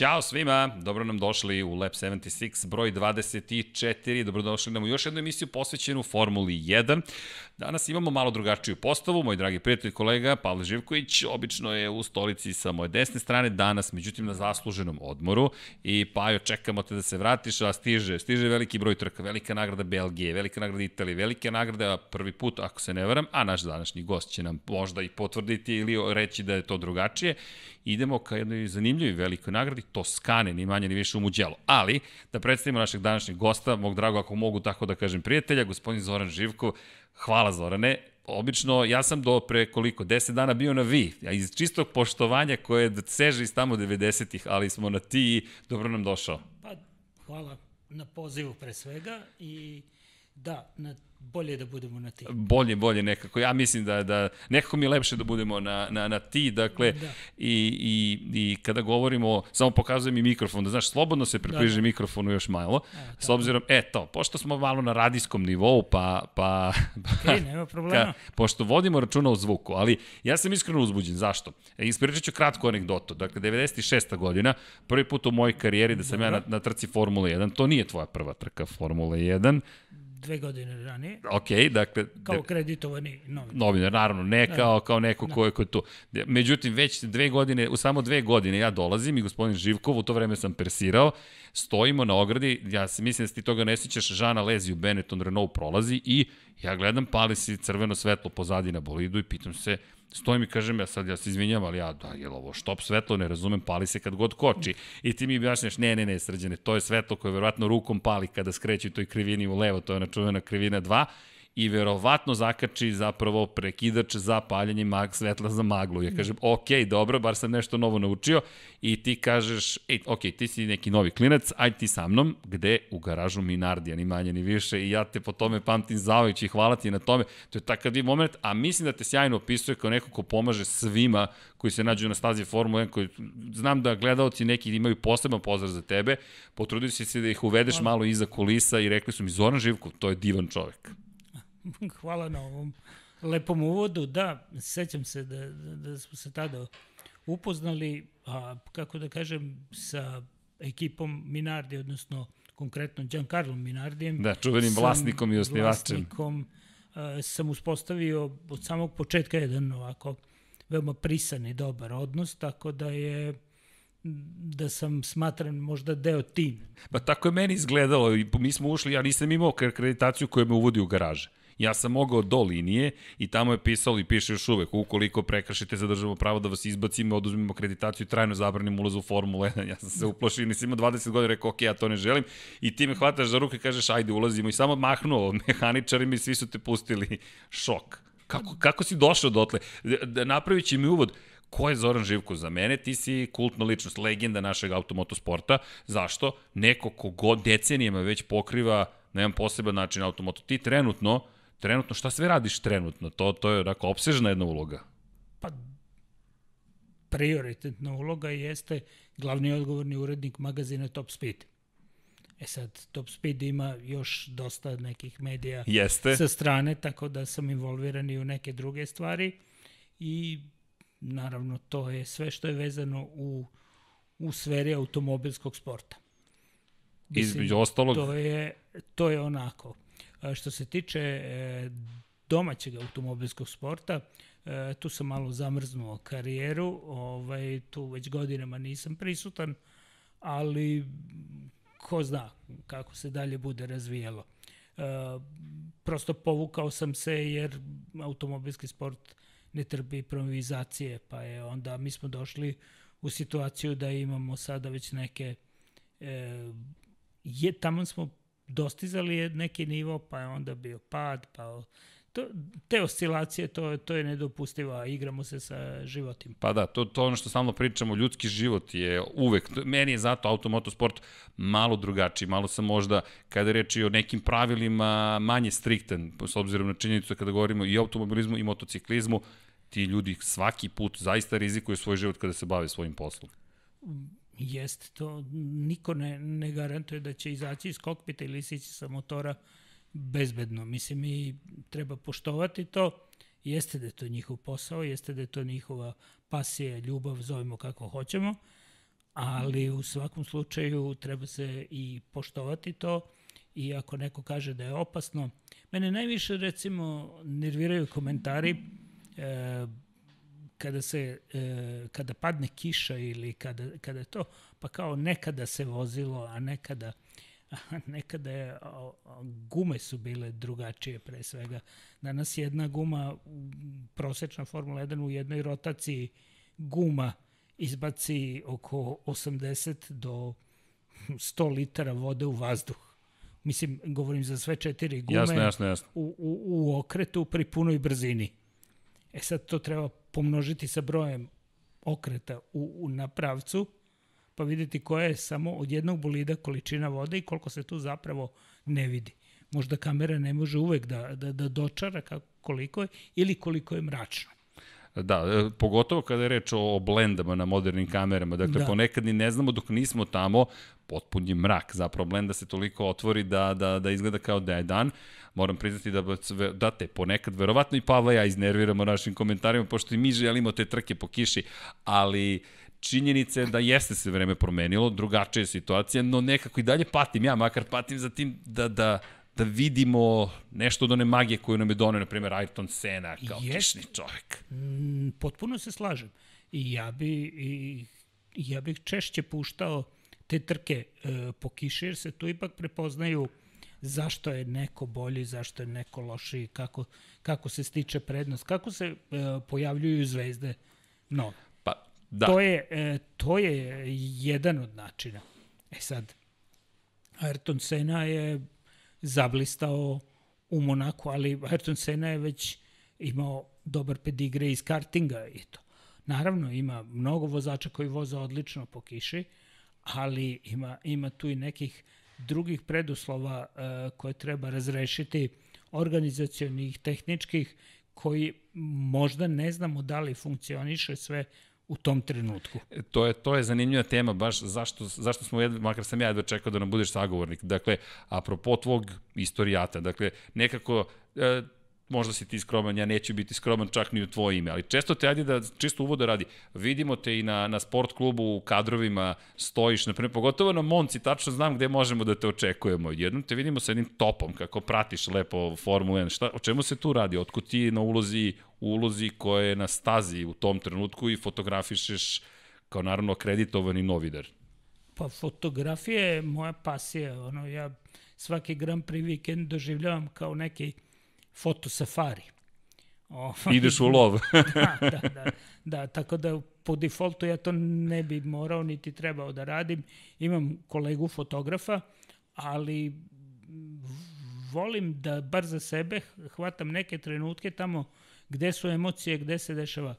Ćao svima, dobro nam došli u Lab 76, broj 24, dobrodošli nam u još jednu emisiju posvećenu Formuli 1. Danas imamo malo drugačiju postavu, moj dragi prijatelj kolega Pavle Živković obično je u stolici sa moje desne strane, danas međutim na zasluženom odmoru i Pajo čekamo te da se vratiš, a stiže, stiže veliki broj trka, velika nagrada Belgije, velika nagrada Italije, velika nagrada prvi put ako se ne varam, a naš današnji gost će nam možda i potvrditi ili reći da je to drugačije. Idemo ka jednoj zanimljivoj velikoj nagradi, Toskane, ni manje ni više u Muđelu. Ali, da predstavimo našeg današnjeg gosta, mog drago ako mogu tako da kažem prijatelja, gospodin Zoran Živkov, Hvala Zorane. Obično, ja sam do pre koliko, 10 dana bio na vi, a iz čistog poštovanja koje seže iz tamo 90-ih, ali smo na ti i dobro nam došao. Pa, hvala na pozivu pre svega i da, na bolje da budemo na ti. Bolje, bolje nekako. Ja mislim da, da nekako mi je lepše da budemo na, na, na ti, dakle, da. i, i, i kada govorimo, samo pokazujem i mikrofon, da znaš, slobodno se približi da, da. mikrofonu još malo, e, s obzirom, e to, pošto smo malo na radijskom nivou, pa... pa okay, nema problema. Ka, pošto vodimo računa o zvuku, ali ja sam iskreno uzbuđen, zašto? E, ispričat ću kratku anegdotu, dakle, 96. godina, prvi put u mojoj karijeri da sam Dobro. ja na, na trci Formule 1, to nije tvoja prva trka Formule 1, dve godine ranije. Ok, dakle... Kao kreditovani novinar. Novinar, naravno, ne da. kao, kao neko da. ko je, tu. Međutim, već dve godine, u samo dve godine ja dolazim i gospodin Živkov, u to vreme sam persirao, stojimo na ogradi, ja se mislim da ti toga ne sjećaš, Žana Leziju Benetton Renault prolazi i ja gledam, pali si crveno svetlo pozadi na bolidu i pitam se, stojim i kažem, ja sad ja se izvinjam, ali ja, da, je ovo štop svetlo, ne razumem, pali se kad god koči. I ti mi objašnjaš, ne, ne, ne, srđane, to je svetlo koje verovatno rukom pali kada skreće toj krivini u levo, to je ona čuvena krivina 2 i verovatno zakači zapravo prekidač za paljenje mag, svetla za maglu. Ja kažem, ok, dobro, bar sam nešto novo naučio i ti kažeš, ej, ok, ti si neki novi klinac, ajde ti sa mnom, gde? U garažu Minardija, ni manje ni više i ja te po tome pamtim zavajući i hvala ti na tome. To je takav di moment, a mislim da te sjajno opisuje kao neko ko pomaže svima koji se nađu na stazi Formule 1, koji znam da gledalci neki imaju poseban pozdrav za tebe, potrudio si se da ih uvedeš malo iza kulisa i rekli su mi Zoran Živkov, to je divan čovek. Hvala na ovom lepom uvodu. Da, sećam se da, da, da smo se tada upoznali, a kako da kažem, sa ekipom Minardi, odnosno konkretno Giancarlo Minardijem. Da, čuvenim vlasnikom i osnivačem. Vlasnikom a, sam uspostavio od samog početka jedan ovako veoma prisan i dobar odnos, tako da je da sam smatran možda deo tima. Pa tako je meni izgledalo i mi smo ušli, ja nisam imao akreditaciju koja me uvodi u garaže. Ja sam mogao do linije i tamo je pisalo i piše još uvek, ukoliko prekršite zadržamo pravo da vas izbacimo, oduzmemo akreditaciju i trajno zabranimo ulaz u Formulu 1. Ja sam se uplašio, nisam imao 20 godina, rekao, ok, ja to ne želim. I ti me hvataš za ruke i kažeš, ajde, ulazimo. I samo mahnuo mehaničarima i svi su te pustili. Šok. Kako, kako si došao dotle? Da, napravit će mi uvod, ko je Zoran Živko za mene? Ti si kultna ličnost, legenda našeg automotosporta. Zašto? Neko ko god decenijama već pokriva na jedan poseban način automoto. Ti trenutno Trenutno, šta sve radiš trenutno? To, to je onako opsežna jedna uloga. Pa, prioritetna uloga jeste glavni odgovorni urednik magazina Top Speed. E sad, Top Speed ima još dosta nekih medija Jeste. sa strane, tako da sam involviran i u neke druge stvari i naravno to je sve što je vezano u, u sferi automobilskog sporta. Između ostalog... To je, to je onako Što se tiče e, domaćeg automobilskog sporta, e, tu sam malo zamrznuo karijeru, ovaj, tu već godinama nisam prisutan, ali ko zna kako se dalje bude razvijalo. E, prosto povukao sam se jer automobilski sport ne trpi improvizacije, pa je onda mi smo došli u situaciju da imamo sada već neke e, je, tamo smo dostizali je neki nivo, pa je onda bio pad, pa to, te oscilacije, to, to je nedopustivo, a igramo se sa životima. Pa da, to, to ono što stalno pričamo, ljudski život je uvek, meni je zato automotosport malo drugačiji, malo sam možda, kada reči o nekim pravilima, manje striktan, s obzirom na činjenicu kada govorimo i automobilizmu i motociklizmu, ti ljudi svaki put zaista rizikuju svoj život kada se bave svojim poslom. Jeste, to niko ne, ne garantuje da će izaći iz kokpita ili sići sa motora bezbedno. Mislim, i treba poštovati to. Jeste da je to njihov posao, jeste da je to njihova pasija, ljubav, zovemo kako hoćemo, ali u svakom slučaju treba se i poštovati to i ako neko kaže da je opasno. Mene najviše recimo nerviraju komentari e, kada se e, kada padne kiša ili kada kada to pa kao nekada se vozilo a nekada nekada je, gume su bile drugačije pre svega. Danas jedna guma, prosečna Formula 1 u jednoj rotaciji guma izbaci oko 80 do 100 litara vode u vazduh. Mislim, govorim za sve četiri gume jasno, jasno, jasno. U, u, u okretu pri punoj brzini. E sad to treba pomnožiti sa brojem okreta u, u na pravcu, pa videti koja je samo od jednog bolida količina vode i koliko se tu zapravo ne vidi. Možda kamera ne može uvek da, da, da dočara kako, koliko je ili koliko je mračno. Da, e, pogotovo kada je reč o blendama na modernim kamerama. Dakle, da. ponekad ni ne znamo dok nismo tamo, potpun je mrak. Zapravo blenda se toliko otvori da, da, da izgleda kao da je dan. Moram priznati da, da te ponekad, verovatno i Pavla ja iznerviramo našim komentarima, pošto i mi želimo te trke po kiši, ali činjenica je da jeste se vreme promenilo, drugačija je situacija, no nekako i dalje patim, ja makar patim za tim da, da, da vidimo nešto od one magije koju nam je donio, na primjer, Ayrton Senna, kao Jest, kišni čovjek. Mm, potpuno se slažem. I ja bi, i, ja bih češće puštao te trke e, po kiši, jer se tu ipak prepoznaju zašto je neko bolji, zašto je neko lošiji, kako, kako se stiče prednost, kako se e, pojavljuju zvezde nove. Pa, da. To je, e, to je jedan od načina. E sad, Ayrton Senna je zablistao u Monaku, ali Ayrton Senna je već imao dobar pedigre iz kartinga i to. Naravno, ima mnogo vozača koji voze odlično po kiši, ali ima, ima tu i nekih drugih preduslova uh, koje treba razrešiti, organizacijonih, tehničkih, koji možda ne znamo da li funkcioniše sve u tom trenutku. E, to je to je zanimljiva tema baš zašto zašto smo jedva, makar sam ja jedva čekao da nam budeš sagovornik. Dakle, apropo tvog istorijata, dakle nekako e, možda si ti skroman, ja neću biti skroman čak ni u tvoje ime, ali često te ajde da čisto uvoda radi. Vidimo te i na, na sport klubu u kadrovima stojiš, na primjer, pogotovo na Monci, tačno znam gde možemo da te očekujemo. Jednom te vidimo sa jednim topom, kako pratiš lepo Formulu 1. Šta, o čemu se tu radi? Otko ti na ulozi, ulozi koja je na stazi u tom trenutku i fotografišeš kao naravno akreditovani novidar? Pa fotografija je moja pasija. Ono, ja svaki Grand Prix vikend doživljavam kao neki fotosafari. O, Ideš u lov. da, da, da, da, tako da po defaultu ja to ne bi morao niti trebao da radim. Imam kolegu fotografa, ali volim da bar za sebe hvatam neke trenutke tamo gde su emocije, gde se dešava.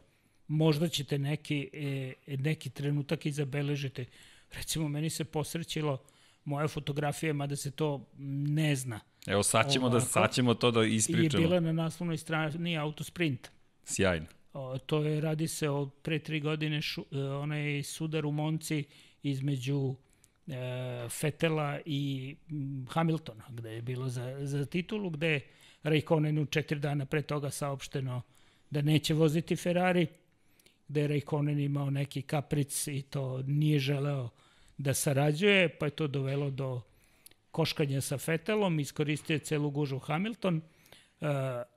Možda ćete neki, e, neki trenutak i zabeležite. Recimo, meni se posrećilo moja fotografija, mada se to ne zna Evo sad ćemo, da, sad ćemo to da ispričamo. I je bila na naslovnoj strani Autosprint. Sjajno. O, to je, radi se o pre tri godine šu, e, onaj sudar u Monci između e, Fetela i Hamiltona, gde je bilo za, za titulu, gde je Raikkonenu četiri dana pre toga saopšteno da neće voziti Ferrari, gde je Raikkonen imao neki kapric i to nije želeo da sarađuje, pa je to dovelo do koškanje sa Fetelom, iskoristio je celu gužu Hamilton. Uh,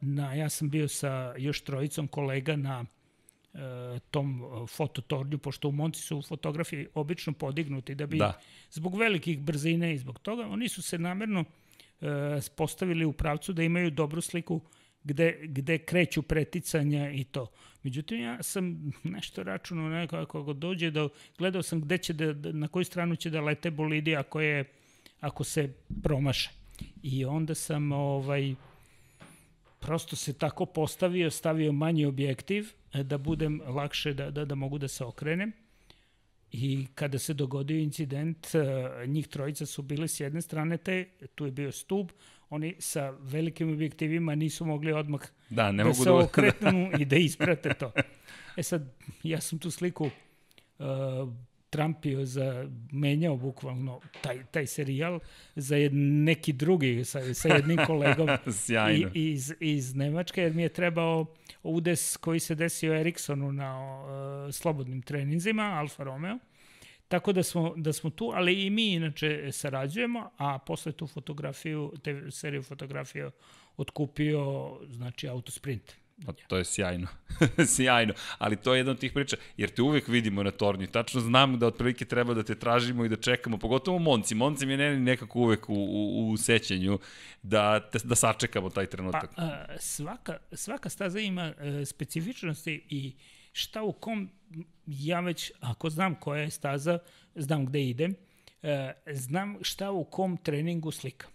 na, ja sam bio sa još trojicom kolega na uh, tom fototornju, pošto u Monci su fotografiji obično podignuti da bi da. zbog velikih brzine i zbog toga, oni su se namerno postavili u pravcu da imaju dobru sliku gde, gde kreću preticanja i to. Međutim, ja sam nešto računao nekako kako dođe, da gledao sam gde će da, na koju stranu će da lete bolidi ako je ako se promaše. I onda sam ovaj, prosto se tako postavio, stavio manji objektiv e, da budem lakše, da, da, da mogu da se okrenem. I kada se dogodio incident, e, njih trojica su bili s jedne strane te, tu je bio stub, oni sa velikim objektivima nisu mogli odmah da, ne da mogu se da... okretnu i da isprate to. E sad, ja sam tu sliku uh, trampio za, menjao bukvalno taj, taj serijal za jed, neki drugi, sa, sa jednim kolegom i, iz, iz Nemačke, jer mi je trebao udes koji se desio Ericssonu na uh, slobodnim treninzima, Alfa Romeo. Tako da smo, da smo tu, ali i mi inače sarađujemo, a posle tu fotografiju, te seriju fotografija otkupio, znači, Autosprint. Pa to je sjajno. sjajno. Ali to je jedna od tih priča, jer te uvek vidimo na tornju. Tačno znamo da otprilike treba da te tražimo i da čekamo, pogotovo Monci. Monci mi je nekako uvek u, u, u sećanju da, da sačekamo taj trenutak. Pa, a, svaka, svaka staza ima a, specifičnosti i šta u kom, ja već, ako znam koja je staza, znam gde idem, a, znam šta u kom treningu slikam.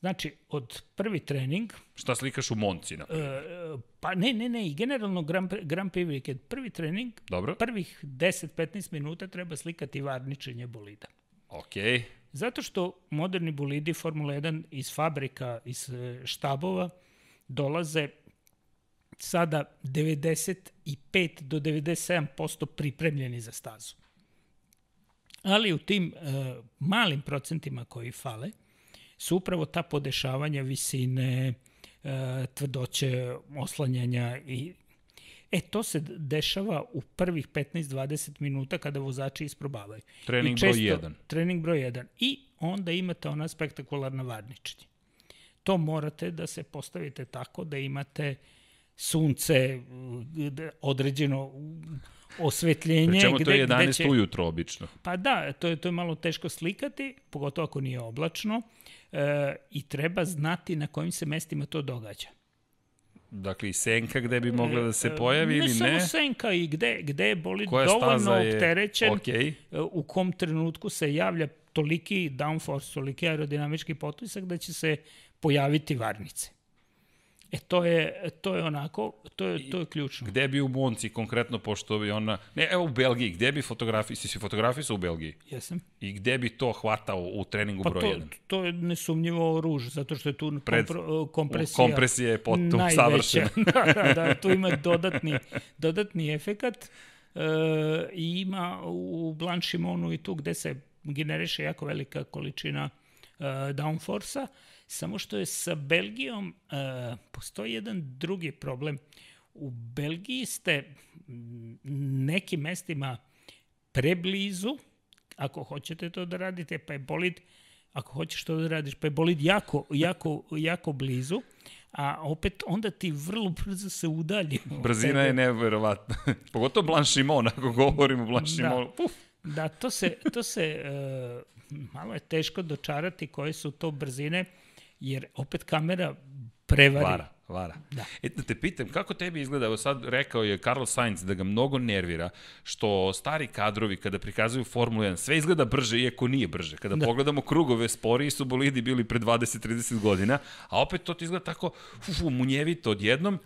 Znači, od prvi trening... Šta slikaš u Monci, na e, Pa ne, ne, ne, i generalno Grand, Grand Prix weekend. Prvi trening, Dobro. prvih 10-15 minuta treba slikati varničenje bolida. Okay. Zato što moderni bolidi Formula 1 iz fabrika, iz e, štabova, dolaze sada 95 do 97% pripremljeni za stazu. Ali u tim uh, malim procentima koji fale, su upravo ta podešavanja visine, e, tvrdoće, oslanjanja i E, to se dešava u prvih 15-20 minuta kada vozači isprobavaju. Trening često, broj 1. Trening broj 1. I onda imate ona spektakularna varničenje. To morate da se postavite tako da imate sunce, određeno osvetljenje. Pričemu to je 11 će, ujutro obično. Pa da, to je, to je malo teško slikati, pogotovo ako nije oblačno e, i treba znati na kojim se mestima to događa. Dakle, i senka gde bi mogla da se e, pojavi ne ili ne? Ne samo senka i gde, gde je bolid Koja dovoljno je... opterećen, okay. E, u kom trenutku se javlja toliki downforce, toliki aerodinamički potisak da će se pojaviti varnice. E, to je, to je onako, to je, to je ključno. Gde bi u Monci konkretno, pošto bi ona... Ne, evo u Belgiji, gde bi fotografiji, si si fotografisao u Belgiji? Jesam. I gde bi to hvatao u treningu pa broj to, 1? to je nesumnjivo ruž, zato što je tu Pred, kompro, kompresija Kompresija je potom savršena. da, da, da, tu ima dodatni, dodatni efekat. E, I ima u Blanchimonu i tu gde se generiše jako velika količina e, downforce-a Samo što je sa Belgijom uh, postoji jedan drugi problem. U Belgiji ste nekim mestima preblizu, ako hoćete to da radite, pa je bolid, ako hoćeš to da radiš, pa je bolid jako, jako, jako blizu, a opet onda ti vrlo brzo se udalji. Brzina je neverovatna. Pogotovo Blanchimon, ako govorimo Blanchimon. Da. Puf. Da, to se, to se uh, malo je teško dočarati koje su to brzine jer opet kamera prevari. Vara, vara. Da. E, da te pitam, kako tebi izgleda, evo sad rekao je Carl Sainz da ga mnogo nervira, što stari kadrovi kada prikazuju Formulu 1, sve izgleda brže, iako nije brže. Kada da. pogledamo krugove, sporiji su bolidi bili pre 20-30 godina, a opet to ti izgleda tako fu, munjevito odjednom,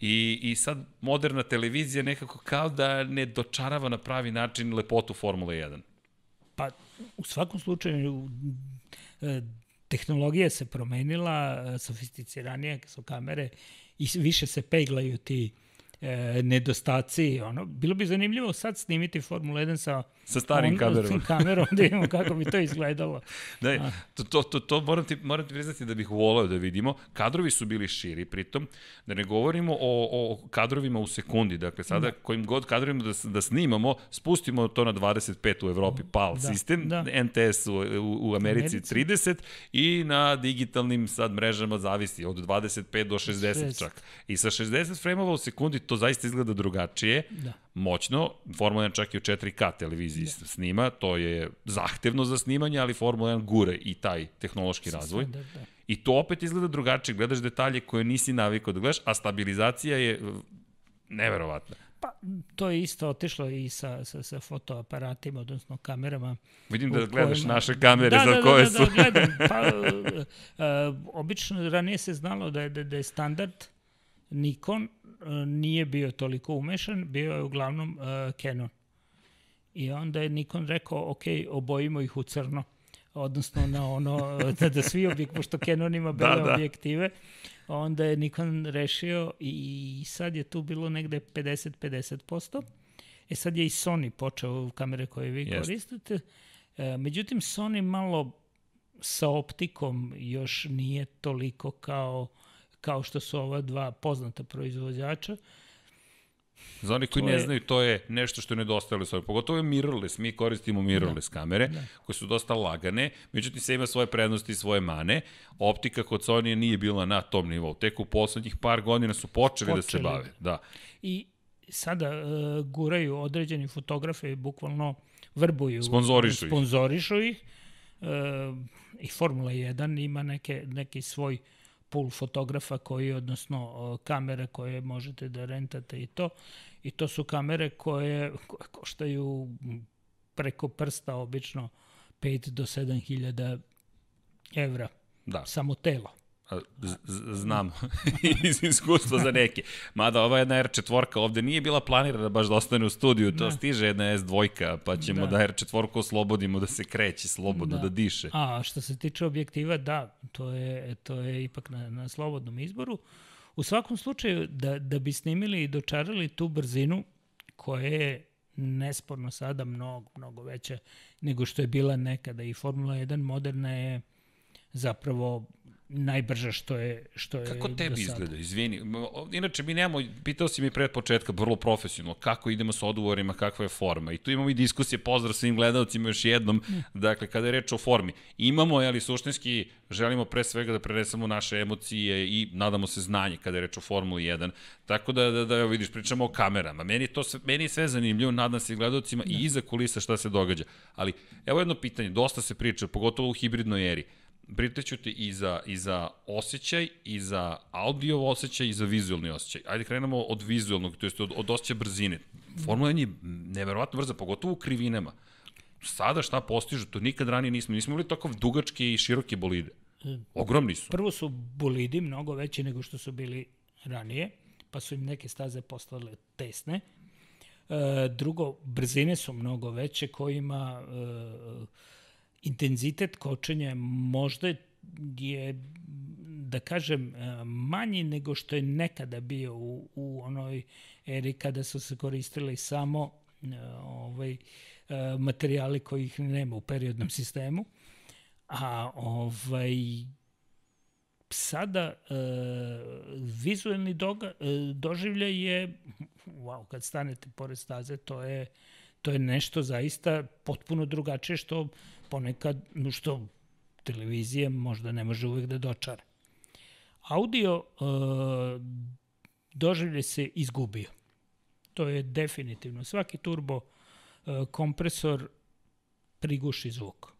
I, I sad moderna televizija nekako kao da ne dočarava na pravi način lepotu Formule 1. Pa, u svakom slučaju, e, tehnologija se promenila, e, sofisticiranije su kamere i više se peglaju ti e, nedostaci. Ono, bilo bi zanimljivo sad snimiti Formula 1 sa Sa starim on, kamerom. kamerom, da vidimo kako bi to izgledalo. Da, to, to, to, to moram, ti, moram ti priznati da bih volao da vidimo. Kadrovi su bili širi, pritom, da ne govorimo o, o kadrovima u sekundi. Dakle, sada da. kojim god kadrovima da, da snimamo, spustimo to na 25 u Evropi PAL da, sistem, da. NTS u, u, u Americi, Americi 30 i na digitalnim sad mrežama zavisi od 25 do 60, 60. čak. I sa 60 frame-ova u sekundi to zaista izgleda drugačije. Da moćno, Formula 1 čak i u 4K televiziji da. snima, to je zahtevno za snimanje, ali Formula 1 gure i taj tehnološki razvoj. Da, da. I to opet izgleda drugačije, gledaš detalje koje nisi navikao da gledaš, a stabilizacija je neverovatna. Pa, to je isto otišlo i sa, sa, sa fotoaparatima, odnosno kamerama. Vidim da gledaš kojima... naše kamere da, za da, koje da, su. Da, da, gledam. Pa, uh, uh, obično ranije se znalo da je, da, da je standard Nikon nije bio toliko umešan, bio je uglavnom uh, Canon. I onda je Nikon rekao, ok, obojimo ih u crno odnosno na ono, da, da svi objekt, pošto Canon ima bele da, da. objektive, onda je Nikon rešio i sad je tu bilo negde 50-50%. E sad je i Sony počeo kamere koje vi Jest. koristite. E, međutim, Sony malo sa optikom još nije toliko kao kao što su ova dva poznata proizvođača. Za oni koji To ne je- znaju, to je nešto što je nedostajalo s ovim. Pogotovo je mirrorless, mi koristimo mirrorless kamere, Da. koje su dosta lagane, međutim sve ima svoje prednosti i svoje mane. Optika kod Sony nije bila na tom nivou. Tek u poslednjih par godina su počeli, da se Počeli. bave. Da. I sada uh, guraju određeni fotografe, bukvalno vrbuju. Sponzorišu ih. Sponzorišu ih. Uh, I Formula 1 ima neke, neki svoj pool fotografa koji, odnosno kamere koje možete da rentate i to. I to su kamere koje, koje koštaju preko prsta obično 5 do 7 hiljada evra. Da. Samo telo. Znam iz iskustva za neke. Mada ova jedna R4 ovde nije bila planirana baš da ostane u studiju, to Da. stiže jedna S2, pa ćemo da, Da. da R4 oslobodimo da se kreće slobodno, da, Da. da diše. A što se tiče objektiva, da, to je, to je ipak na, na slobodnom izboru. U svakom slučaju, da, da bi snimili i dočarali tu brzinu koja je nesporno sada mnogo, mnogo veća nego što je bila nekada i Formula 1 moderna je zapravo najbrža što je što je Kako tebi izgleda? Izvini. Inače, mi nemamo, pitao si mi pred početka, vrlo profesionalno, kako idemo sa odgovorima, kakva je forma. I tu imamo i diskusije, pozdrav svim gledalcima još jednom, dakle, kada je reč o formi. Imamo, ali suštinski, želimo pre svega da prenesemo naše emocije i nadamo se znanje kada je reč o Formuli 1. Tako da, da, da evo vidiš, pričamo o kamerama. Meni je, to sve, meni je sve zanimljivo, nadam se i gledalcima i iza kulisa šta se događa. Ali, evo jedno pitanje, dosta se priča, pogotovo u hibridnoj eri. Pritaću te i za, i za osjećaj, i za audio osjećaj, i za vizualni osjećaj. Ajde krenemo od vizualnog, to jest od, od osjećaja brzine. Formula 1 je neverovatno brza, pogotovo u krivinama. Sada šta postižu, to nikad ranije nismo. Nismo imali takav dugačke i široke bolide. Ogromni su. Prvo su bolidi mnogo veći nego što su bili ranije, pa su im neke staze postale tesne. E, drugo, brzine su mnogo veće kojima e, intenzitet kočenja možda je da kažem e, manji nego što je nekada bio u, u onoj eri kada su se koristili samo e, ovaj, e, materijali kojih nema u periodnom sistemu. A ovaj sada e, vizuelni doga, e, doživljaj je wow, kad stanete pored staze, to je to je nešto zaista potpuno drugačije što ponekad no što televizije možda ne može uvek da dočara. Audio e, doživljaj se izgubio. To je definitivno. Svaki turbo e, kompresor priguši zvuk.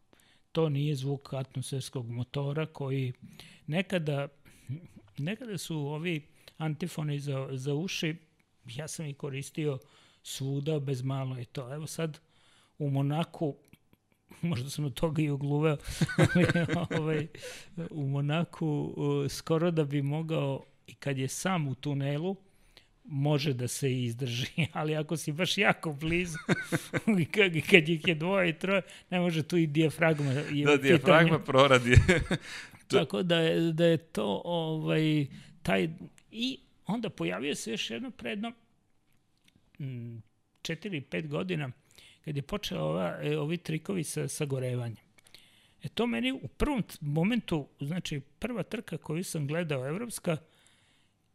To nije zvuk atmosferskog motora koji nekada, nekada su ovi antifoni za, za uši, ja sam ih koristio svuda bez malo je to. Evo sad u Monaku, možda sam od toga i ugluveo, ali ovaj, u Monaku skoro da bi mogao i kad je sam u tunelu, može da se izdrži, ali ako si baš jako blizu kad, ih je dvoje i troje, ne može tu i dijafragma. Je Da, dijafragma proradi. Tako da je, da je to ovaj, taj... I onda pojavio se još jedno predno 4-5 godina kad je počeo ova, e, ovi trikovi sa sagorevanjem. E to meni u prvom momentu, znači prva trka koju sam gledao evropska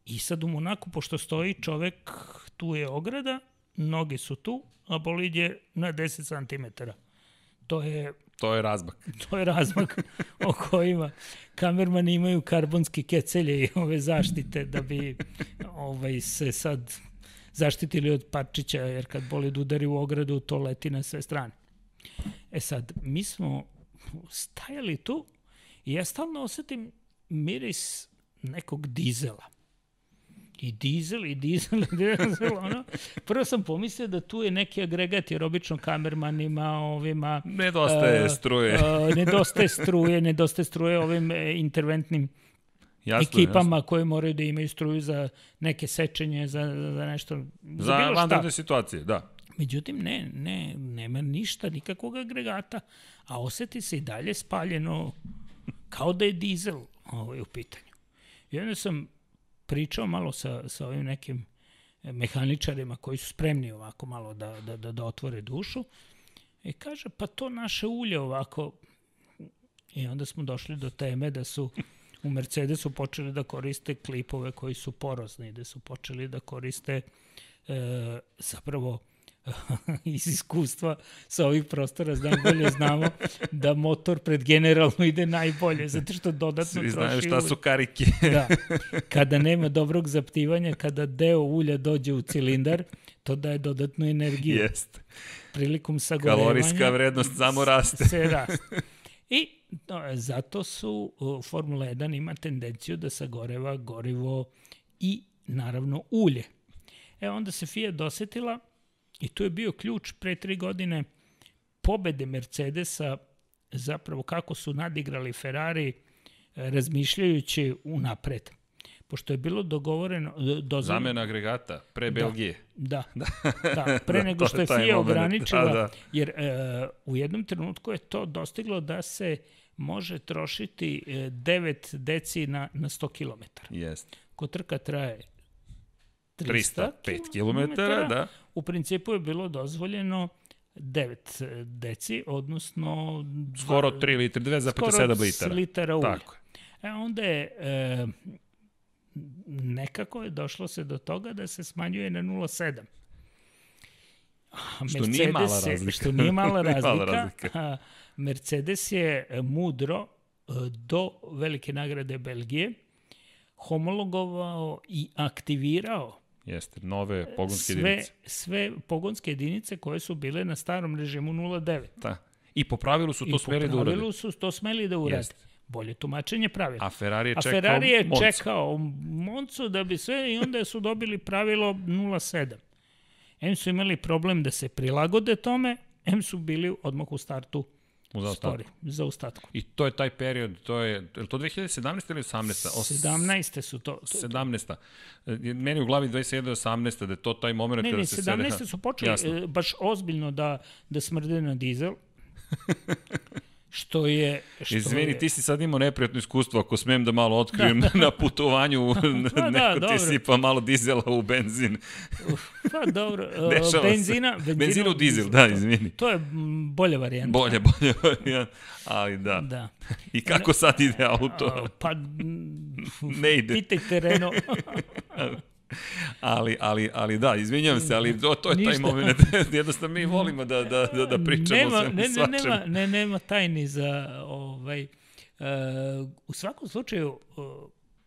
i sad u Monaku, pošto stoji čovek, tu je ograda, noge su tu, a bolid je na 10 cm. To je to je razmak. to je razmak o kojima kamermani imaju karbonski kecelje i ove zaštite da bi ovaj, se sad zaštitili od parčića, jer kad bolid udari u ogradu, to leti na sve strane. E sad, mi smo stajali tu i ja stalno osetim miris nekog dizela. I dizel, i dizel, i dizel, ono. Prvo sam pomislio da tu je neki agregat, jer obično kamermanima, ovima... Nedostaje e, struje. e, nedostaje struje, nedostaje struje ovim e, interventnim Jasno, ekipama koje moraju da imaju struju za neke sečenje, za, za nešto, za, Za bilo šta. situacije, da. Međutim, ne, ne, nema ništa, nikakvog agregata, a oseti se i dalje spaljeno kao da je dizel ovaj, u pitanju. I onda sam pričao malo sa, sa ovim nekim mehaničarima koji su spremni ovako malo da, da, da, da otvore dušu i kaže, pa to naše ulje ovako... I onda smo došli do teme da su u Mercedesu počeli da koriste klipove koji su porozni, da su počeli da koriste e, zapravo iz iskustva sa ovih prostora znam bolje znamo da motor pred generalno ide najbolje, zato što dodatno Svi troši znaju šta su karike. da. Kada nema dobrog zaptivanja, kada deo ulja dođe u cilindar, to daje dodatnu energiju. Jest. Prilikom sagorevanja... Kalorijska vrednost samo raste. Se raste. I zato su uh, Formula 1 ima tendenciju da sagoreva gorivo i naravno ulje. E onda se FIA dosetila i tu je bio ključ pre tri godine pobede Mercedesa zapravo kako su nadigrali Ferrari e, razmišljajući unapred. Pošto je bilo dogovoreno... e, Dozvoljeno, Zamena agregata, pre Belgije. Da, da, da pre Da, nego to što je FIA moment. ograničila, Da, da. jer e, u jednom trenutku je to dostiglo da se može trošiti e, 9 deci na, na 100 km. Jest. Ko trka traje 305 km, da. U principu je bilo dozvoljeno 9 deci, odnosno... Skoro 3 litri, 2,7 skoro litara. litara ulja. Tako je. E onda je e, nekako je došlo se do toga da se smanjuje na 0,7. A Što nije mala razlika. Što nije mala Nije razlika. mala razlika. Mercedes je e, mudro e, do velike nagrade Belgije homologovao i aktivirao Jeste, nove pogonske sve, jedinice. sve pogonske jedinice koje su bile na starom režimu 0.9. Da. I po pravilu su to I smeli da po urade. pravilu su to smeli da urade. Jeste. Bolje tumačenje pravila. A Ferrari je A čekao Ferrari je Moncu. čekao Moncu da bi sve i onda su dobili pravilo 0.7. M su imali problem da se prilagode tome, M su bili odmah u startu U zaostatku. spori, za ostatku. I to je taj period, to je, je to 2017. ili 18. Os- 17. su to. to 17. E, Meni u glavi 21. i 18. da je to taj moment ne, ne, se sve... 17. su počeli Jasno. e, baš ozbiljno da, da smrde na dizel. što je... Što Izvini, je, ti si sad imao neprijatno iskustvo, ako smem da malo otkrijem na putovanju, da, neko ti dobro. sipa malo dizela u benzin. Pa dobro, e, Dešava benzina, benzina, Benzina u dizel, da, izvini. To je bolja varijanta. Bolje, bolje, varijant. ali da. Da. I kako sad ide auto? Pa, Ne ide. pitajte Renault. Ali, ali, ali da, izvinjam se, ali to, to je taj Ništa. moment. Jednostavno mi volimo da, da, da, da pričamo nema, o svemu ne, ne, svačemu. nema, ne, nema tajni za ovaj... Uh, u svakom slučaju, uh,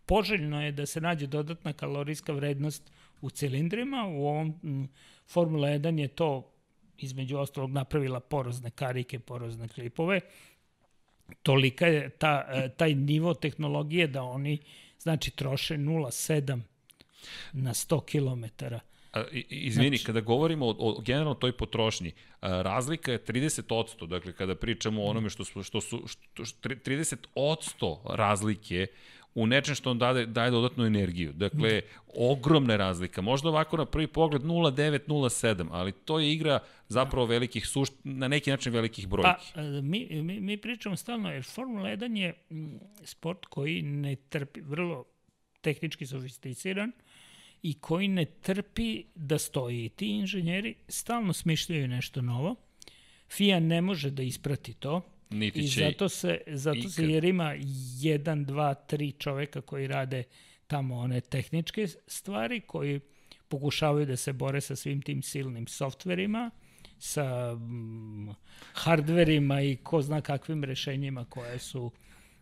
poželjno je da se nađe dodatna kalorijska vrednost u cilindrima. U ovom m, Formula 1 je to između ostalog napravila porozne karike, porozne klipove. Tolika je ta, e, taj nivo tehnologije da oni znači troše 0,7 na 100 kilometara. A, i- i- Izvini, kada govorimo o, o generalno toj potrošnji, a, razlika je 30%, dakle kada pričamo o onome što su, što su što, što, 30% razlike u nečem što on daje, daje dodatnu energiju. Dakle, ogromna razlika. Možda ovako na prvi pogled 0,9, 0,7, ali to je igra zapravo velikih sušt, na neki način velikih brojki. Pa, e, mi, mi, mi pričamo stalno, jer Formula 1 je mm, sport koji ne trpi, vrlo tehnički sofisticiran i koji ne trpi da stoji. I ti inženjeri stalno smišljaju nešto novo. FIA ne može da isprati to. Niti I zato se, zato se jer ima jedan, dva, tri čoveka koji rade tamo one tehničke stvari, koji pokušavaju da se bore sa svim tim silnim softverima, sa mm, hardverima i ko zna kakvim rešenjima koje su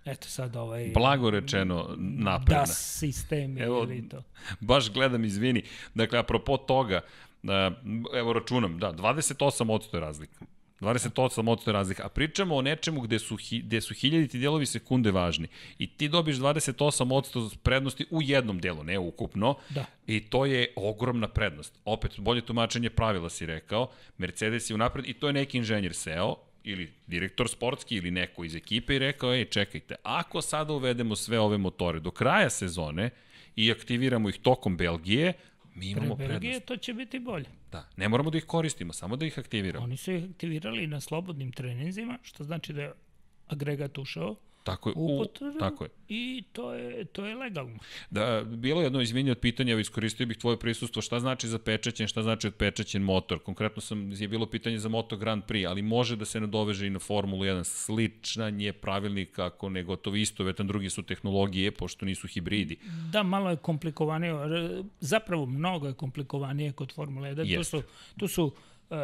eto sad ovaj blago rečeno napredna. DAS sistemi Evo, ili to. Baš gledam, izvini. Dakle, apropo toga, da, evo računam, da, 28% je razlika. 28% je razlika. A pričamo o nečemu gde su, gde su hiljaditi delovi sekunde važni. I ti dobiš 28% prednosti u jednom delu, ne ukupno. Da. I to je ogromna prednost. Opet, bolje tumačenje pravila si rekao. Mercedes je unapred i to je neki inženjer seo ili direktor sportski ili neko iz ekipe i rekao, ej, čekajte, ako sada uvedemo sve ove motore do kraja sezone i aktiviramo ih tokom Belgije, mi imamo Pre Belgije prednost. to će biti bolje. Da, ne moramo da ih koristimo, samo da ih aktiviramo. Oni su ih aktivirali na slobodnim treninzima, što znači da je agregat ušao Tako je, u, upotrebu tako je. i to je, to je legalno. Da, bilo je jedno izvinje od pitanja, iskoristio bih tvoje prisustvo, šta znači za pečećen, šta znači odpečećen motor. Konkretno sam, je bilo pitanje za Moto Grand Prix, ali može da se nadoveže i na Formulu 1. Sličan je pravilnik, ako ne gotovo isto, vetan drugi su tehnologije, pošto nisu hibridi. Da, malo je komplikovanije, zapravo mnogo je komplikovanije kod Formule 1. Jeste. Tu su, tu su uh,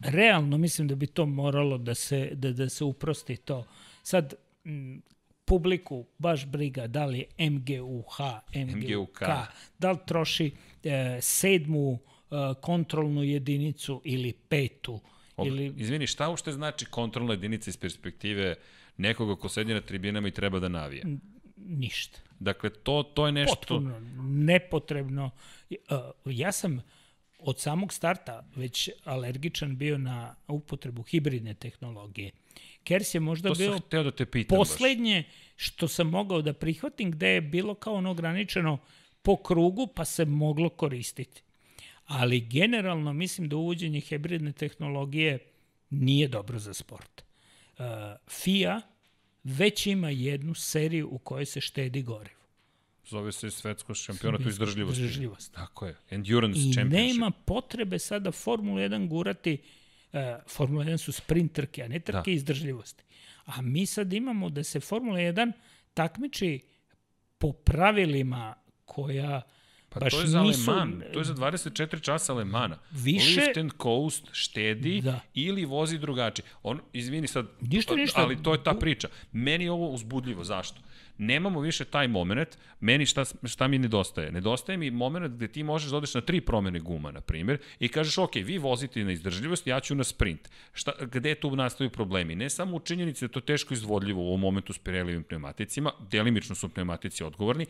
realno mislim da bi to moralo da se, da, da se uprosti to. Sad, m, publiku baš briga da li je MGUH, MGUK, da li troši e, sedmu e, kontrolnu jedinicu ili petu. Ob, ili, Izvini, šta ušte znači kontrolna jedinica iz perspektive nekoga ko sedi na tribinama i treba da navija? ništa. Dakle, to, to je nešto... Potpuno nepotrebno. E, Ja sam od samog starta već alergičan bio na upotrebu hibridne tehnologije. Kers je možda To bio sam da te pitam baš. poslednje što sam mogao da prihvatim gde je bilo kao ono ograničeno po krugu pa se moglo koristiti. Ali generalno mislim da uvođenje hibridne tehnologije nije dobro za sport. Uh, FIA već ima jednu seriju u kojoj se štedi gorivo. Zove se svetsko šampionat izdržljivosti. Izdržljivost. Tako je. Endurance I Championship. nema potrebe sada Formulu 1 gurati, uh, Formula 1 su sprint trke, a ne trke da. izdržljivosti. A mi sad imamo da se Formula 1 takmiči po pravilima koja Pa baš to je za nisu, Aleman, to je za 24 časa Alemana. Više- Lift and coast, štedi Da. ili vozi drugačije. On, izvini sad, Ništa, ništa. ali to je ta priča. Meni je ovo uzbudljivo, zašto? Nemamo više taj moment, meni šta, šta mi nedostaje? Nedostaje mi moment gde ti možeš da odeš na tri promene guma, na primjer, i kažeš, ok, vi vozite na izdržljivost, ja ću na sprint. Šta, gde tu nastaju problemi? Ne samo u činjenici da to teško izvodljivo u ovom momentu s Pirellijevim pneumaticima, delimično su pneumatici odgovorni,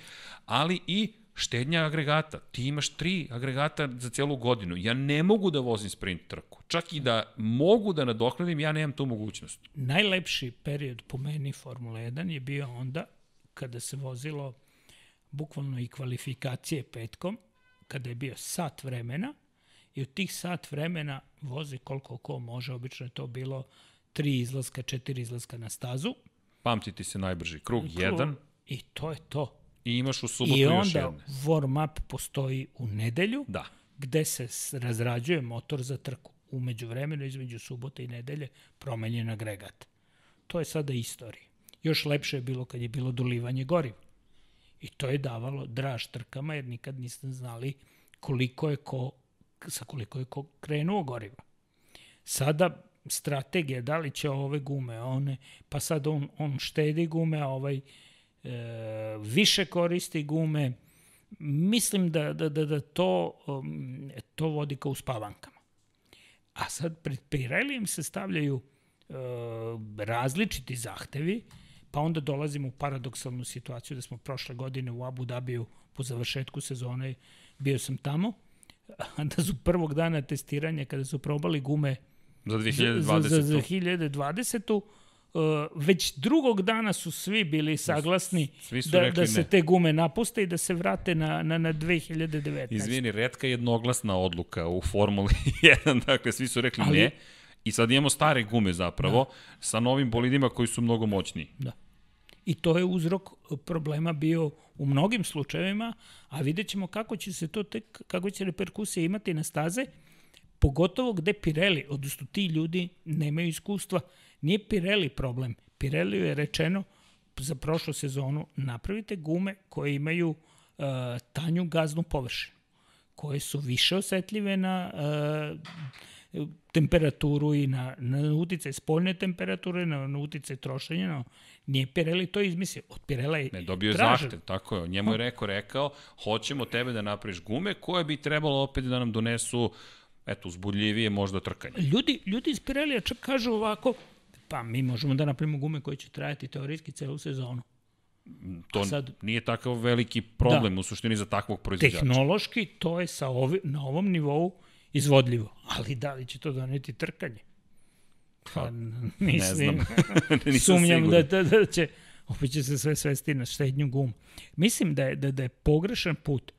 ali i štednja agregata. Ti imaš tri agregata za celu godinu. Ja ne mogu da vozim sprint trku. Čak i da mogu da nadoknadim, ja nemam tu mogućnost. najlepši period po meni Formula 1 je bio onda kada se vozilo bukvalno i kvalifikacije petkom, kada je bio sat vremena i od tih sat vremena vozi koliko ko može, obično je to bilo tri izlaska, četiri izlaska na stazu. Pamtiti se najbrži krug, jedan, I to je to. i imaš u subotu I još onda jedne. warm-up postoji u nedelju, Da. gde se razrađuje motor za trku. Umeđu vremenu, između subote i nedelje, promenjen agregat. To je sada istorija. Još lepše je bilo kad je bilo dolivanje goriva. I to je davalo draž trkama, jer nikad niste znali koliko je ko, sa koliko je ko krenuo goriva. Sada strategija, da li će ove gume, one, pa sad on, on štedi gume, a ovaj e, više koristi gume, mislim da, da, da, da to, um, to vodi ka uspavankama. A sad pred Pirelijem se stavljaju uh, različiti zahtevi, pa onda dolazimo u paradoksalnu situaciju da smo prošle godine u Abu Dhabiju po završetku sezone, bio sam tamo, da su prvog dana testiranja kada su probali gume Za za, 2020. za, za, za 2020. Uh, već drugog dana su svi bili saglasni Svi su da, da se ne. te gume napuste i da se vrate na, na, na 2019. Izvini, redka jednoglasna odluka u Formuli 1, dakle svi su rekli Ali- ne. I sad imamo stare gume zapravo, da. sa novim bolidima koji su mnogo moćniji. Da. I to je uzrok problema bio u mnogim slučajevima, a vidjet ćemo kako će se to tek, kako će reperkusije imati na staze, pogotovo gde Pirelli, odnosno ti ljudi nemaju iskustva. Nije Pirelli problem. Pirelli je rečeno za prošlu sezonu napravite gume koje imaju uh, tanju gaznu površinu, koje su više osetljive na uh, temperaturu i na, na uticaj spoljne temperature, na, na uticaj trošenja. No, nije Pirelli to izmislio. Od Pirela je Ne, dobio je zahtev, tako je. Njemu je rekao, rekao, hoćemo tebe da napraviš gume koje bi trebalo opet da nam donesu eto, uzbudljivije možda trkanje. Ljudi, ljudi iz Pirelija čak kažu ovako, pa mi možemo da napravimo gume koje će trajati teorijski celu sezonu. To sad- nije takav veliki problem da. u suštini za takvog proizvođača. Tehnološki to je sa ovi, na ovom nivou izvodljivo, ali da li će to doneti trkanje? Pa, mislim, znam. Nisam sumnjam da, siguran. da, da će, opet će se sve svesti na štednju gum. Mislim da je, da, da je pogrešan put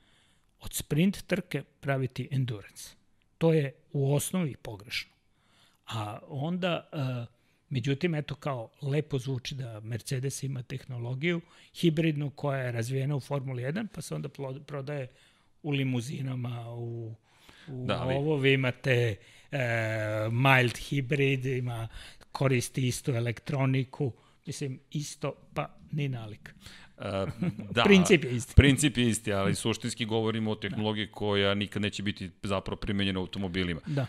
od sprint trke praviti endurance. To je u osnovi pogrešno. A onda uh, Međutim, eto kao lepo zvuči da Mercedes ima tehnologiju hibridnu koja je razvijena u Formuli 1, pa se onda prodaje u limuzinama, u, u da, ali... ovo vi imate e, mild hibrid, ima koristi istu elektroniku, mislim isto pa ni nalik. Uh, da, princip je isti. Princip je isti, ali suštinski govorimo o tehnologiji da. koja nikad neće biti zapravo primenjena u automobilima. Da.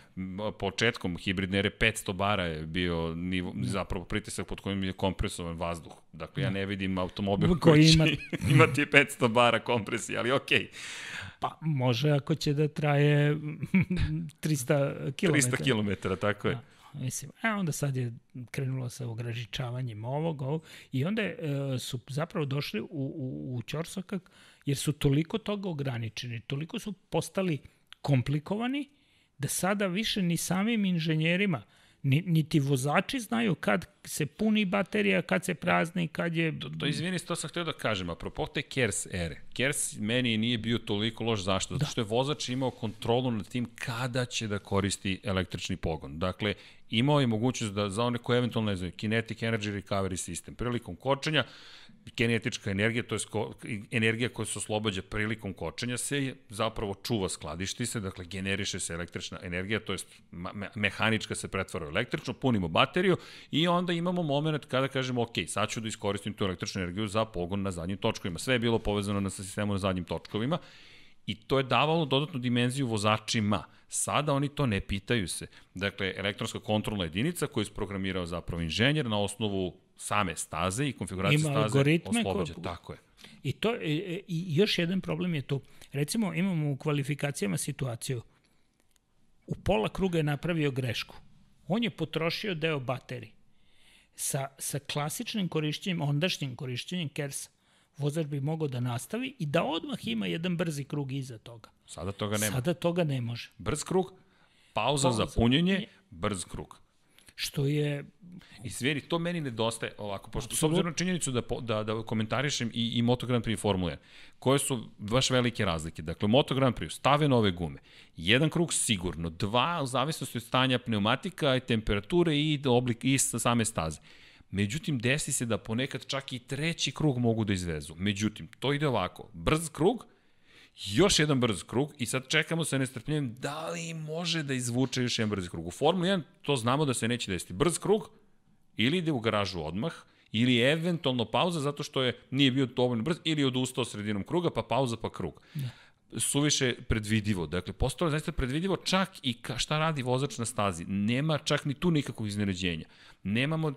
Početkom hibridne ere 500 bara je bio nivo, da. zapravo pritisak pod kojim je kompresovan vazduh. Dakle, da. ja ne vidim automobil koji, koji ima... će imati 500 bara kompresije, ali okej. Okay. Pa može ako će da traje 300 km. 300 km, tako je. Da. Mislim, a onda sad je krenulo sa ograničavanjem ovog, ovog. I onda e, su zapravo došli u, u, u Ćorsokak jer su toliko toga ograničeni, toliko su postali komplikovani da sada više ni samim inženjerima niti vozači znaju kad se puni baterija, kad se prazni, kad je... To, to izvini, to sam htio da kažem, apropo te KERS ere. KERS meni nije bio toliko loš zašto? Zato da. što je vozač imao kontrolu nad tim kada će da koristi električni pogon. Dakle, imao je mogućnost da za one koje eventualno ne znaju, Kinetic Energy Recovery System, prilikom kočenja, kinetička energija, to je energija koja se oslobađa prilikom kočenja, se zapravo čuva, skladišti se, dakle generiše se električna energija, to je mehanička se pretvara u električno, punimo bateriju i onda imamo moment kada kažemo, ok, sad ću da iskoristim tu električnu energiju za pogon na zadnjim točkovima. Sve je bilo povezano na sistemu na zadnjim točkovima i to je davalo dodatnu dimenziju vozačima. Sada oni to ne pitaju se. Dakle, elektronska kontrolna jedinica koju je isprogramirao zapravo inženjer na osnovu same staze i konfiguracije Ima staze oslobađa. Ko... Tako je. I, to, i, I još jedan problem je tu. Recimo, imamo u kvalifikacijama situaciju. U pola kruga je napravio grešku. On je potrošio deo baterije. Sa, sa klasičnim korišćenjem, ondašnjim korišćenjem kersa, vozač bi mogao da nastavi i da odmah ima jedan brzi krug iza toga. Sada toga nema. Sada toga ne može. Brz krug, pauza, pauza. za punjenje, brz krug što je... I sveri, to meni nedostaje ovako, pošto s obzirom na činjenicu da, da, da komentarišem i, i Moto Grand Prix Formule 1, koje su baš velike razlike. Dakle, Moto Grand Prix stave nove gume, jedan krug sigurno, dva u zavisnosti od stanja pneumatika i temperature i oblik i same staze. Međutim, desi se da ponekad čak i treći krug mogu da izvezu. Međutim, to ide ovako, brz krug, još jedan brz krug i sad čekamo sa nestrpljenjem da li može da izvuče još jedan brz krug. U Formuli 1 to znamo da se neće desiti. Brz krug ili ide u garažu odmah, ili eventualno pauza zato što je nije bio dovoljno brz, ili odustao sredinom kruga, pa pauza pa krug. Da suviše predvidivo. Dakle, postalo je zaista predvidivo čak i ka, šta radi vozač na stazi. Nema čak ni tu nikakvog iznenađenja. Nemamo,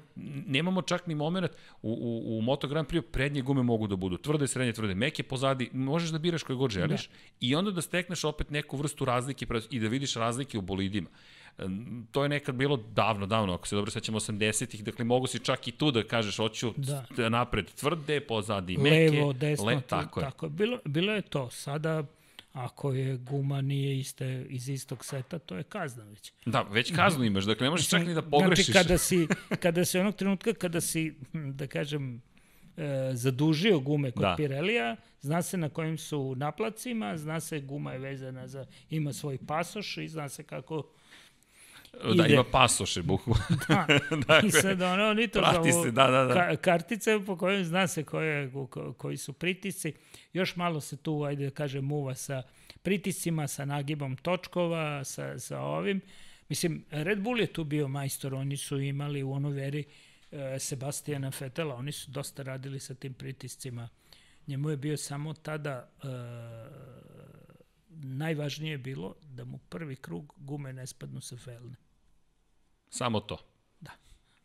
nemamo čak ni moment u, u, u Moto Grand Prix prednje gume mogu da budu tvrde, srednje, tvrde, meke pozadi, možeš da biraš koje god želiš da. i onda da stekneš opet neku vrstu razlike i da vidiš razlike u bolidima. To je nekad bilo davno, davno, ako se dobro sećamo 80-ih, dakle mogu si čak i tu da kažeš hoću da. napred tvrde, pozadi meke. Levo, desno, le, tako, je. tako je. Bilo, bilo je to. Sada ako je guma nije iste, iz istog seta, to je kazna već. Da, već kaznu imaš, dakle ne možeš čak ni da pogrešiš. Znači, kada si, kada si onog trenutka, kada si, hm, da kažem, e, zadužio gume kod da. Pirelija, zna se na kojim su naplacima, zna se guma je vezana za, ima svoj pasoš i zna se kako Da, ima pasoše, buhu. da, dakle, i sad ono, oni to zovu se, da, da, da. Ka, kartice po kojoj zna se koje, ko, koji su pritisci. Još malo se tu, ajde da kažem, muva sa pritiscima, sa nagibom točkova, sa, sa ovim. Mislim, Red Bull je tu bio majstor, oni su imali u ono veri e, Sebastijana Fetela, oni su dosta radili sa tim pritiscima. Njemu je bio samo tada e, najvažnije bilo da mu prvi krug gume ne spadnu sa felne. Samo to. Da.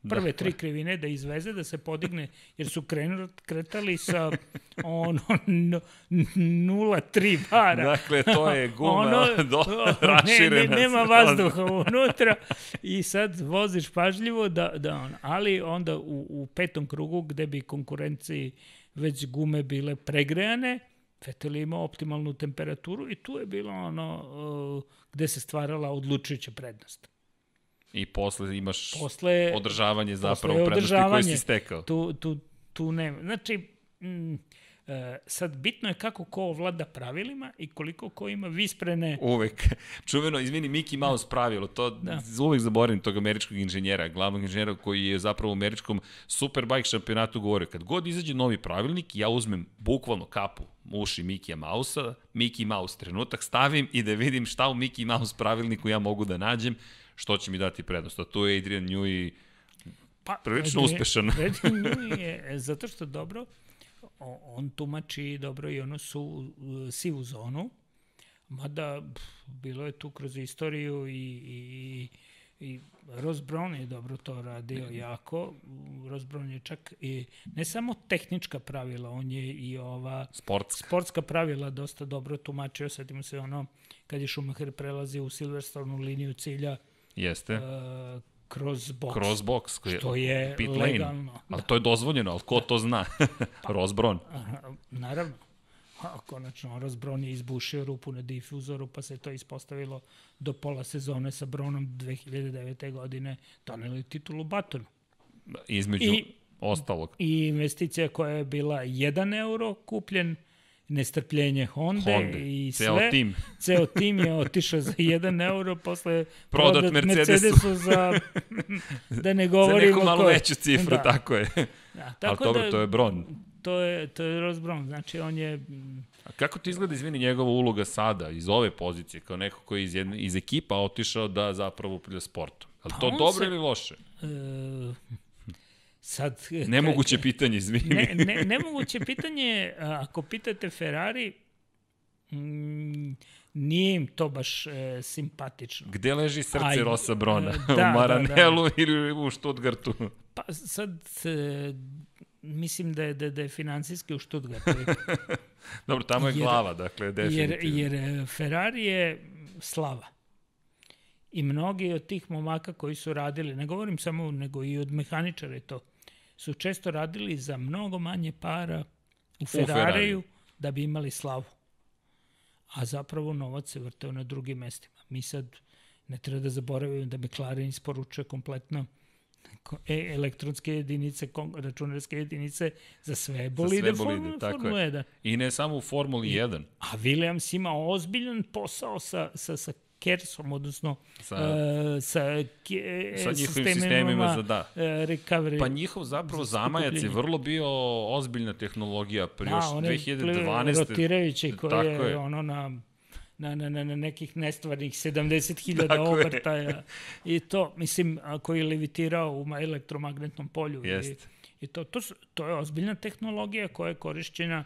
Prve da, tri krivine da izveze, da se podigne, jer su krenuli, kretali sa ono 0,3 bara. Dakle, to je guma ono, do, raširena. Ne, ne, nema vazduha unutra i sad voziš pažljivo, da, da on, ali onda u, u petom krugu gde bi konkurenciji već gume bile pregrejane, Vettel je imao optimalnu temperaturu i tu je bilo ono uh, gde se stvarala odlučujuća prednost. I posle imaš posle, održavanje zapravo posle prednosti koje si stekao. Tu, tu, tu nema. Znači, mm, E, sad, bitno je kako ko vlada pravilima i koliko ko ima visprene... Uvek. Čuveno, izvini, Mickey Mouse pravilo, to da. uvek zaboravim tog američkog inženjera, glavnog inženjera koji je zapravo u američkom Superbike šampionatu govorio, kad god izađe novi pravilnik, ja uzmem bukvalno kapu uši Mickey Mouse-a, Mickey Mouse trenutak stavim i da vidim šta u Mickey Mouse pravilniku ja mogu da nađem, što će mi dati prednost. A tu je Adrian Newey pa, prilično uspešan. Adrian Newey je, zato što dobro, on tumači dobro i ono su sivu zonu, mada pff, bilo je tu kroz istoriju i, i, i Ross Brown je dobro to radio jako. Ross Brown je čak i ne samo tehnička pravila, on je i ova sportska, sportska pravila dosta dobro tumačio. Setimo se ono kad je Schumacher prelazi u Silverstone liniju cilja. Jeste. Uh, kroz box. Kroz box, koji što je pit lane. legalno. Ali da. to je dozvoljeno, ali ko to zna? pa, Rozbron. Naravno. A, konačno, Rozbron je izbušio rupu na difuzoru, pa se to ispostavilo do pola sezone sa Bronom 2009. godine doneli titulu Batonu. Između I, ostalog. I investicija koja je bila 1 euro kupljen, nestrpljenje Honda, Honda. i sve. Ceo tim. Ceo tim je otišao za 1 euro, posle prodat, prodat Mercedesu. Mercedesu za, da ne govorimo... za neku malo ko... veću cifru, da. tako je. Da, tako Ali dobro, da, to je Bron. To je, to je Ross Brown, znači on je... A kako ti izgleda, izvini, njegova uloga sada, iz ove pozicije, kao neko koji iz, jedne, iz ekipa otišao da zapravo upravlja sportom? Je pa to dobro se, ili loše? E, Sad, nemoguće ka, pitanje, izvini. Ne, ne, nemoguće pitanje, ako pitate Ferrari, mm, nije im to baš e, simpatično. Gde leži srce Aj, Rosa Brona? Da, u Maranelu da, da. ili u Stuttgartu? Pa sad, e, mislim da je, da, da je financijski u Stuttgartu. Dobro, tamo je jer, glava, dakle, definitivno. Jer, jer Ferrari je slava. I mnogi od tih momaka koji su radili, ne govorim samo, nego i od mehaničara je to, su često radili za mnogo manje para u, u Ferrariju da bi imali slavu. A zapravo novac se vrteo na drugim mestima. Mi sad ne treba da zaboravimo da McLaren isporučuje kompletno e, elektronske jedinice, računarske jedinice za sve bolide, za sve bolide Formula, tako Formula 1. I ne samo u Formuli 1. A Williams ima ozbiljan posao sa, sa, sa Kersom, odnosno sa, uh, sa, ke, sa njihovim sistemima za da. Uh, recovery. Pa njihov zapravo za zamajac je vrlo bio ozbiljna tehnologija pre da, još 2012. Rotirajući koji je, je ono na na, na, na, na nekih nestvarnih 70.000 obrtaja i to, mislim, koji je levitirao u elektromagnetnom polju. Jest. I, i to, to, to je ozbiljna tehnologija koja je korišćena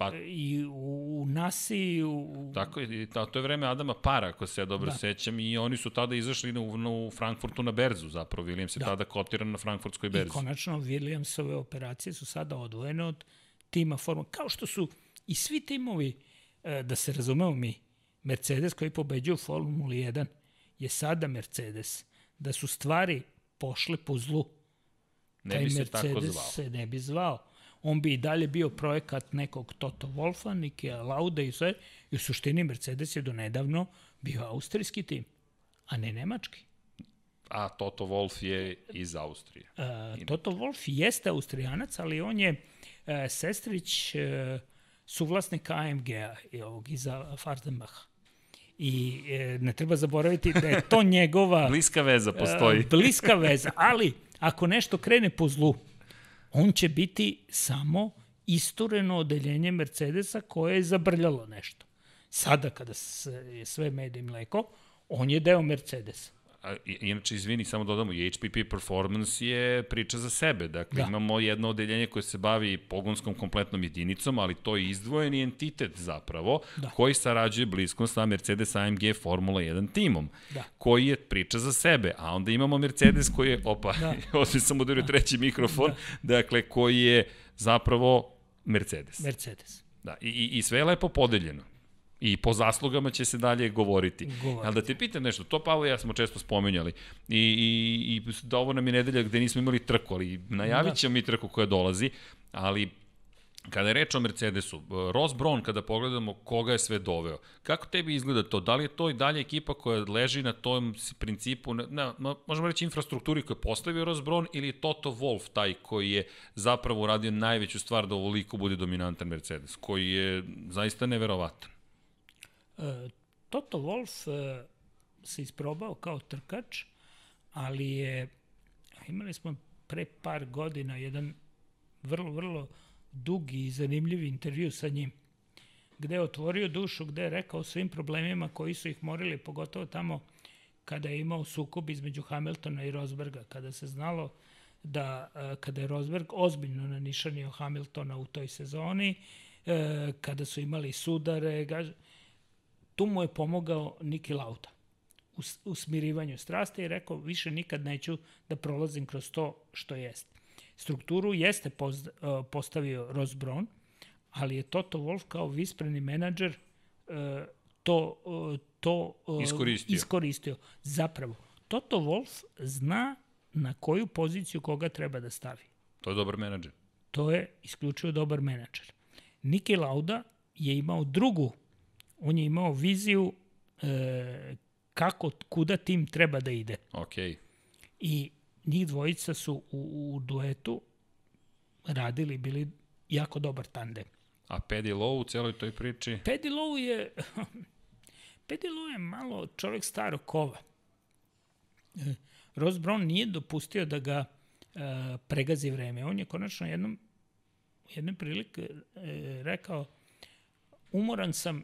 Pa, I u, u NASI, u... Tako je, to, to je vreme Adama Para, ako se ja dobro da. sećam, i oni su tada izašli na, u Frankfurtu na berzu, zapravo, Williams je da. tada kotiran na frankfurtskoj berzi. I konačno, Williamsove operacije su sada odvojene od tima Formula, kao što su i svi timovi, e, da se razumemo mi, Mercedes koji pobeđuje u Formuli 1 je sada Mercedes. Da su stvari pošle po zlu, ne taj bi se Mercedes tako zvao. se ne bi zvao on bi i dalje bio projekat nekog Toto Wolfa, Nike Lauda i sve. I u suštini Mercedes je donedavno bio austrijski tim, a ne nemački. A Toto Wolf je iz Austrije. Uh, Toto Wolf jeste austrijanac, ali on je uh, sestrić uh, suvlasnika AMG-a i ovog iza Fardenbacha. I e, ne treba zaboraviti da je to njegova... bliska veza postoji. E, bliska veza, ali ako nešto krene po zlu, on će biti samo istureno odeljenje Mercedesa koje je zabrljalo nešto. Sada kada se sve med i mleko, on je deo Mercedesa. A, inače, izvini, samo dodamo, HPP Performance je priča za sebe. Dakle, da. imamo jedno odeljenje koje se bavi pogonskom kompletnom jedinicom, ali to je izdvojeni entitet zapravo, da. koji sarađuje blisko sa Mercedes AMG Formula 1 timom, da. koji je priča za sebe. A onda imamo Mercedes koji je, opa, da. ovdje sam udario da. treći mikrofon, da. dakle, koji je zapravo Mercedes. Mercedes. Da, i, i sve je lepo podeljeno. I po zaslugama će se dalje govoriti. govoriti. Ali da te pitam nešto, to Pavle ja smo često spomenjali. I, i, i da ovo nam je nedelja gde nismo imali trku, ali najavit da. ćemo da. mi trku koja dolazi, ali Kada je reč o Mercedesu, Ross Brown, kada pogledamo koga je sve doveo, kako tebi izgleda to? Da li je to i dalje ekipa koja leži na tom principu, na, na, možemo reći infrastrukturi koju je postavio Ross Brown ili je Toto Wolff taj koji je zapravo uradio najveću stvar da ovoliko bude dominantan Mercedes, koji je zaista neverovatan? E, Toto Wolff e, se isprobao kao trkač, ali je, imali smo pre par godina jedan vrlo, vrlo dugi i zanimljivi intervju sa njim, gde je otvorio dušu, gde je rekao svim problemima koji su ih morili, pogotovo tamo kada je imao sukob između Hamiltona i Rosberga, kada se znalo da e, kada je Rosberg ozbiljno nanišanio Hamiltona u toj sezoni, kada su imali sudare, tu mu je pomogao Niki Lauda u, u smirivanju strasti i rekao više nikad neću da prolazim kroz to što jeste. Strukturu jeste uh, postavio Ross Brown, ali je Toto Wolff kao vispreni menadžer uh, to, uh, to iskoristio. iskoristio. Zapravo, Toto Wolff zna na koju poziciju koga treba da stavi. To je dobar menadžer. To je isključivo dobar menadžer. Niki Lauda je imao drugu, on je imao viziju e, kako, kuda tim treba da ide. Okay. I njih dvojica su u, u duetu radili, bili jako dobar tandem. A Paddy Lowe u celoj toj priči? Paddy Lowe je... Paddy Lowe je malo čovjek staro kova. E, Ross Brown nije dopustio da ga uh, pregazi vreme. On je konačno jednom jedne prilike uh, rekao umoran sam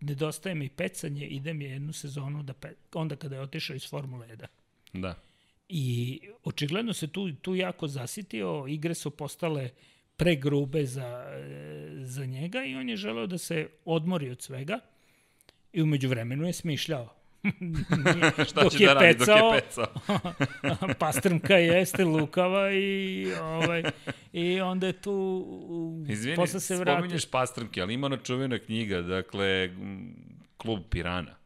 nedostaje mi pecanje, idem je jednu sezonu da pe, onda kada je otišao iz Formule 1. Da. I očigledno se tu, tu jako zasitio, igre su postale pregrube za, za njega i on je želeo da se odmori od svega i umeđu vremenu je smišljao. Šta dok će je da radi pecao, dok je pecao? pastrmka jeste lukava i, ovaj, i onda je tu Izvini, posle se vrati. spominješ pastrmke, ali ima ona čuvena knjiga, dakle, klub Pirana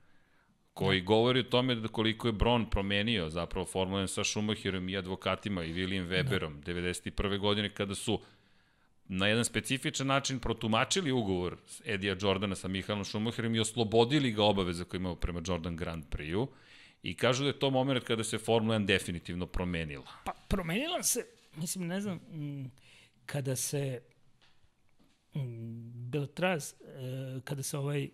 koji govori o tome da koliko je Bron promenio zapravo Formula 1 sa Schumacherom i advokatima i William Weberom da. 91. godine kada su na jedan specifičan način protumačili ugovor Edija Jordana sa Mihaelom Schumacherom i oslobodili ga obaveza koje imao prema Jordan Grand Prix-u i kažu da je to moment kada se Formula 1 definitivno promenila. Pa promenila se, mislim, ne znam, kada se Beltraz, e, kada se ovaj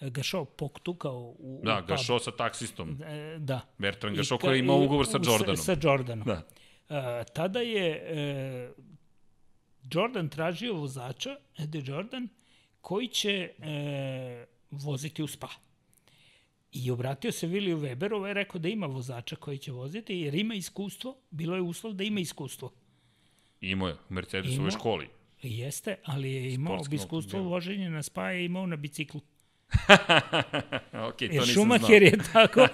Gašo poktukao u Da, u Gašo sa taksistom. E, da. Bertrand Gašo koji je imao ugovor sa Jordanom. Sa, sa Jordanom. Da. Uh, tada je uh, Jordan tražio vozača, Eddie Jordan, koji će uh, voziti u spa. I obratio se Williju Weberu, ovaj rekao da ima vozača koji će voziti, jer ima iskustvo, bilo je uslov da ima iskustvo. Imao je, u Mercedesovoj školi. Jeste, ali je imao iskustvo voženja na spa je imao na biciklu. ok, to Jer nisam Schumacher je tako.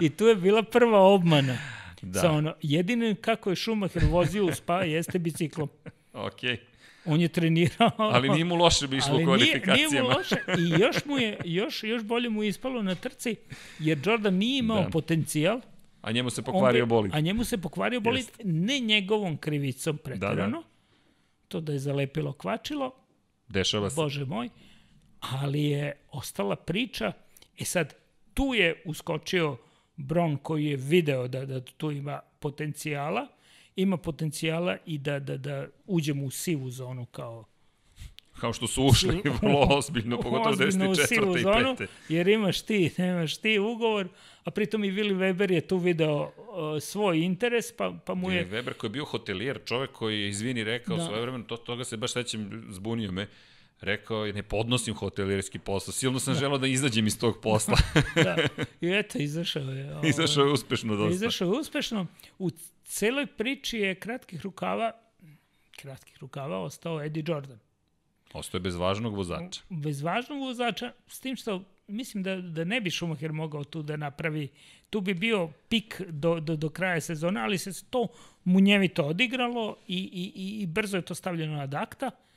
I tu je bila prva obmana. Da. Sa ono, jedino kako je Schumacher vozio u spa jeste biciklom. Ok. On je trenirao. Ali nije mu loše bi išlo u kvalifikacijama. Nije, nije mu loše i još, mu je, još, još bolje mu je ispalo na trci, jer Jordan nije imao da. potencijal. A njemu se pokvario bolid. A njemu se pokvario bolid, Jest. ne njegovom krivicom pretirano. Da, da. To da je zalepilo kvačilo. Dešava se. Bože moj ali je ostala priča. E sad, tu je uskočio Bron koji je video da, da tu ima potencijala, ima potencijala i da, da, da uđemo u sivu zonu kao kao što su ušli vrlo ozbiljno, pogotovo 94. sivu i 5. jer imaš ti, nemaš ti ugovor, a pritom i Willi Weber je tu video uh, svoj interes, pa, pa mu je... Willi Weber koji je bio hotelijer, čovek koji je, izvini, rekao da. svoje vremena, to, toga se baš sećam, zbunio me, rekao je ne podnosim hotelirski posao, silno sam da. želao da izađem iz tog posla. da, i eto, izašao je. Ovo, izašao je uspešno dosta. Izašao je uspešno. U celoj priči je kratkih rukava, kratkih rukava ostao Eddie Jordan. Ostao je bez važnog vozača. Bez važnog vozača, s tim što mislim da, da ne bi Schumacher mogao tu da napravi, tu bi bio pik do, do, do kraja sezona, ali se to munjevito odigralo i, i, i brzo je to stavljeno ad akta. Uh,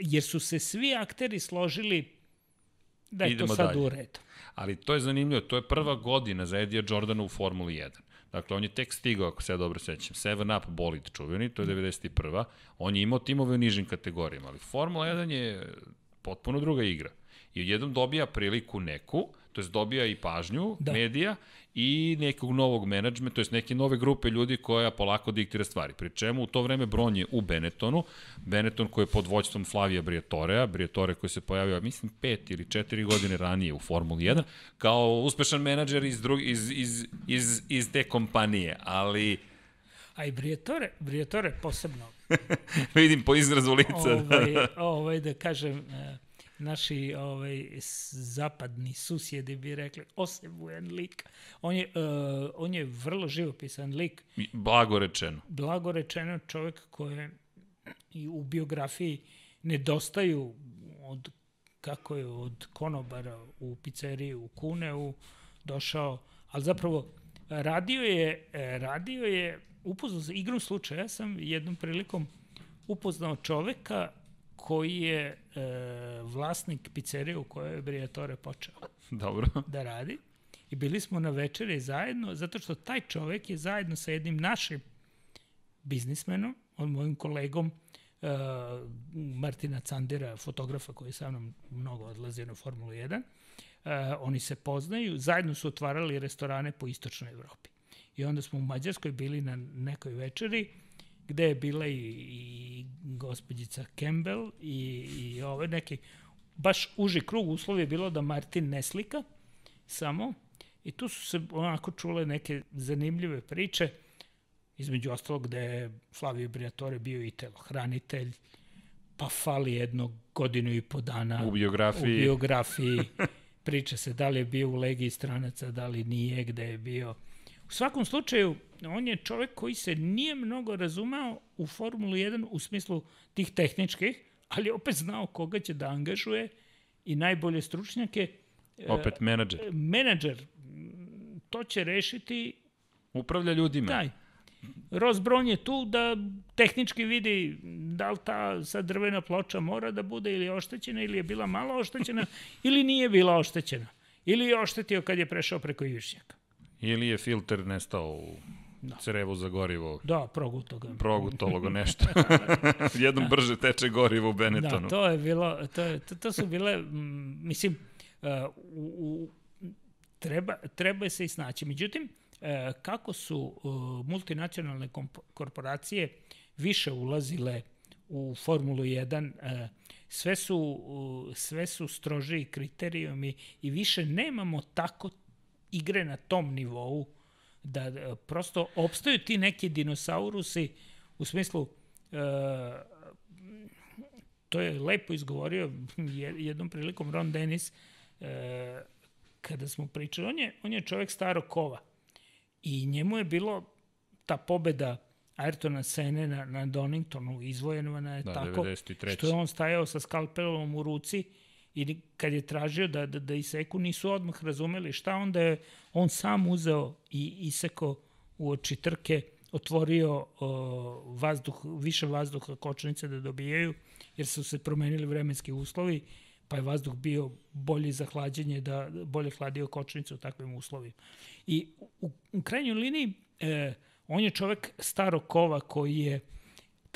jer su se svi akteri složili Da je to Idemo sad dalje. u redu. Ali to je zanimljivo, to je prva godina za Edija Jordana u Formuli 1. Dakle, on je tek stigao, ako se ja dobro sećam, Seven Up bolid čuveni, to je 91. On je imao timove u nižim kategorijama, ali Formula 1 je potpuno druga igra. I jednom dobija priliku neku, to jest dobija i pažnju Da. da. medija i nekog novog menadžmenta, to jest neke nove grupe ljudi koja polako diktira stvari. Pri čemu u to vreme Bron je u Benettonu, Benetton koji je pod vođstvom Flavija Briatorea, Briatore koji se pojavio, mislim, pet ili četiri godine ranije u Formuli 1, kao uspešan menadžer iz, drug, iz, iz, iz, iz te kompanije, ali A i Briatore, Briatore posebno, vidim po izrazu lica. ovaj, da. ovaj, da kažem, e, naši ovaj, zapadni susjedi bi rekli, osebujan lik. On je, uh, on je vrlo živopisan lik, Blago rečeno. blago rečeno čovjek koje i u biografiji nedostaju od kako je od konobara u pizzeriji u Kuneu došao, ali zapravo radio je, e, radio je, upoznao se igrom slučaja, ja sam jednom prilikom upoznao čoveka koji je e, vlasnik pizzerije u kojoj je Briatore počeo Dobro. da radi i bili smo na večeri zajedno, zato što taj čovek je zajedno sa jednim našim biznismenom, od mojim kolegom uh, Martina Candera, fotografa koji je sa mnom mnogo odlazio na Formulu 1, uh, oni se poznaju, zajedno su otvarali restorane po istočnoj Evropi. I onda smo u Mađarskoj bili na nekoj večeri, gde je bila i, i gospođica Campbell i, i ove neki, baš uži krug uslov je bilo da Martin ne slika, samo, i tu su se onako čule neke zanimljive priče, između ostalog gde je Flavio Briatore bio i telohranitelj, pa fali jedno godinu i po dana U biografiji. u biografiji priča se da li je bio u legiji stranaca, da li nije, gde je bio. U svakom slučaju, on je čovek koji se nije mnogo razumeo u Formulu 1 u smislu tih tehničkih, ali opet znao koga će da angažuje i najbolje stručnjake. Opet menadžer. Menadžer, m, to će rešiti Upravlja ljudima. taj. Ross Brown je tu da tehnički vidi da li ta sad drvena ploča mora da bude ili oštećena ili je bila malo oštećena ili nije bila oštećena. Ili je oštetio kad je prešao preko Ivišnjaka. Ili je filter nestao u crevu za gorivo. Da, proguto ga. Progutalo ga nešto. Jednom brže teče gorivo u Benettonu. Da, to je bilo, to, je, to, to su bile, mm, mislim, uh, u, u, treba, treba se i snaći. Međutim, uh, kako su uh, multinacionalne korporacije više ulazile u Formulu 1, uh, sve su, sve su strožiji kriterijumi i više nemamo tako igre na tom nivou da uh, prosto opstaju ti neki dinosaurusi u smislu uh, to je lepo izgovorio je- jednom prilikom Ron Dennis e, kada smo pričali. On je, on je čovjek starog kova i njemu je bilo ta pobeda Ayrtona Sene na, na Doningtonu izvojena je Da, tako 93.. što je on stajao sa skalpelom u ruci i kad je tražio da, da, da iseku nisu odmah razumeli šta onda je on sam uzeo i iseko u oči trke otvorio o, vazduh, više vazduha kočnice da dobijaju, jer su se promenili vremenski uslovi, pa je vazduh bio bolji za hlađenje, da bolje hladio kočnicu u takvim uslovima. I u, u krajnjoj liniji, e, on je čovek starog kova koji je,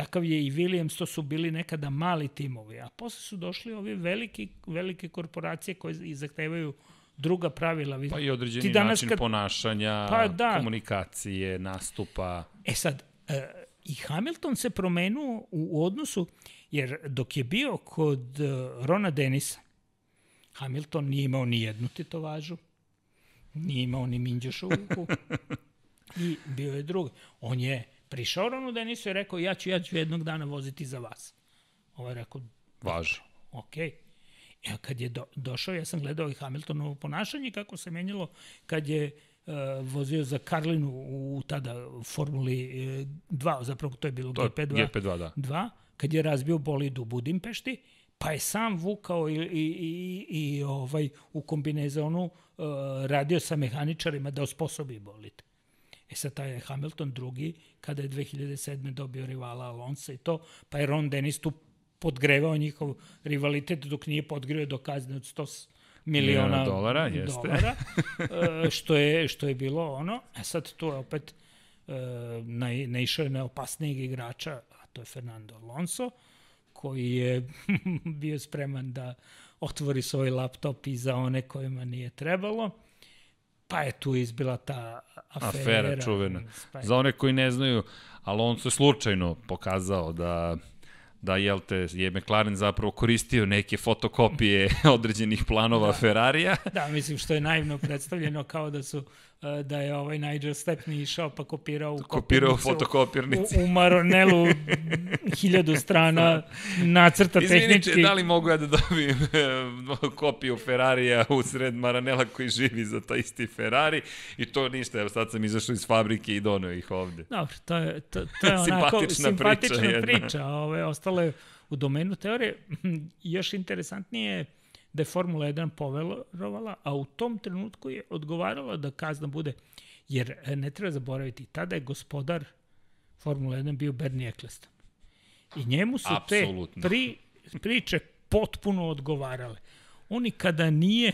takav je i Williams, to su bili nekada mali timovi, a posle su došli ovi veliki, velike korporacije koje i zahtevaju druga pravila. Pa i određeni Ti danas način kad- ponašanja, Pa da. komunikacije, nastupa. E sad, e, i Hamilton se promenuo u odnosu, jer dok je bio kod e, Rona Denisa, Hamilton nije imao ni jednu tetovažu, nije imao ni minđoš u uku i bio je drugi. On je prišao Ronu Denisu i rekao, ja ću, ja ću jednog dana voziti za vas. Ovo je rekao, Važi. ok. Ja kad je do, došao, ja sam gledao i Hamiltonovo ponašanje, kako se menjalo kad je uh, vozio za Karlinu u tada Formuli uh, 2, zapravo to je bilo To je GP2, GP2, da. 2, kad je razbio bolid u Budimpešti, pa je sam vukao i, i, i, i ovaj, u kombinezonu uh, radio sa mehaničarima da osposobi bolid. E sad taj je Hamilton drugi, kada je 2007. dobio rivala Alonso i to, pa je Ron Dennis tu podgrevao njihov rivalitet dok nije podgreo do kazne od 100, miliona Miliona dolara, jeste. dolara, e, što, je, što je bilo ono. E sad tu je opet e, nai- naišao je na opasnijeg igrača, a to je Fernando Alonso, koji je bio spreman da otvori svoj laptop i za one kojima nije trebalo. Pa je tu izbila ta afera. Afera čuvena. Za one koji ne znaju, Alonso je slučajno pokazao da da jel te, je McLaren zapravo koristio neke fotokopije određenih planova da. Ferrarija. Da, mislim što je naivno predstavljeno kao da su da je ovaj Nigel Stepney išao pa kopirao u Kopirao fotokopirnici. U, u Maronelu hiljadu strana nacrta Izvinite, tehnički. da li mogu ja da dobijem e, kopiju Ferrarija u sred Maranela koji živi za taj isti Ferrari i to ništa, evo sad sam izašao iz fabrike i doneo ih ovde. Dobro, to je, to, to je onako Simpatična simpatična priča priča. jedna. Ove, ostalo je u domenu teorije. Još interesantnije je da je Formula 1 poverovala, a u tom trenutku je odgovarala da kazna bude, jer e, ne treba zaboraviti, tada je gospodar Formula 1 bio Bernie Eccleston. I njemu su Apsolutno. te pri, priče potpuno odgovarale. On i kada nije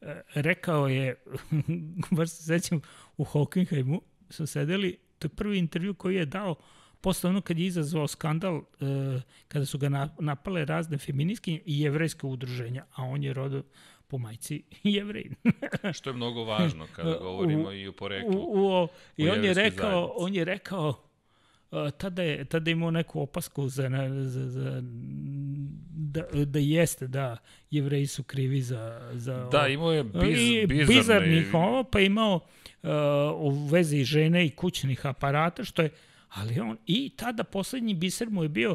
e, rekao je, baš se sećam, u Hockenheimu su sedeli, to je prvi intervju koji je dao posle ono kad je izazvao skandal, e, kada su ga na, napale razne feministke i jevrejske udruženja, a on je rodo po majci jevrej. Što je mnogo važno kada govorimo i o poreklu. U, u, o, I u on je rekao, zajednici. on je rekao, Uh, tada je, tada je imao neku opasku za, za, za da, da jeste, da, jevreji su krivi za... za Da, imao je biz, I bizarne... bizarnih ovo, pa imao uh, u vezi žene i kućnih aparata, što je, ali on, i tada poslednji biser mu je bio,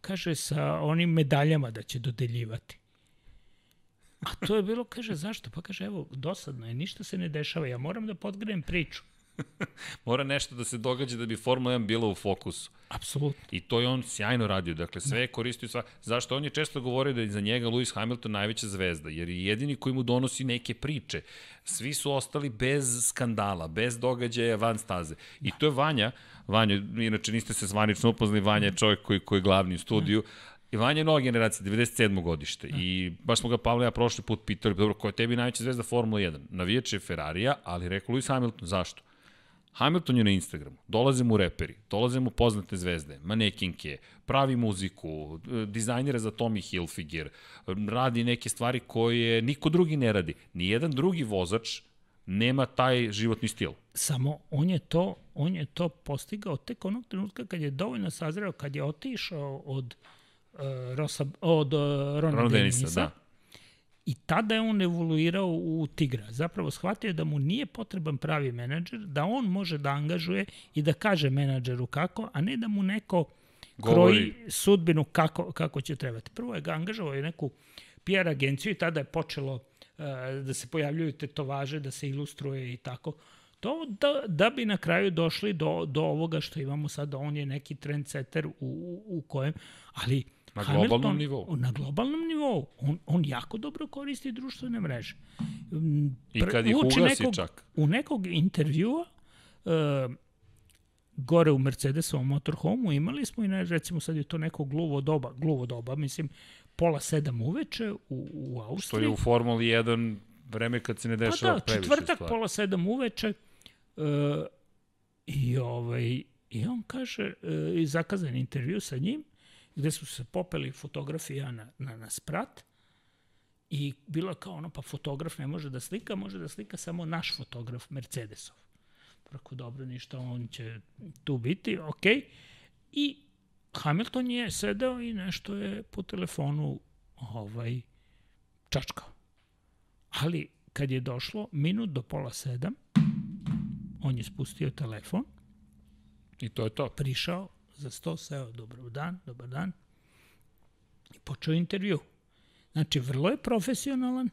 kaže, sa onim medaljama da će dodeljivati. A to je bilo, kaže, zašto? Pa kaže, evo, dosadno je, ništa se ne dešava, ja moram da podgrejem priču. Mora nešto da se događa da bi Formula 1 bila u fokusu. Apsolutno. I to je on sjajno radio. Dakle, sve je koristio sva... Zašto? On je često govorio da je za njega Lewis Hamilton najveća zvezda, jer je jedini koji mu donosi neke priče. Svi su ostali bez skandala, bez događaja van staze. I to je Vanja, Vanja, inače niste se zvanično upoznali, Vanja je čovjek koji, koji je glavni u studiju, I Vanja je nova generacija, 97. godište. I baš smo ga Pavle ja prošli put pitali, dobro, ko je tebi najveća zvezda Formula 1? Navijač je Ferrarija, ali rekao Lewis Hamilton, zašto? Hamilton je na Instagramu, dolaze mu reperi, dolaze mu poznate zvezde, manekinke, pravi muziku, e, dizajnira za Tommy Hilfiger, radi neke stvari koje niko drugi ne radi. Nijedan drugi vozač nema taj životni stil. Samo on je to, on je to postigao tek onog trenutka kad je dovoljno sazreo, kad je otišao od uh, Rosa, od uh, Rona, Ron Denisa, Denisa, da. I tada je on evoluirao u Tigra. Zapravo shvatio je da mu nije potreban pravi menadžer, da on može da angažuje i da kaže menadžeru kako, a ne da mu neko Govori. kroji sudbinu kako, kako će trebati. Prvo je ga angažovao je neku PR agenciju i tada je počelo da se pojavljuju tetovaže, da se ilustruje i tako. To da, da bi na kraju došli do, do ovoga što imamo sada, on je neki trendsetter u, u, u kojem, ali Na Hamilton- globalnom nivou. Na globalnom nivou. On, on jako dobro koristi društvene mreže. Mm, I kad ih ugasi nekog, čak. U nekog intervjua uh, gore u Mercedesovom motorhomeu imali smo i ne, recimo sad je to neko gluvo doba, gluvo doba, mislim pola sedam uveče u, u Austriji. je u Formuli 1 vreme kad se ne Pa dešava da, previše četvrtak, stvari. pola sedam uveče. Uh, I, ovaj, I on kaže, uh, i zakazan intervju sa njim, gde su se popeli fotografija na, na, na sprat i bilo kao ono, pa fotograf ne može da slika, može da slika samo naš fotograf Mercedesov. Prako dobro, ništa, on će tu biti, ok. I Hamilton je sedeo i nešto je po telefonu ovaj, čačkao. Ali kad je došlo minut do pola sedam, on je spustio telefon, I to je to. prišao za sto, seo, dobar dan, dobar dan, i počeo intervju. Znači, vrlo je profesionalan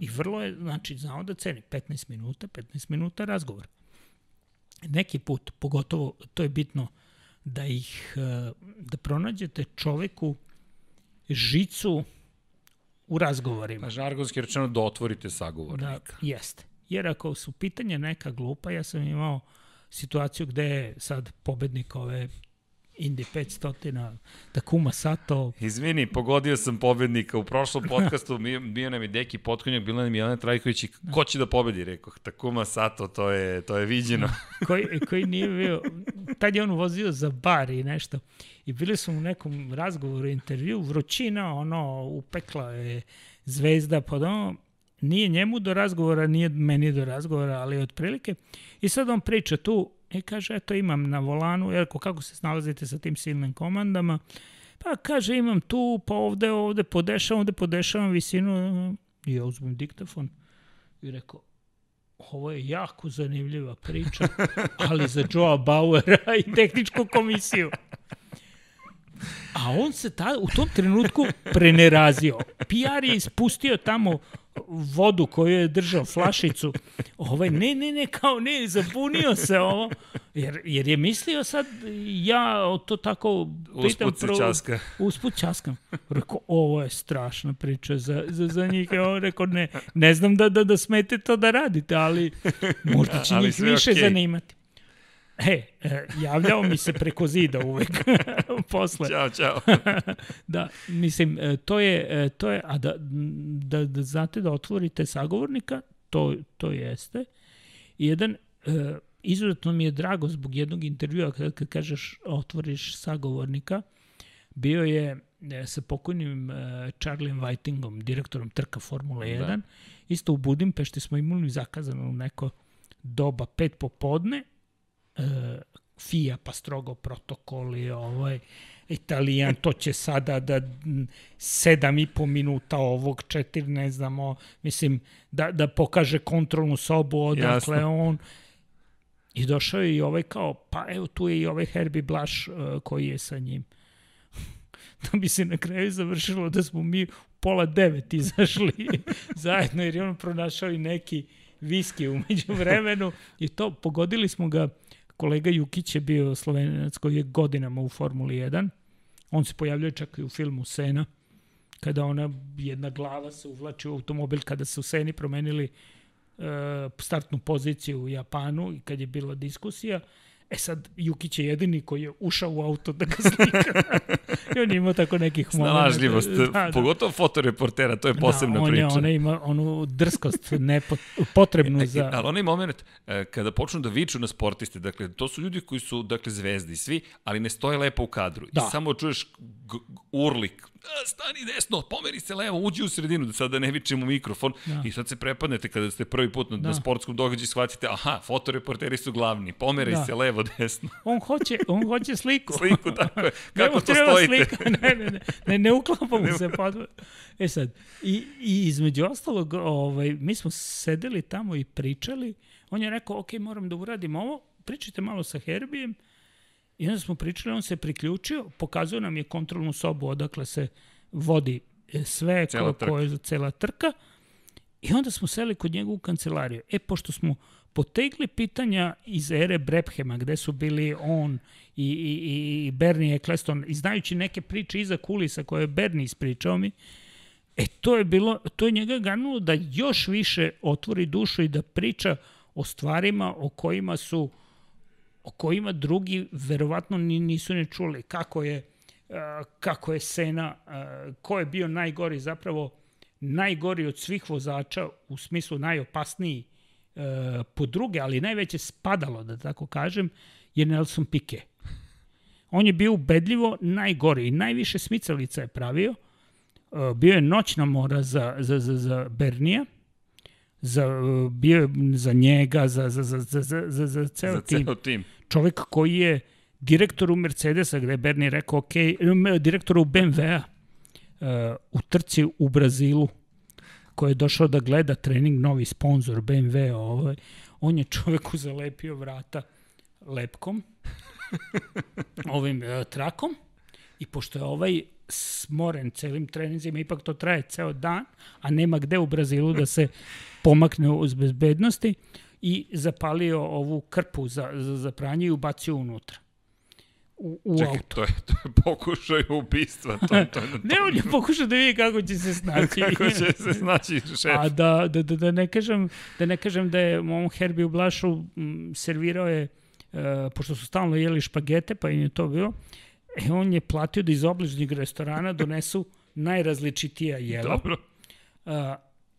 i vrlo je, znači, znao da ceni 15 minuta, 15 minuta razgovor. Neki put, pogotovo, to je bitno da ih, eh, da pronađete čoveku žicu u razgovorima. Na žargonski rečeno da otvorite Da, sagovornika. jeste. Jer ako su pitanja neka glupa, ja sam imao situaciju gde je sad pobednik ove Indy 500, Takuma Sato. Izvini, pogodio sam pobednika. U prošlom podcastu bio nam je Deki Potkonjak, bila nam je Jelena Trajković i ko će da pobedi, rekao. Takuma Sato, to je, to je viđeno. koji, koji nije bio, tad je on vozio za bar i nešto. I bili smo u nekom razgovoru, intervju, vrućina, ono, upekla je zvezda pod ono, nije njemu do razgovora, nije meni do razgovora, ali otprilike. I sad on priča tu, I kaže, eto imam na volanu, jer kako se snalazite sa tim silnim komandama? Pa kaže, imam tu, pa ovde, ovde podešavam, ovde podešavam visinu. I ja uzmem diktafon i rekao, ovo je jako zanimljiva priča, ali za Joa Bauera i tehničku komisiju. A on se ta, u tom trenutku prenerazio. PR je ispustio tamo vodu koju je držao, flašicu. Ovaj, ne, ne, ne, kao ne, zabunio se ovo. Jer, jer je mislio sad, ja to tako pitam. Usput se časka. Usput časkam. Rekao, ovo je strašna priča za, za, za njih. Ja on rekao, ne, ne znam da, da, da smete to da radite, ali možda će ali njih više okay. zanimati. E, e, javljao mi se preko zida uvek posle. Ćao, čao. da, mislim, e, to je, e, to je a da, da, da znate da otvorite sagovornika, to, to jeste. Jedan, izuzetno mi je drago zbog jednog intervjua kad, kad kažeš otvoriš sagovornika, bio je sa pokojnim Charlie Whitingom, direktorom trka Formula 1. Da. Isto u Budimpešti smo imali zakazano neko doba pet popodne FIA pa strogo protokoli, ovaj, Italijan, to će sada da sedam i po minuta ovog, četiri, ne znamo, mislim, da, da pokaže kontrolnu sobu odakle Jasno. on. I došao je i ovaj kao, pa evo tu je i ovaj Herbie Blaš uh, koji je sa njim. da bi se na kraju završilo da smo mi pola devet izašli zajedno, jer je on pronašao i neki viski umeđu vremenu i to pogodili smo ga kolega Jukić je bio slovenac koji je godinama u Formuli 1. On se pojavljuje čak i u filmu Sena, kada ona jedna glava se uvlači u automobil, kada su Seni promenili uh, startnu poziciju u Japanu i kad je bila diskusija, E sad, Jukić je jedini koji je ušao u auto da ga slika. I on ima tako nekih momenta. Snalažljivost, da, da. pogotovo fotoreportera, to je da, posebna da, on priča. Je, ona ima onu drskost nepot, potrebnu e, za... Ali onaj moment, e, kada počnu da viču na sportiste, dakle, to su ljudi koji su, dakle, zvezdi svi, ali ne stoje lepo u kadru. Da. I samo čuješ urlik, stani desno, pomeri se levo, uđi u sredinu, da sada ne vičemo mikrofon da. i sad se prepadnete kada ste prvi put na, da. na sportskom događaju shvatite, aha, fotoreporteri su glavni, pomeri da. se levo, desno. On hoće, on hoće sliku. sliku, tako je. Kako to stojite? Slika. Ne, ne, ne, ne, ne uklapamo se. Pa, e sad, i, i između ostalog, ovaj, mi smo sedeli tamo i pričali, on je rekao, ok, moram da uradim ovo, pričajte malo sa Herbijem, I onda smo pričali, on se priključio, pokazuje nam je kontrolnu sobu odakle se vodi e, sve cela ko, ko je za cela trka. I onda smo seli kod njega u kancelariju. E, pošto smo potegli pitanja iz ere Brephema, gde su bili on i, i, i Bernie Eccleston, i znajući neke priče iza kulisa koje je Bernie ispričao mi, e, to je, bilo, to je njega ganulo da još više otvori dušu i da priča o stvarima o kojima su o kojima drugi verovatno nisu ne čuli. Kako je, kako je Sena, ko je bio najgori, zapravo najgori od svih vozača, u smislu najopasniji po druge, ali najveće spadalo, da tako kažem, je Nelson Piquet. On je bio ubedljivo najgori i najviše smicalica je pravio. Bio je noćna mora za, za, za, za Bernija, za, bio za njega, za, za, za, za, za, za, za ceo za tim. Ceo tim. Čovek koji je direktor u Mercedesa, gde je Bernie rekao, ok, direktor u BMW-a uh, u trci u Brazilu, koji je došao da gleda trening, novi sponsor BMW, ovaj, on je čoveku zalepio vrata lepkom, ovim uh, trakom, i pošto je ovaj smoren celim treninzima, ipak to traje ceo dan, a nema gde u Brazilu da se pomakne uz bezbednosti i zapalio ovu krpu za, za, za pranje i ubacio unutra. U, u Čekaj, auto. to je, to je pokušaj ubistva. To, to, to, ne, on je pokušao da vidi kako će se snaći. kako će se snaći šef. A da, da, da, da, ne kažem, da ne kažem da je on Herbie u Blašu m, servirao je e, pošto su stalno jeli špagete, pa im je to bilo, e, on je platio da iz obližnjeg restorana donesu najrazličitija jela. Dobro. A,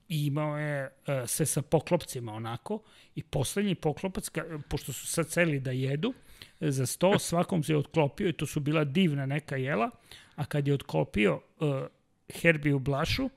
i imao je a, sve sa poklopcima onako i poslednji poklopac, ka, pošto su sad celi da jedu, za sto, svakom se je otklopio i to su bila divna neka jela, a kad je otklopio uh, Herbiju Blašu,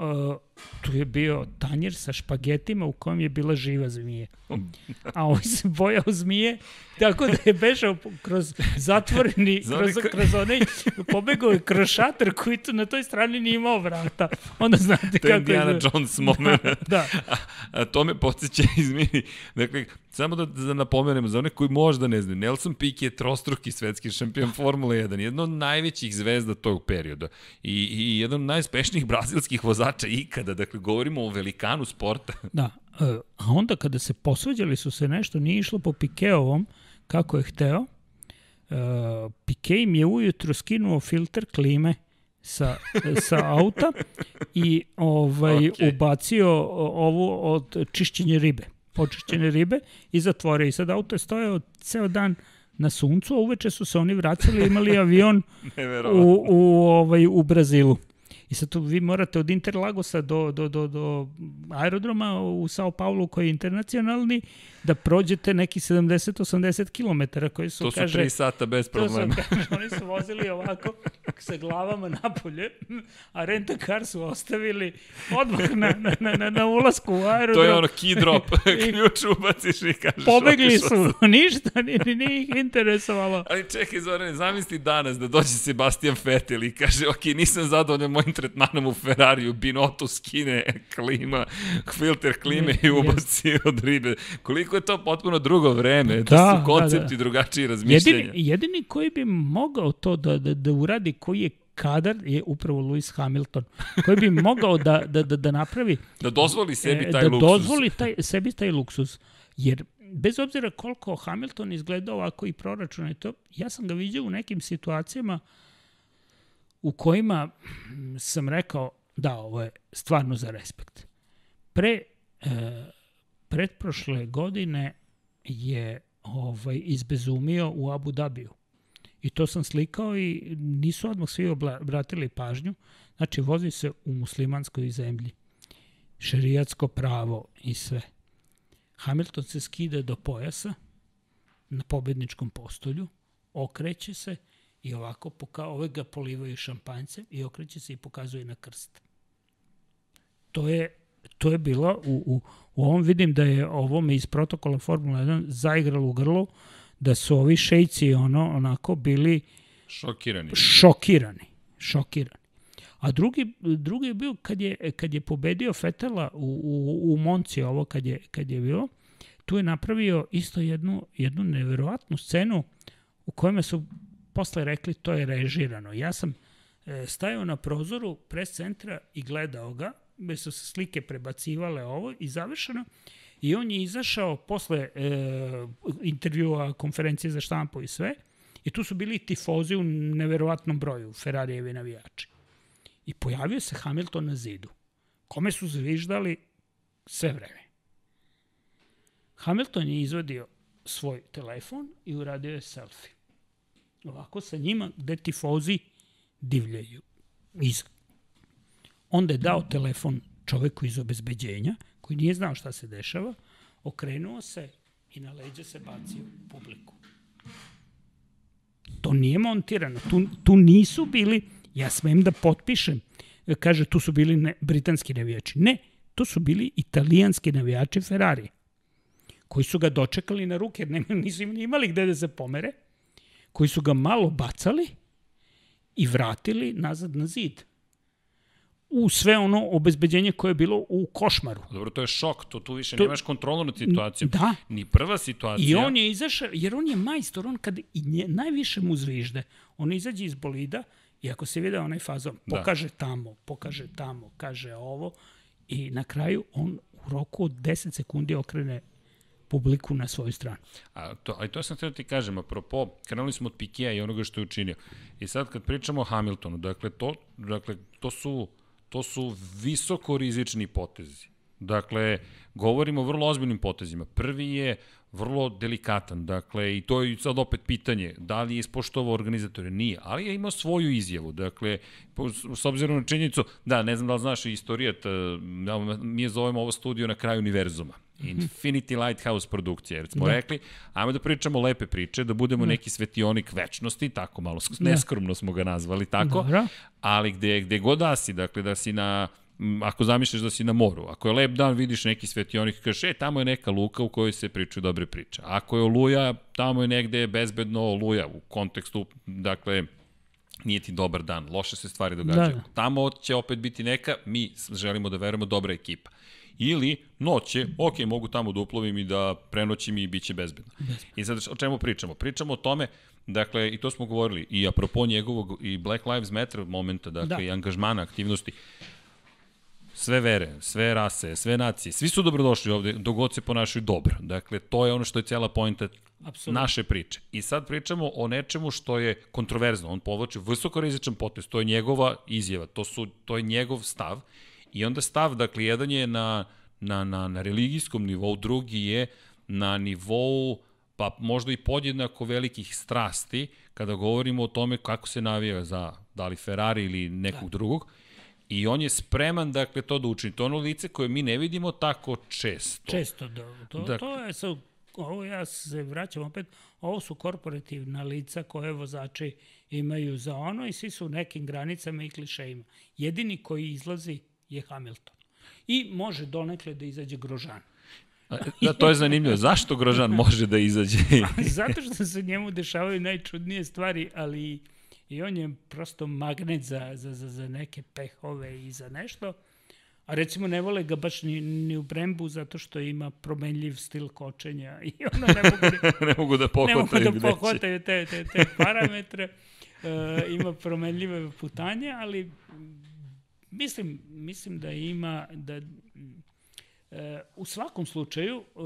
uh, tu je bio tanjer sa špagetima u kojem je bila živa zmije. A on se bojao zmije, tako da je bežao kroz zatvoreni, kroz, kroz onaj, pobegao je kroz šator koji tu na toj strani nije imao vrata. Onda znate to je kako Indiana je... Jones moment. Da, da. A, a to me podsjeća, izmini, dakle, samo da, da napomenemo, za one koji možda ne znaju, Nelson Piquet je trostruki svetski šampion Formule 1, jedna od najvećih zvezda tog perioda i, i jedan od najspešnijih brazilskih vozača ikada, dakle, govorimo o velikanu sporta. Da, e, a onda kada se posvađali su se nešto, nije išlo po Pikeovom kako je hteo, e, Pike im je ujutro skinuo filter klime sa, sa auta i ovaj Okay. ubacio ovu od čišćenja ribe, očišćene ribe i zatvorio. I sad auto je stojao ceo dan na suncu, a uveče su se oni vracali i imali avion u, u, ovaj, u Brazilu. I sad tu vi morate od Interlagosa do, do, do, do aerodroma u Sao Paulo koji je internacionalni da prođete neki 70-80 km koji su, To su kaže, tri sata bez To su, problema. kaže, oni su vozili ovako sa glavama napolje, a renta car su ostavili odmah na, na, na, na, ulasku u aerodrom. To je ono key drop, ključ ubaciš i kažeš Pobegli su, sam. ništa, ni, ni, nije ih interesovalo. Ali čekaj, Zorane, zamisli danas da dođe Sebastian Vettel i kaže, ok, nisam zadovoljan mojim tretmanom u Ferrariju, Binotto skine klima, filter klime i ubaci od ribe. Koliko je to potpuno drugo vreme, da, Da, su koncepti da, da. drugačiji razmišljenja. Jedini, jedini koji bi mogao to da, da, da uradi, koji je kadar, je upravo Lewis Hamilton, koji bi mogao da, da, da, da napravi Da dozvoli sebi e, taj da luksuz. dozvoli taj, sebi taj luksuz. Jer bez obzira koliko Hamilton izgleda ovako i proračuna i to, ja sam ga vidio u nekim situacijama u kojima sam rekao da, ovo je stvarno za respekt. Pre, e, pretprošle godine je ovaj, izbezumio u Abu Dhabiju. I to sam slikao i nisu odmah svi obratili pažnju. Znači, vozi se u muslimanskoj zemlji šerijatsko pravo i sve. Hamilton se skida do pojasa na pobedničkom postolju, okreće se i ovako poka ove ga polivaju šampanjcem i okreće se i pokazuje na krst. To je to je bilo u, u, u ovom vidim da je ovome iz protokola Formula 1 zaigralo u grlu da su ovi šejci ono onako bili Šokirani. šokirani, šokirani. A drugi, drugi je bio kad je, kad je pobedio Fetela u, u, u Monci, ovo kad je, kad je bilo, tu je napravio isto jednu, jednu neverovatnu scenu u kojima su posle rekli to je režirano. Ja sam e, stajao na prozoru pres centra i gledao ga, gde su se slike prebacivale ovo i završeno. I on je izašao posle e, intervjua, konferencije za štampu i sve, I tu su bili tifozi u neverovatnom broju, Ferrarijevi navijači. I pojavio se Hamilton na zidu, kome su zviždali sve vreme. Hamilton je izvadio svoj telefon i uradio je selfie. Ovako sa njima gde tifozi divljaju. Iza. Onda je dao telefon čoveku iz obezbeđenja, koji nije znao šta se dešava, okrenuo se i na leđa se bacio publiku. To nije montirano. Tu, tu nisu bili, ja smem da potpišem, kaže tu su bili ne, britanski navijači. Ne, to su bili italijanski navijači Ferrari, koji su ga dočekali na ruke, jer nisu im ni imali gde da se pomere, koji su ga malo bacali i vratili nazad na zid u sve ono obezbeđenje koje je bilo u košmaru. Dobro, to je šok, to tu više To- nemaš kontrolu nad situacijom. Da. Ni prva situacija. I on je izašao, jer on je majstor, on kad i nje, najviše mu zvižde, on izađe iz bolida i ako se vide onaj fazon, Da. pokaže tamo, pokaže tamo, kaže ovo i na kraju on u roku od 10 sekundi okrene publiku na svoju stranu. A to, ali to sam htio da ti kažem, apropo, krenuli smo od Pikija i onoga što je učinio. I sad kad pričamo o Hamiltonu, dakle, to, dakle, to su to su visoko rizični potezi. Dakle, govorimo o vrlo ozbiljnim potezima. Prvi je vrlo delikatan, dakle, i to je sad opet pitanje, da li je ispoštovao organizatore? Nije, ali je imao svoju izjavu, dakle, s obzirom na činjenicu, da, ne znam da li znaš istorijat, mi je zovemo ovo studio na kraju univerzuma, Infinity Lighthouse produkcija, jer smo da. rekli, ajmo da pričamo lepe priče, da budemo da. neki svetionik večnosti, tako malo da. neskromno smo ga nazvali, tako, Dobro. ali gde, gde god da si, dakle, da si na ako zamišljaš da si na moru, ako je lep dan, vidiš neki svetionik i kažeš, e, tamo je neka luka u kojoj se pričaju dobre priče. Ako je oluja, tamo je negde bezbedno oluja u kontekstu, dakle, nije ti dobar dan, loše se stvari događaju. Da. Tamo će opet biti neka, mi želimo da verujemo, dobra ekipa. Ili noće, ok, mogu tamo da uplovim i da prenoćim i bit će bezbedno. bezbedno. I sad o čemu pričamo? Pričamo o tome, dakle, i to smo govorili, i apropo njegovog i Black Lives Matter momenta, dakle, da. i angažmana, aktivnosti sve vere, sve rase, sve nacije, svi su dobrodošli ovde, dogod se ponašaju dobro. Dakle, to je ono što je cijela pojenta Absolutno. naše priče. I sad pričamo o nečemu što je kontroverzno. On povlači visokorizičan potez, to je njegova izjava, to, su, to je njegov stav. I onda stav, dakle, jedan je na, na, na, na religijskom nivou, drugi je na nivou pa možda i podjednako velikih strasti kada govorimo o tome kako se navija za da li Ferrari ili nekog da. drugog. I on je spreman, dakle, to da učini. To ono lice koje mi ne vidimo tako često. Često, da. To, dakle, to je sad, ovo ja se vraćam opet, ovo su korporativna lica koje vozači imaju za ono i svi su u nekim granicama i klišejima. Jedini koji izlazi je Hamilton. I može donekle da izađe Grožan. Da, to je zanimljivo. Zašto Grožan može da izađe? Zato što se njemu dešavaju najčudnije stvari, ali i on je prosto magnet za, za, za, za neke pehove i za nešto. A recimo ne vole ga baš ni, ni u Brembu zato što ima promenljiv stil kočenja i ono ne mogu da, ne mogu da pohvataju, ne mogu da pohvataju te, te, te parametre. E, ima promenljive putanje, ali mislim, mislim da ima da e, u svakom slučaju e,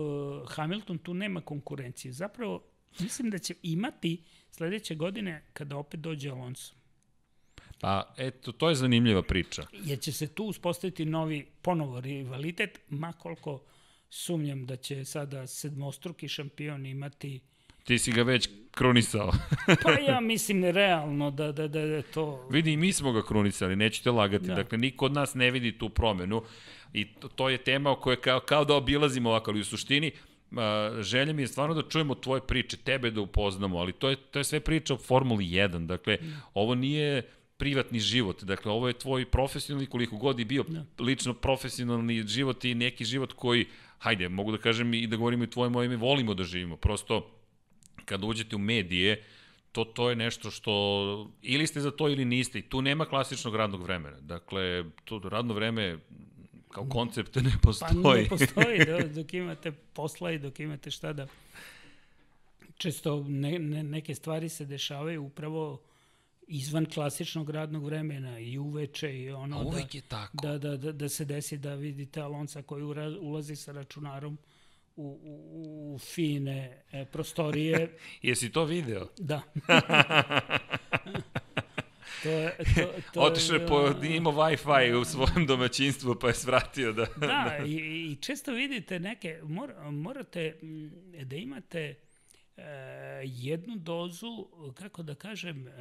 Hamilton tu nema konkurencije. Zapravo mislim da će imati sledeće godine kada opet dođe Alonso. Pa, eto, to je zanimljiva priča. Jer će se tu uspostaviti novi, ponovo, rivalitet, makoliko sumnjam da će sada sedmostruki šampion imati Ti si ga već krunisao. pa ja mislim realno da, da, da, da to... Vidi, mi smo ga krunisali, nećete lagati. Da. Dakle, niko od nas ne vidi tu promenu i to, to je tema o kojoj kao, kao da obilazimo ovako, ali u suštini želja mi je stvarno da čujemo tvoje priče, tebe da upoznamo, ali to je, to je sve priča o Formuli 1, dakle, mm. ovo nije privatni život, dakle, ovo je tvoj profesionalni, koliko god i bio da. lično profesionalni život i neki život koji, hajde, mogu da kažem i da govorimo i tvoje moje ime, volimo da živimo, prosto, kada uđete u medije, to, to je nešto što ili ste za to ili niste i tu nema klasičnog radnog vremena. Dakle, to radno vreme Kao koncept ne postoji. Pa ne postoji, dok imate posla i dok imate šta da... Često ne, ne, neke stvari se dešavaju upravo izvan klasičnog radnog vremena i uveče i ono da, je tako. Da, da, da, da se desi da vidite Alonca koji ulazi sa računarom u, u, u fine e, prostorije. Jesi to video? Da. To je, to, to Otišao je po, ima Wi-Fi u svojem domaćinstvu pa je svratio da... Da, da. I, i često vidite neke, mor, morate mm, da imate e, jednu dozu, kako da kažem, e,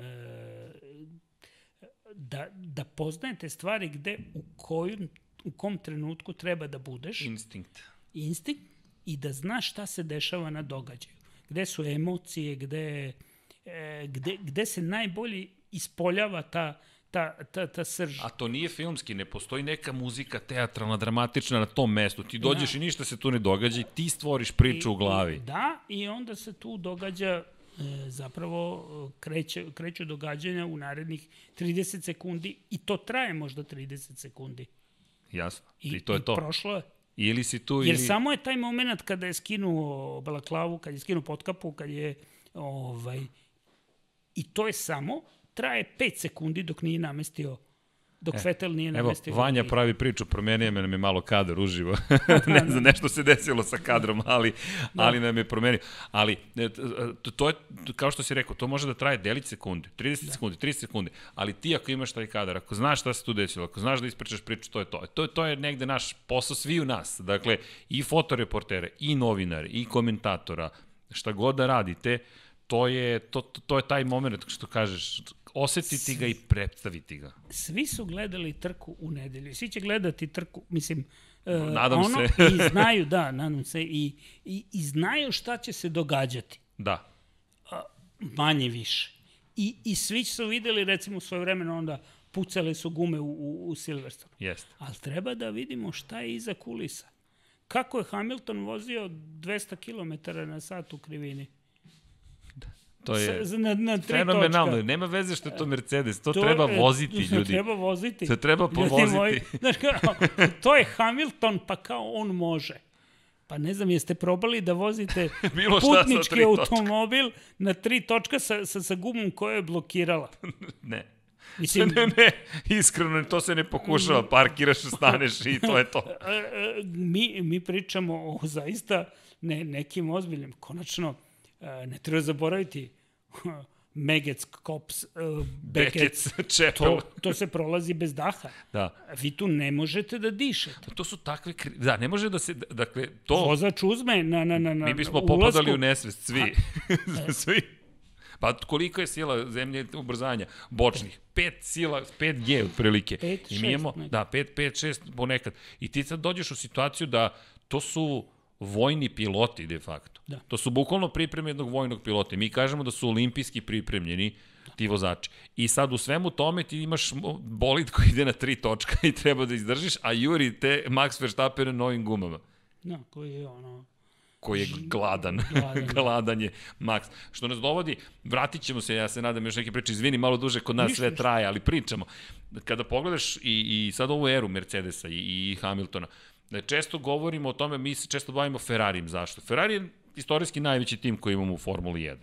da, da poznajete stvari gde, u, kojom, u kom trenutku treba da budeš. Instinkt. Instinkt i da znaš šta se dešava na događaju. Gde su emocije, gde, e, gde, gde se najbolji ispoljava ta, ta, ta, ta srž. A to nije filmski, ne postoji neka muzika teatralna, dramatična na tom mestu. Ti dođeš da. i ništa se tu ne događa i ti stvoriš priču I, u glavi. Da, i onda se tu događa e, zapravo kreće, kreću događanja u narednih 30 sekundi i to traje možda 30 sekundi. Jasno, i, i to je i to. prošlo je. Ili si tu Jer ili... samo je taj moment kada je skinuo balaklavu, kad je skinuo potkapu, kad je ovaj, i to je samo traje 5 sekundi dok nije namestio dok e, Vettel nije namestio. Evo, Vanja pravi priču, promenio me nam je malo kadar uživo. ne znam, nešto se desilo sa kadrom, ali, da. ali nam je promenio. Ali, e, to je, kao što si rekao, to može da traje delić sekunde, 30 da. sekundi, 30 sekunde, ali ti ako imaš taj kadar, ako znaš šta se tu desilo, ako znaš da ispričaš priču, to je to. To, to je negde naš posao svi u nas. Dakle, i fotoreportere, i novinari, i komentatora, šta god da radite, to je, to, to je taj moment što kažeš, osetiti ga i predstaviti ga. Svi su gledali trku u nedelju. Svi će gledati trku, mislim, uh, nadam ono, se. i znaju, da, nadam se, i, i, i znaju šta će se događati. Da. Manje više. I, I svi su videli, recimo, svoje vremena onda pucale su gume u, u, u Silverstone. Jeste. Ali treba da vidimo šta je iza kulisa. Kako je Hamilton vozio 200 km na sat u krivini? To je S, na, na tri fenomenalno. Točka. Nema veze što je to Mercedes. To, to treba voziti, ljudi. To treba voziti. To treba povoziti. Moji, znaš, kao, to je Hamilton, pa kao on može. Pa ne znam, jeste probali da vozite putnički automobil na tri točka sa, sa, sa gumom koja je blokirala? ne. Mislim, ne, ne, iskreno, to se ne pokušava, parkiraš, staneš i to je to. E, e, mi, mi pričamo o zaista ne, nekim ozbiljnim, konačno, e, ne treba zaboraviti, Megec, Kops, uh, Bekec, to, to se prolazi bez daha. Da. Vi tu ne možete da dišete. To su takve, kri... da, ne može da se, dakle, to... Vozač uzme na, na, na, na Mi bismo popadali u nesvest, svi. svi. Pa koliko je sila zemlje ubrzanja? Bočnih. 5 sila, 5G otprilike. 5, I mi imamo, da, 5, 5, 6 ponekad. I ti sad dođeš u situaciju da to su vojni piloti de facto. Da. To su bukvalno pripreme jednog vojnog pilota. Mi kažemo da su olimpijski pripremljeni ti vozači. I sad u svemu tome ti imaš bolid koji ide na tri točka i treba da izdržiš, a juri te Max Verstappen na novim gumama. Da, koji je ono koji je gladan. Gladan, gladan je Max. Što nas dovodi, vratit ćemo se, ja se nadam još neke priče, izvini, malo duže kod nas sve traje, ali pričamo. Kada pogledaš i, i sad ovu eru Mercedesa i, i Hamiltona, često govorimo o tome, mi se često bavimo Ferrarijem. Zašto? Ferrari je istorijski najveći tim koji imamo u Formuli 1.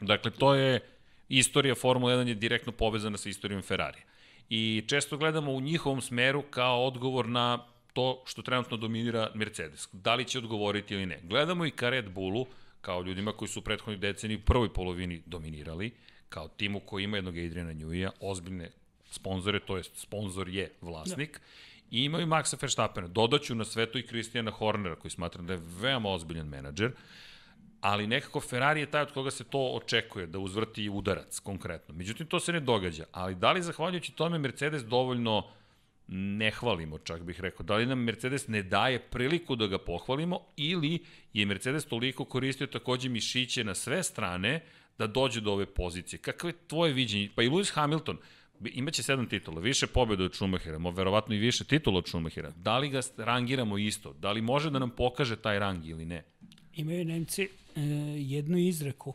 Dakle, to je, istorija Formula 1 je direktno povezana sa istorijom Ferrarija. I često gledamo u njihovom smeru kao odgovor na to što trenutno dominira Mercedes. Da li će odgovoriti ili ne. Gledamo i ka Red Bullu, kao ljudima koji su u prethodnoj deceniji u prvoj polovini dominirali, kao timu koji ima jednog Adriana Newija, ozbiljne sponzore, to jest sponzor je vlasnik, da. I imaju Maxa Verstappena. Dodaću na svetu i Kristijana Hornera, koji smatram da je veoma ozbiljan menadžer, ali nekako Ferrari je taj od koga se to očekuje, da uzvrti udarac konkretno. Međutim, to se ne događa. Ali da li zahvaljujući tome Mercedes dovoljno ne hvalimo, čak bih rekao. Da li nam Mercedes ne daje priliku da ga pohvalimo ili je Mercedes toliko koristio takođe mišiće na sve strane da dođe do ove pozicije. Kakvo je tvoje viđenje? Pa i Lewis Hamilton imaće sedam titula, više pobjeda od Schumachera, verovatno i više titula od Schumachera. Da li ga rangiramo isto? Da li može da nam pokaže taj rang ili ne? Imaju Nemci e, jednu izreku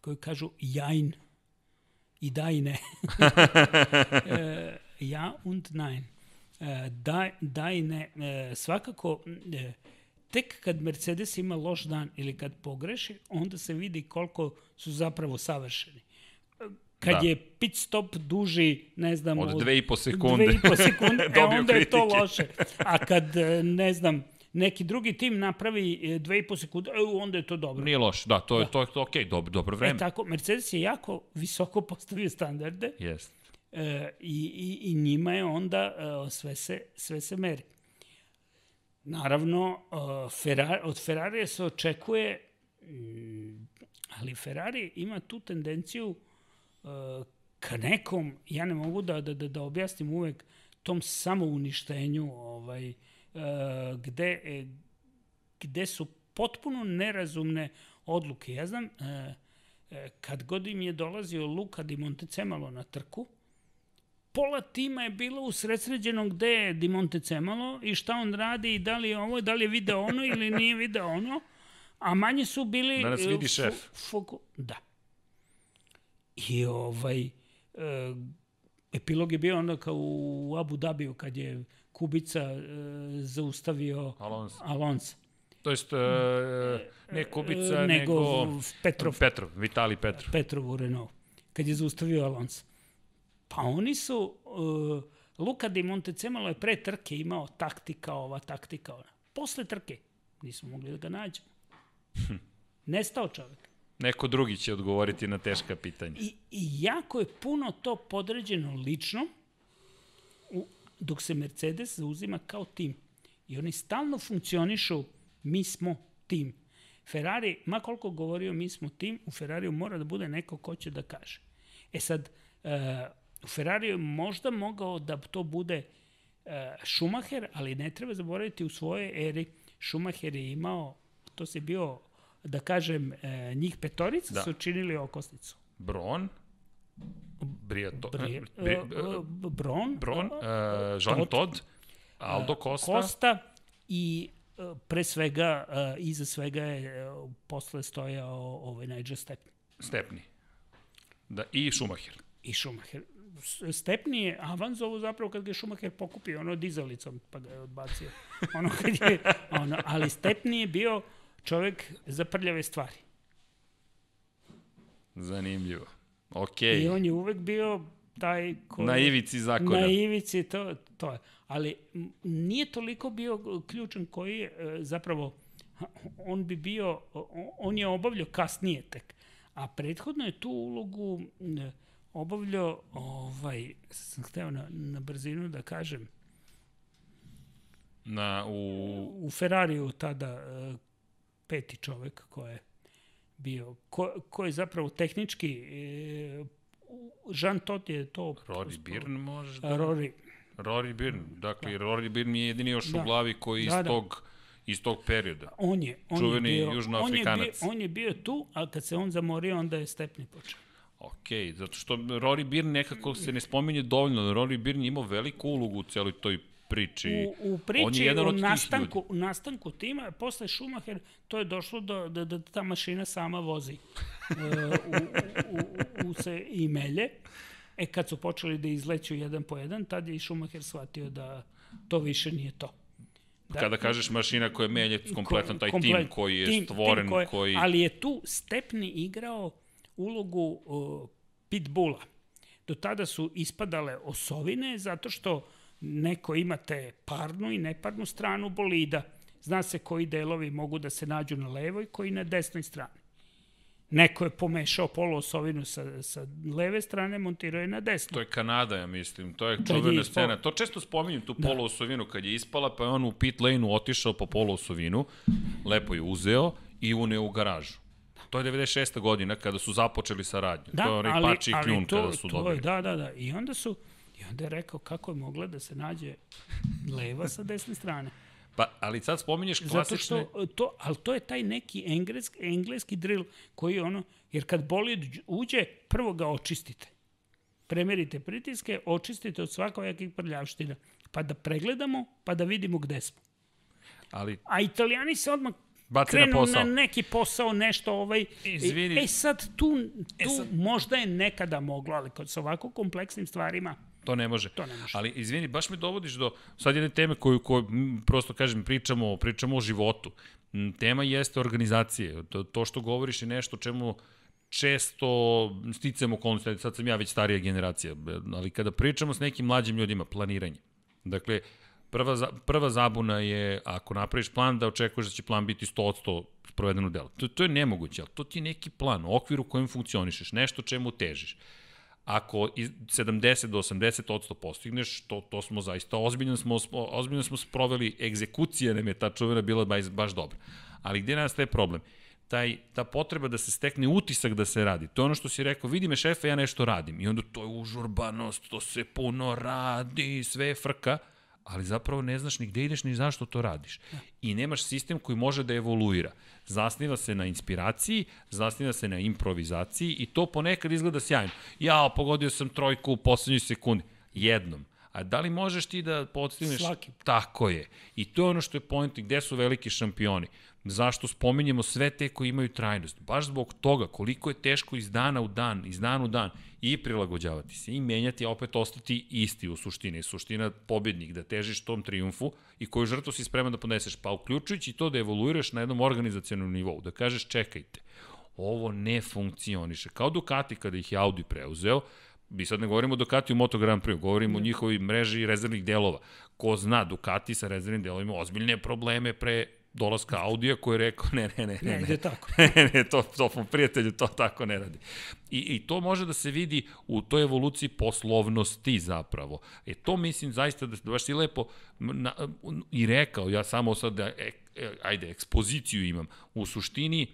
koju kažu jajn i da i ne. e, ja und nein da, da i ne. E, svakako, e, tek kad Mercedes ima loš dan ili kad pogreši, onda se vidi koliko su zapravo savršeni. Kad da. je pit stop duži, ne znam, od, od 2,5 sekunde, 2,5 sekunde e, onda kritike. je to loše. A kad, e, ne znam, neki drugi tim napravi 2,5 sekunde, onda je to dobro. Nije loše, da, to je, da. to je to, ok, dobro, dobro vreme. E tako, Mercedes je jako visoko postavio standarde. Jeste e, i, i, i njima je onda e, sve, se, sve se meri. Naravno, e, Ferrari, od Ferrarija se očekuje, mm, ali Ferrari ima tu tendenciju e, ka nekom, ja ne mogu da, da, da, da objasnim uvek, tom samouništenju, ovaj, e, gde, e, gde su potpuno nerazumne odluke. Ja znam, e, kad god im je dolazio Luka di Montecemalo na trku, pola tima je bilo usredsređeno gde je Di Montecemalo i šta on radi i da li je ovo, da li je video ono ili nije video ono, a manje su bili... Danas vidi šef. Da. I ovaj, e, epilog je bio onda kao u Abu Dhabiju kad je Kubica e, zaustavio Alonso. Alonso. To jest, e, ne Kubica, nego, nego Petrov. Petrov, Vitali Petrov. Petrov u Renault, kad je zaustavio Alonso. Pa oni su uh, Luka di Montecemolo je pre trke imao taktika ova, taktika ona. Posle trke nismo mogli da ga nađemo. Nestao čovek. Neko drugi će odgovoriti na teška pitanja. I, I jako je puno to podređeno lično, u, dok se Mercedes zauzima kao tim. I oni stalno funkcionišu, mi smo tim. Ferrari, ma koliko govorio mi smo tim, u Ferrariju mora da bude neko ko će da kaže. E sad, uh, u Ferrariju možda mogao da to bude uh, Schumacher, ali ne treba zaboraviti u svojoj eri Schumacher je imao, to se bio, da kažem, uh, njih petorica da. su činili okosnicu. Bron, Briato, Bri, Bri, uh, Bron, Bron, uh, Jean Todt, Aldo Costa, Costa i pre svega, uh, iza svega je uh, posle stojao ovaj Nigel Stepney. Stepney. Da, i Schumacher. I Schumacher. Stepney je avanzovo zapravo kad ga je Schumacher pokupio, ono dizalicom, pa ga je odbacio. Ono kad je, ono, ali Stepney je bio čovek za prljave stvari. Zanimljivo. Okay. I on je uvek bio taj ko... Na ivici zakona. Na ivici, to, to je. Ali nije toliko bio ključan koji je zapravo, on bi bio, on je obavljao kasnije tek. A prethodno je tu ulogu obavljao, ovaj, sam hteo na, na brzinu da kažem, na, u... u Ferrariju tada peti čovek ko je bio, ko, ko je zapravo tehnički Jean Todt je to... Rory Byrne možda? Rory. Rory Byrne, dakle, da. Rory Byrne je jedini još da. u glavi koji da, iz, da. tog, iz tog perioda. On je, on Čuveni je bio, južnoafrikanac. On je, bio, on je bio tu, ali kad se on zamorio, onda je stepni počeo. Ok, zato što Rory Byrne nekako se ne spominje dovoljno. Rory Byrne imao veliku ulogu u celoj toj priči. U, u priči, on je jedan u, nastanku, u nastanku tima, posle Schumacher, to je došlo do, da, da ta mašina sama vozi uh, u, u, u, u se imelje. E, kad su počeli da izleću jedan po jedan, tad je i Schumacher shvatio da to više nije to. Da, Kada kažeš mašina koja menja kompletan taj komplet, tim koji je tim, stvoren, tim koji, koji... Ali je tu Stepni igrao ulogu uh, pitbulla. Do tada su ispadale osovine zato što neko imate parnu i neparnu stranu bolida. Zna se koji delovi mogu da se nađu na levoj, koji na desnoj strani. Neko je pomešao poluosovinu sa, sa leve strane, montirao je na desnu. To je Kanada, ja mislim. To je čuvena je scena. To često spominjem, tu da. poluosovinu kad je ispala, pa je on u pit lane-u otišao po poluosovinu, lepo je uzeo i uneo u garažu. To je 96. godina kada su započeli sa radnjom. Da, to je onaj pači i kljun kada su to dobili. Da, da, da. I onda su, onda je rekao kako je mogla da se nađe leva sa desne strane. Pa, ali sad spominješ klasične... Zato što, to, ali to je taj neki engleski, engleski drill koji je ono, jer kad bolid uđe, prvo ga očistite. Premerite pritiske, očistite od svakojakih prljavština, pa da pregledamo, pa da vidimo gde smo. Ali... A italijani se odmah Baci krenu na, posao. na neki posao, nešto ovaj... Izvini. E, e sad, tu, tu e sad... možda je nekada moglo, ali kod sa ovako kompleksnim stvarima, To ne može. To ne može. Ali, izvini, baš me dovodiš do sad jedne teme koju, koju prosto kažem, pričamo, pričamo o životu. Tema jeste organizacije. To, to što govoriš je nešto čemu često sticamo okolnosti, sad sam ja već starija generacija, ali kada pričamo s nekim mlađim ljudima, planiranje. Dakle, prva, za, prva zabuna je, ako napraviš plan, da očekuješ da će plan biti 100% sproveden u delu. To, to je nemoguće, ali to ti je neki plan, u okviru kojem funkcionišeš, nešto čemu težiš ako 70 do 80 odsto postigneš, to, to smo zaista ozbiljno smo, ozbiljno smo sproveli, egzekucija nam je ta čuvena bila baš, baš dobra. Ali gde nastaje problem? Taj, ta potreba da se stekne utisak da se radi. To je ono što si rekao, vidi me šefe, ja nešto radim. I onda to je užurbanost, to se puno radi, sve je frka ali zapravo ne znaš ni gde ideš ni zašto to radiš. I nemaš sistem koji može da evoluira. Zasniva se na inspiraciji, zasniva se na improvizaciji i to ponekad izgleda sjajno. Ja, pogodio sam trojku u poslednjoj sekundi. Jednom. A da li možeš ti da podstigneš? Svaki. Tako je. I to je ono što je point, gde su veliki šampioni. Zašto spominjemo sve te koji imaju trajnost? Baš zbog toga koliko je teško iz dana u dan, iz dana u dan i prilagođavati se i menjati, a opet ostati isti u suštini. Suština pobednik, da težiš tom triumfu i koju žrtvu si spreman da podneseš, pa uključujući to da evoluiraš na jednom organizacijalnom nivou, da kažeš čekajte, ovo ne funkcioniše. Kao Ducati kada ih je Audi preuzeo, Mi sad ne govorimo o Ducati u Moto Grand Prix, govorimo o njihovoj mreži rezervnih delova. Ko zna, Ducati sa rezervnim delovima ozbiljne probleme pre dolaska Audija koji je rekao ne, ne, ne, ne, Ne, tako. ne, ne, to, to po prijatelju, to tako ne radi. I, I to može da se vidi u toj evoluciji poslovnosti zapravo. E to mislim zaista da, da baš si lepo na, i rekao, ja samo sad da, e, e, ajde, ekspoziciju imam. U suštini,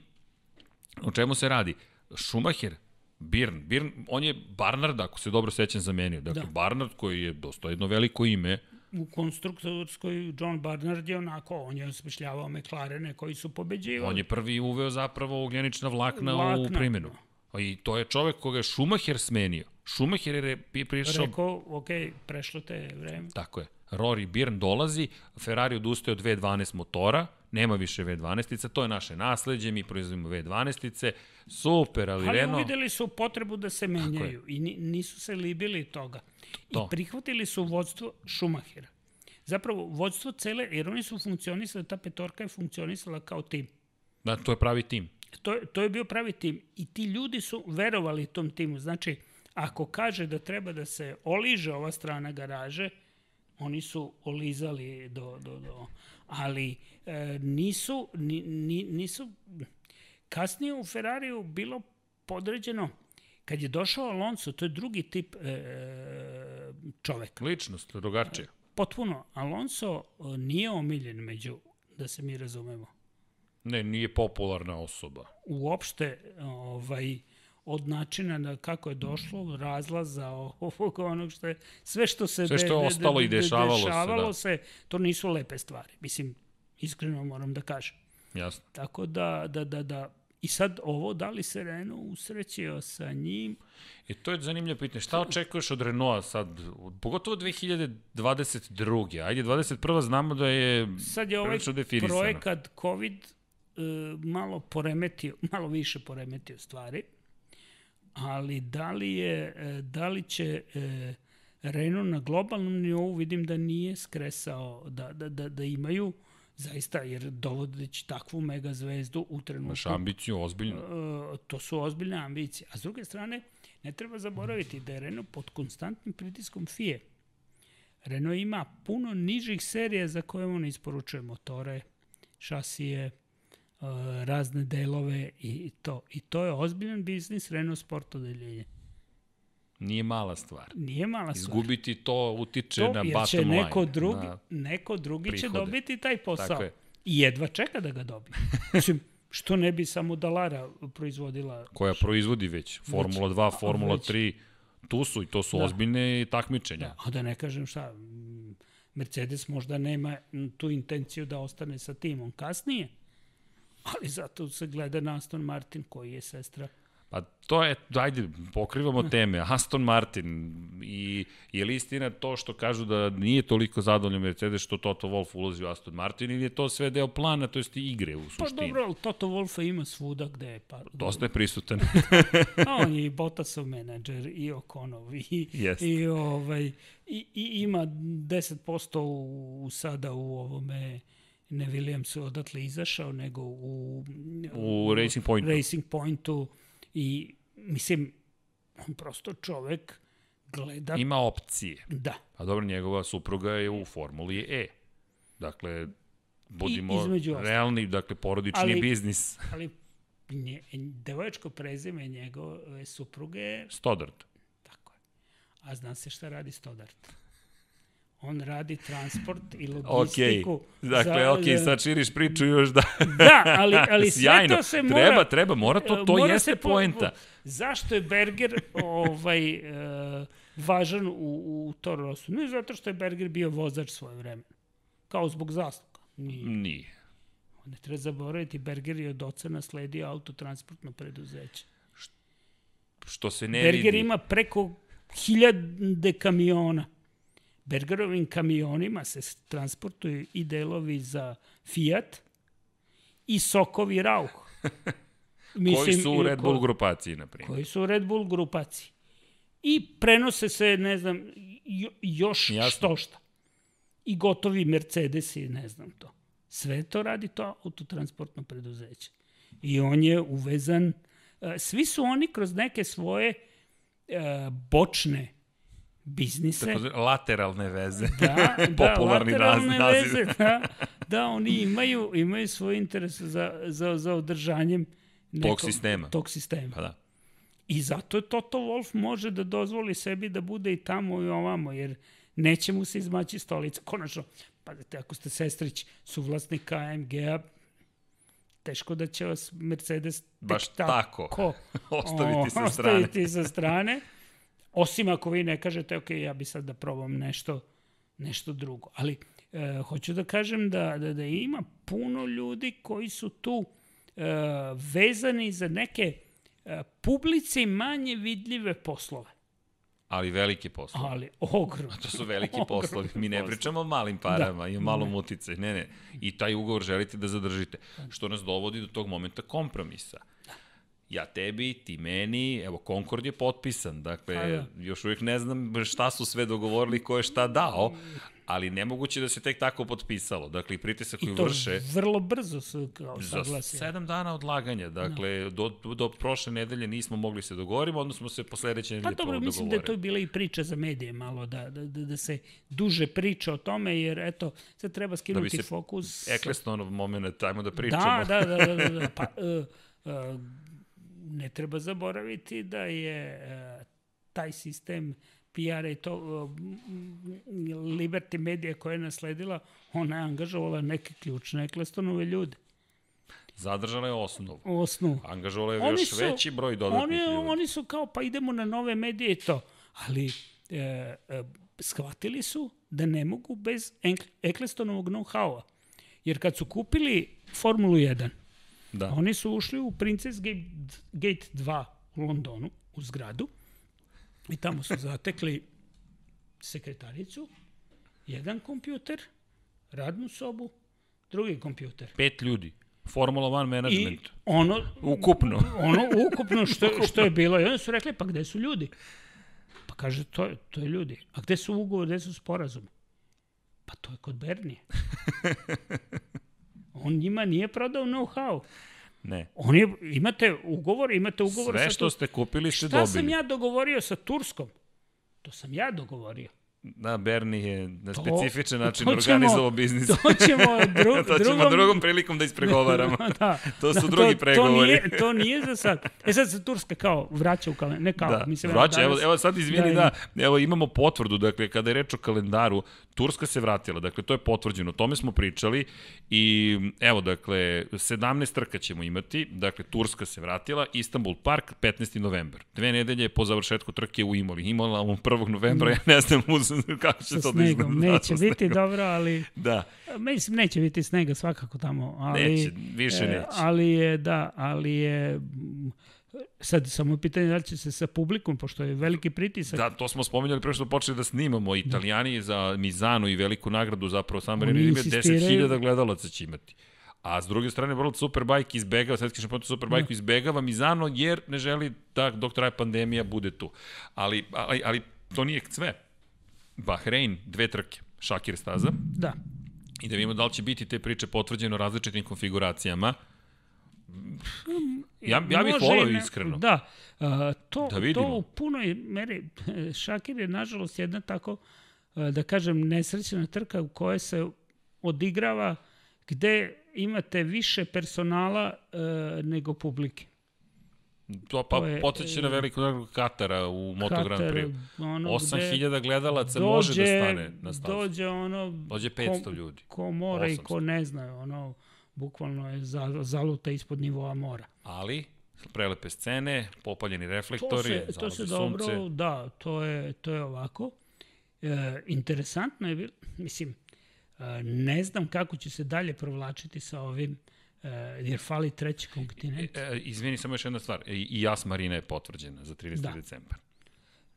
o čemu se radi? Schumacher, Birn, Birn, on je Barnard, ako se dobro sećam, zamenio. Dakle, da. Barnard koji je dosta jedno veliko ime, U konstruktorskoj John Barnard je onako, on je osmišljavao McLarene koji su pobeđivali. On je prvi uveo zapravo ugljenična vlakna, vlakna. u primjenu. I to je čovek koga je Schumacher smenio. Schumacher je prišao... Rekao, ok, prešlo te vreme. Tako je. Rory Byrne dolazi, Ferrari odustaje od V12 motora, nema više V12-ica, to je naše nasledđe, mi proizvodimo V12-ice, super, ali, ali Renault... Ali uvideli su potrebu da se menjaju i nisu se libili toga. To. I prihvatili su vodstvo Schumachera. Zapravo, vodstvo cele, jer oni su funkcionisali, ta petorka je funkcionisala kao tim. Da, to je pravi tim. To, to je bio pravi tim. I ti ljudi su verovali tom timu. Znači, ako kaže da treba da se oliže ova strana garaže, oni su olizali do, do, do ali e, nisu, ni, ni, nisu, kasnije u Ferrariju bilo podređeno, kad je došao Alonso, to je drugi tip e, čoveka. Ličnost, drugačije. Potpuno. Alonso e, nije omiljen među, da se mi razumemo. Ne, nije popularna osoba. Uopšte, ovaj, od načina na kako je došlo, razlaza ovog onog što je, sve što se sve što je ostalo de, de, de, i dešavalo, dešavalo se, da. se, to nisu lepe stvari. Mislim, iskreno moram da kažem. Jasno. Tako da, da, da, da, I sad ovo, da li se Renault usrećio sa njim? I to je zanimljivo pitanje. Šta očekuješ od Renaulta sad, pogotovo 2022. Ajde, 21. znamo da je Sad je ovaj projekat COVID uh, malo poremetio, malo više poremetio stvari ali da li, je, e, da li će e, Renault na globalnom nivou vidim da nije skresao, da, da, da, da imaju zaista, jer dovodeći takvu mega zvezdu u trenutku... Imaš ambiciju, ozbiljno. Uh, to su ozbiljne ambicije. A s druge strane, ne treba zaboraviti da je Renault pod konstantnim pritiskom FIE. Renault ima puno nižih serija za koje on isporučuje motore, šasije, razne delove i to. I to je ozbiljan biznis Renault Sport odeljenje. Nije mala stvar. Nije mala stvar. Izgubiti to utiče to, na bottom će line. Neko drugi, neko drugi prihode. će dobiti taj posao. Tako je. I jedva čeka da ga dobije. Mislim, što ne bi samo Dalara proizvodila? Koja proizvodi već. Formula 2, Formula već. 3, tu su i to su da. ozbiljne takmičenja. Da, a da ne kažem šta, Mercedes možda nema tu intenciju da ostane sa timom kasnije, ali zato se gleda na Aston Martin koji je sestra Pa to je, ajde, pokrivamo teme. Aston Martin i je li istina to što kažu da nije toliko zadovoljno Mercedes što Toto Wolff ulazi u Aston Martin ili je to sve deo plana, to jest igre u pa suštini? Pa dobro, ali Toto Wolffa ima svuda gde je. Pa, Dosta je prisutan. A on je i Bottasov menadžer i Okonov i, yes. i, ovaj, i, i ima 10% u, u sada u ovome ne Williamsu odatle izašao, nego u, u, u Racing Pointu. Racing Pointu I, mislim, on prosto čovek gleda... Ima opcije. Da. A dobro, njegova supruga je u Formuli E. Dakle, budimo realni, dakle, porodični ali, biznis. ali nje, devojačko prezime njegove supruge... Stodart. Tako je. A zna se šta radi Stodart? On radi transport i logistiku. Okay. Dakle, za, ok, sad širiš priču još da... da, ali, ali sve to se mora... Treba, treba, mora to, to mora jeste po, poenta. Zašto je Berger ovaj, uh, važan u, u Toro? Ne zato što je Berger bio vozač svoje vreme. Kao zbog zasluga. Nije. Nije. Ne treba zaboraviti, Berger je od oca nasledio autotransportno preduzeće. Što se ne Berger vidi. Berger ima preko hiljade kamiona Bergerovim kamionima se transportuju i delovi za Fiat i sokovi Rauch. Mislim, koji su u Red Bull grupaciji, na primjer. Koji su u Red Bull grupaciji. I prenose se, ne znam, jo, još Jasno. što šta. I gotovi Mercedesi, ne znam to. Sve to radi to autotransportno preduzeće. I on je uvezan, svi su oni kroz neke svoje bočne biznise. Tako lateralne veze. Da, da Popularni lateralne naziv. veze, da, da oni imaju, imaju svoj interes za, za, za održanjem nekog, sistema. Tog sistema. Pa da. I zato je Toto Wolf može da dozvoli sebi da bude i tamo i ovamo, jer neće mu se izmaći stolica. Konačno, pazite, ako ste sestrić suvlasnik AMG-a, teško da će vas Mercedes Baš tako. tako Ostaviti sa strane. Ostaviti sa strane. Osim ako vi ne kažete, ok, ja bi sad da probam nešto, nešto drugo. Ali e, hoću da kažem da, da, da ima puno ljudi koji su tu e, vezani za neke e, publici manje vidljive poslove. Ali veliki poslovi. Ali ogromno. To su veliki poslovi. Mi ne pričamo o malim parama Da. i o malom uticaju. Ne, ne. I taj ugovor želite da zadržite. Što nas dovodi do tog momenta kompromisa. Ja tebi, ti meni, evo, Concord je potpisan, dakle, Pa da. još uvijek ne znam šta su sve dogovorili, ko je šta dao, ali nemoguće da se tek tako potpisalo. Dakle, i pritisak koji I to vrše vrlo brzo su kao za sedam dana odlaganja. Dakle, do, do prošle nedelje nismo mogli se dogovoriti, odnosno smo se po sledeće Pa nedelje dobro, dobro mislim da je to bila i priča za medije malo, da, da, da, da se duže priča o tome, jer eto, sad treba Da bi skinuti se fokus. sa- Eklestonov moment, ajmo da pričamo. Da, da, da, da, da, da. Pa, uh, uh, ne treba zaboraviti da je uh, taj sistem PR i to Liberty Media koja je nasledila, ona je angažovala neke ključne Eklestonove ljude. Zadržala je osnovu. Osnovu. Angažovala je Oni još su- veći broj dodatnih Oni, ljudi. oni su kao, pa idemo na nove medije i to. Ali e, e, shvatili su da ne mogu bez Ecclestonovog know-howa. Jer kad su kupili Formulu 1, Da. oni su ušli u Princess Gate, Gate 2 u Londonu, u zgradu, i tamo su zatekli sekretaricu, jedan kompjuter, radnu sobu, drugi kompjuter. Pet ljudi. Formula 1 I management. ono, Ukupno. ono ukupno što, što je bilo. I onda su rekli, pa gde su ljudi? Pa kaže, to, to je ljudi. A gde su ugovor, gde su sporazumi? Pa to je kod Bernije. On njima nije prodao know-how. Ne. On je, imate ugovor, imate ugovor Sve sa što Tur- ste kupili ste Šta sam dobili. ja dogovorio sa Turskom? To sam ja dogovorio. Da, Bernie je na To- specifičan način to ćemo- organizovao biznis. To ćemo dru, to ćemo drugom... drugom prilikom da ispregovaramo. da, To su da, drugi to, pregovori. To nije, to nije za sad. E sad se Turska kao vraća u kalendar. Ne kao, Da, mislim, vraća, evo, evo sad izvini, da, da, evo imamo potvrdu, dakle, kada je reč o kalendaru, Turska se vratila, dakle, to je potvrđeno, o tome smo pričali i evo, dakle, 17 trka ćemo imati, dakle, Turska se vratila, Istanbul Park, 15. novembar. Dve nedelje po završetku trke u Imoli. Imola u 1. novembra, ja ne znam uz, kako će sa to da izgleda. snegom. Da, Neće sa biti dobro, ali Da, mislim neće biti snega svakako tamo, ali Neće, više e, neće. Ali je da, ali je sad samo je pitanje da li će se sa publikom pošto je veliki pritisak. Da, to smo spominjali pre što počeli da snimamo. Italijani za Mizano i veliku nagradu zapravo San Marino ime insistiraju- 10.000 gledalaca će imati. A s druge strane, World Superbike izbegava, svetski šampionat Superbike izbegava Mizano jer ne želi da dok traje pandemija bude tu. Ali, ali, ali to nije sve. Bahrein, dve trke, Šakir staza. Da. I da vidimo da li će biti te priče potvrđene u različitim konfiguracijama. Ja, ja bih volao iskreno. Da, a, to, Da vidimo. to u punoj meri, Šakir je nažalost jedna tako, da kažem, nesrećena trka u kojoj se odigrava gde imate više personala a, nego publike. To pa To je, podsjeća na veliku nagradu Katara u Moto Grand Prix. ono 8000 gledalaca može da stane na stazu. Dođe ono... Dođe 500 ljudi. Ko mora i 800. ko ne zna, ono, bukvalno je za, zaluta ispod nivoa mora. Ali, prelepe scene, popaljeni To reflektori, se, to se sunce. dobro, da, to je, to je ovako. E, interesantno je bilo, mislim, e, ne znam kako će se dalje provlačiti sa ovim, e, jer fali treći kontinent. E, izvini, samo još jedna stvar. I, i Jas Marina je potvrđena za 30. Da. decembar.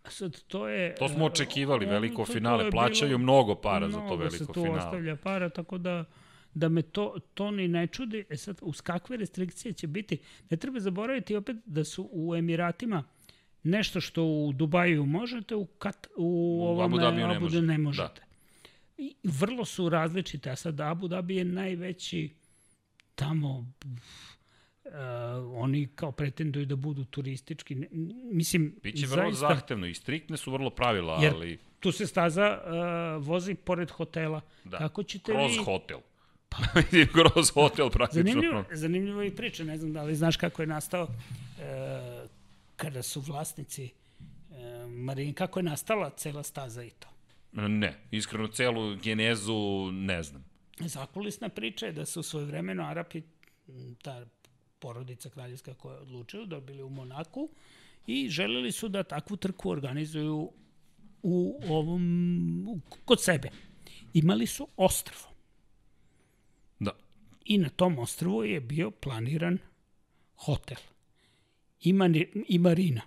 Sad, to je... To smo e, očekivali, ono, veliko to- to finale. Plaćaju bilo- mnogo para za to mnogo veliko se tu finale. ostavlja para, tako da da me to, to ni ne čudi. E sad, uz kakve restrikcije će biti? Ne treba zaboraviti opet da su u Emiratima nešto što u Dubaju možete, u, Kat, u, U Abu Dhabiju ne Abu možete, Dhabi ne da. možete. I vrlo su različite, a sad Abu Dhabi je najveći tamo e, oni kao pretenduju da budu turistički. Ne, mislim, Biće vrlo zaista, zahtevno i striktne su vrlo pravila, Jer ali tu se staza uh, vozi pored hotela. da, Kako ćete kroz vi... hotel. Pa, kroz hotel praktično. Zanimljivo, zanimljivo i priča, ne znam da li znaš kako je nastao e, kada su vlasnici e, Marin, kako je nastala cela staza i to. Ne, iskreno celu genezu ne znam. Zakulisna priča je da su svoje vremeno Arapi, ta porodica kraljevska koja je odlučila, dobili u Monaku i želeli su da takvu trku organizuju u ovom, u, kod sebe. Imali su ostrvo. Da. I na tom ostrvu je bio planiran hotel i, mani, i marina.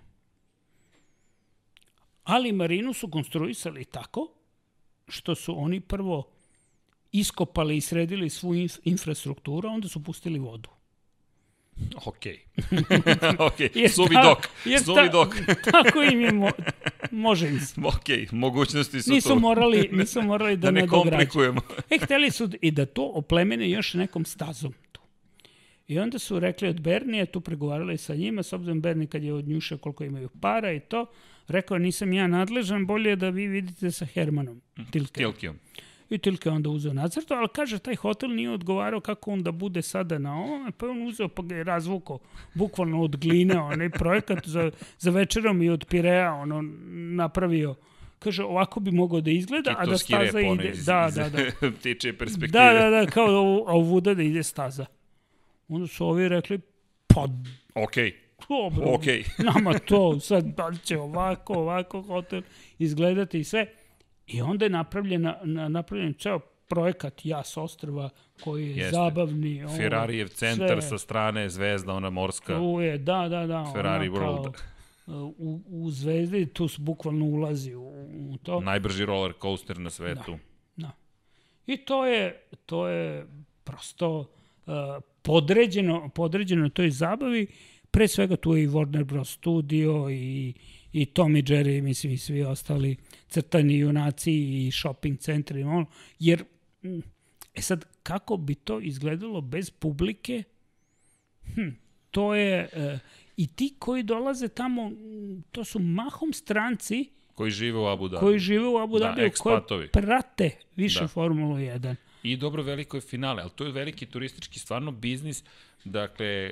Ali marinu su konstruisali tako što su oni prvo iskopali i sredili svu inf infrastrukturu, onda su pustili vodu. Ok. ok, Jer suvi dok. jer Suvi dok. Tako im je, mo, može im se. ok, mogućnosti su Nisu tu. morali, nisu morali da, da ne komplikujemo. E, hteli su i da to oplemene još nekom stazom. Tu. I onda su rekli od Bernija, tu pregovarali sa njima, s obzirom Berni kad je od njuša koliko imaju para i to, rekao nisam ja nadležan, bolje je da vi vidite sa Hermanom Tilke. Tilkijom. I Tilke je onda uzeo nacrto, ali kaže, taj hotel nije odgovarao kako on da bude sada na ovome, pa je on uzeo pa ga je razvukao, bukvalno od gline, onaj projekat za, za večerom i od Pirea, ono, napravio Kaže, ovako bi mogao da izgleda, a da staza rep, ono ide... iz, Da, da, da. ptiče perspektive. Da, da, da, kao da ovuda da ide staza. Onda su ovi rekli, pa Ok, dobro, ok. nama to sad da će ovako, ovako hotel izgledati i sve. I onda je napravljena, na, napravljen ceo projekat Jas Ostrva koji je Jeste. zabavni. ovo, Ferrarijev centar sve. sa strane, zvezda, ona morska. Tu je, da, da, da. Ferrari ona kao, World. u, u zvezdi tu se bukvalno ulazi u, u to. Najbrži roller coaster na svetu. Da. I to je, to je prosto uh, podređeno, podređeno toj zabavi. Pre svega tu je i Warner Bros. Studio i, i Tom i Jerry, mislim i svi ostali crtani junaci i shopping centri. i ono, Jer, mm, e sad, kako bi to izgledalo bez publike? Hm, to je... Uh, I ti koji dolaze tamo, mm, to su mahom stranci Koji žive u Abu Dhabi. koji žive u Abu Da, Dhabi, koji ekspatovi. prate više Da. da. Formulu 1. I dobro veliko je finale, ali to je veliki turistički stvarno biznis. Dakle,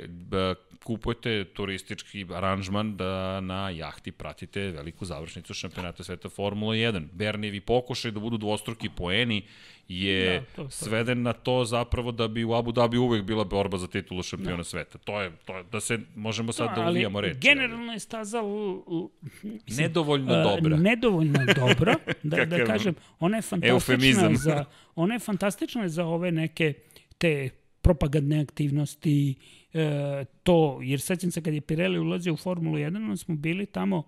kupujete turistički aranžman da na jahti pratite veliku završnicu šampionata sveta Formula 1. Bernijevi pokušaj da budu dvostruki poeni je Da, to- to. sveden na to zapravo da bi u Abu Dhabi uvek bila borba za titulu šampiona da. sveta. To je, to je, da se, možemo sad da, uvijamo reči. ali generalno je staza l, l, mislim, Nedovoljno a, dobra. Nedovoljno dobra, da, da kažem. Ona je fantastična eufemizam. za, ona je fantastična za ove neke te propagandne aktivnosti, e, to, jer sećam se kad je Pirelli ulazio u Formulu 1, onda smo bili tamo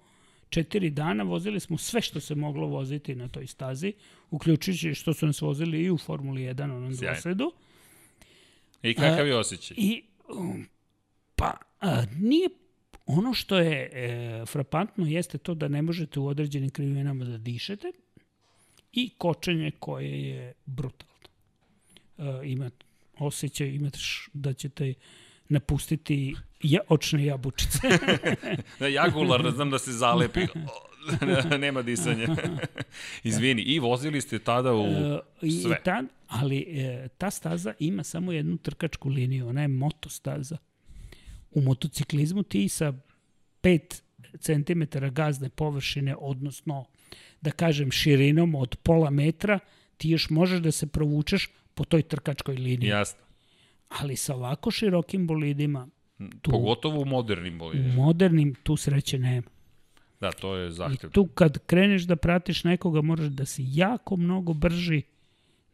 četiri dana, vozili smo sve što se moglo voziti na toj stazi, uključujući što su nas vozili i u Formuli 1, onom dvosedu. I kakav je osjećaj? I, um, pa, a, nije, ono što je e, frapantno jeste to da ne možete u određenim krivinama da dišete i kočenje koje je brutalno. E, ima osjećaj, imate š, da ćete napustiti ja, očne jabučice. Da, jagular, znam da se zalepi. Nema disanja. Izvini, i vozili ste tada u E, sve. I ta, ali e, ta staza ima samo jednu trkačku liniju, ona je motostaza. U motociklizmu ti sa 5 cm gazne površine, odnosno da kažem širinom od pola metra, ti još možeš da se provučeš po toj trkačkoj liniji. Jasno. Ali sa ovako širokim bolidima, tu, Pogotovo u modernim u bolidima. modernim, tu sreće nema. Da, to je I zahtev. tu kad kreneš da pratiš nekoga, moraš da si jako mnogo brži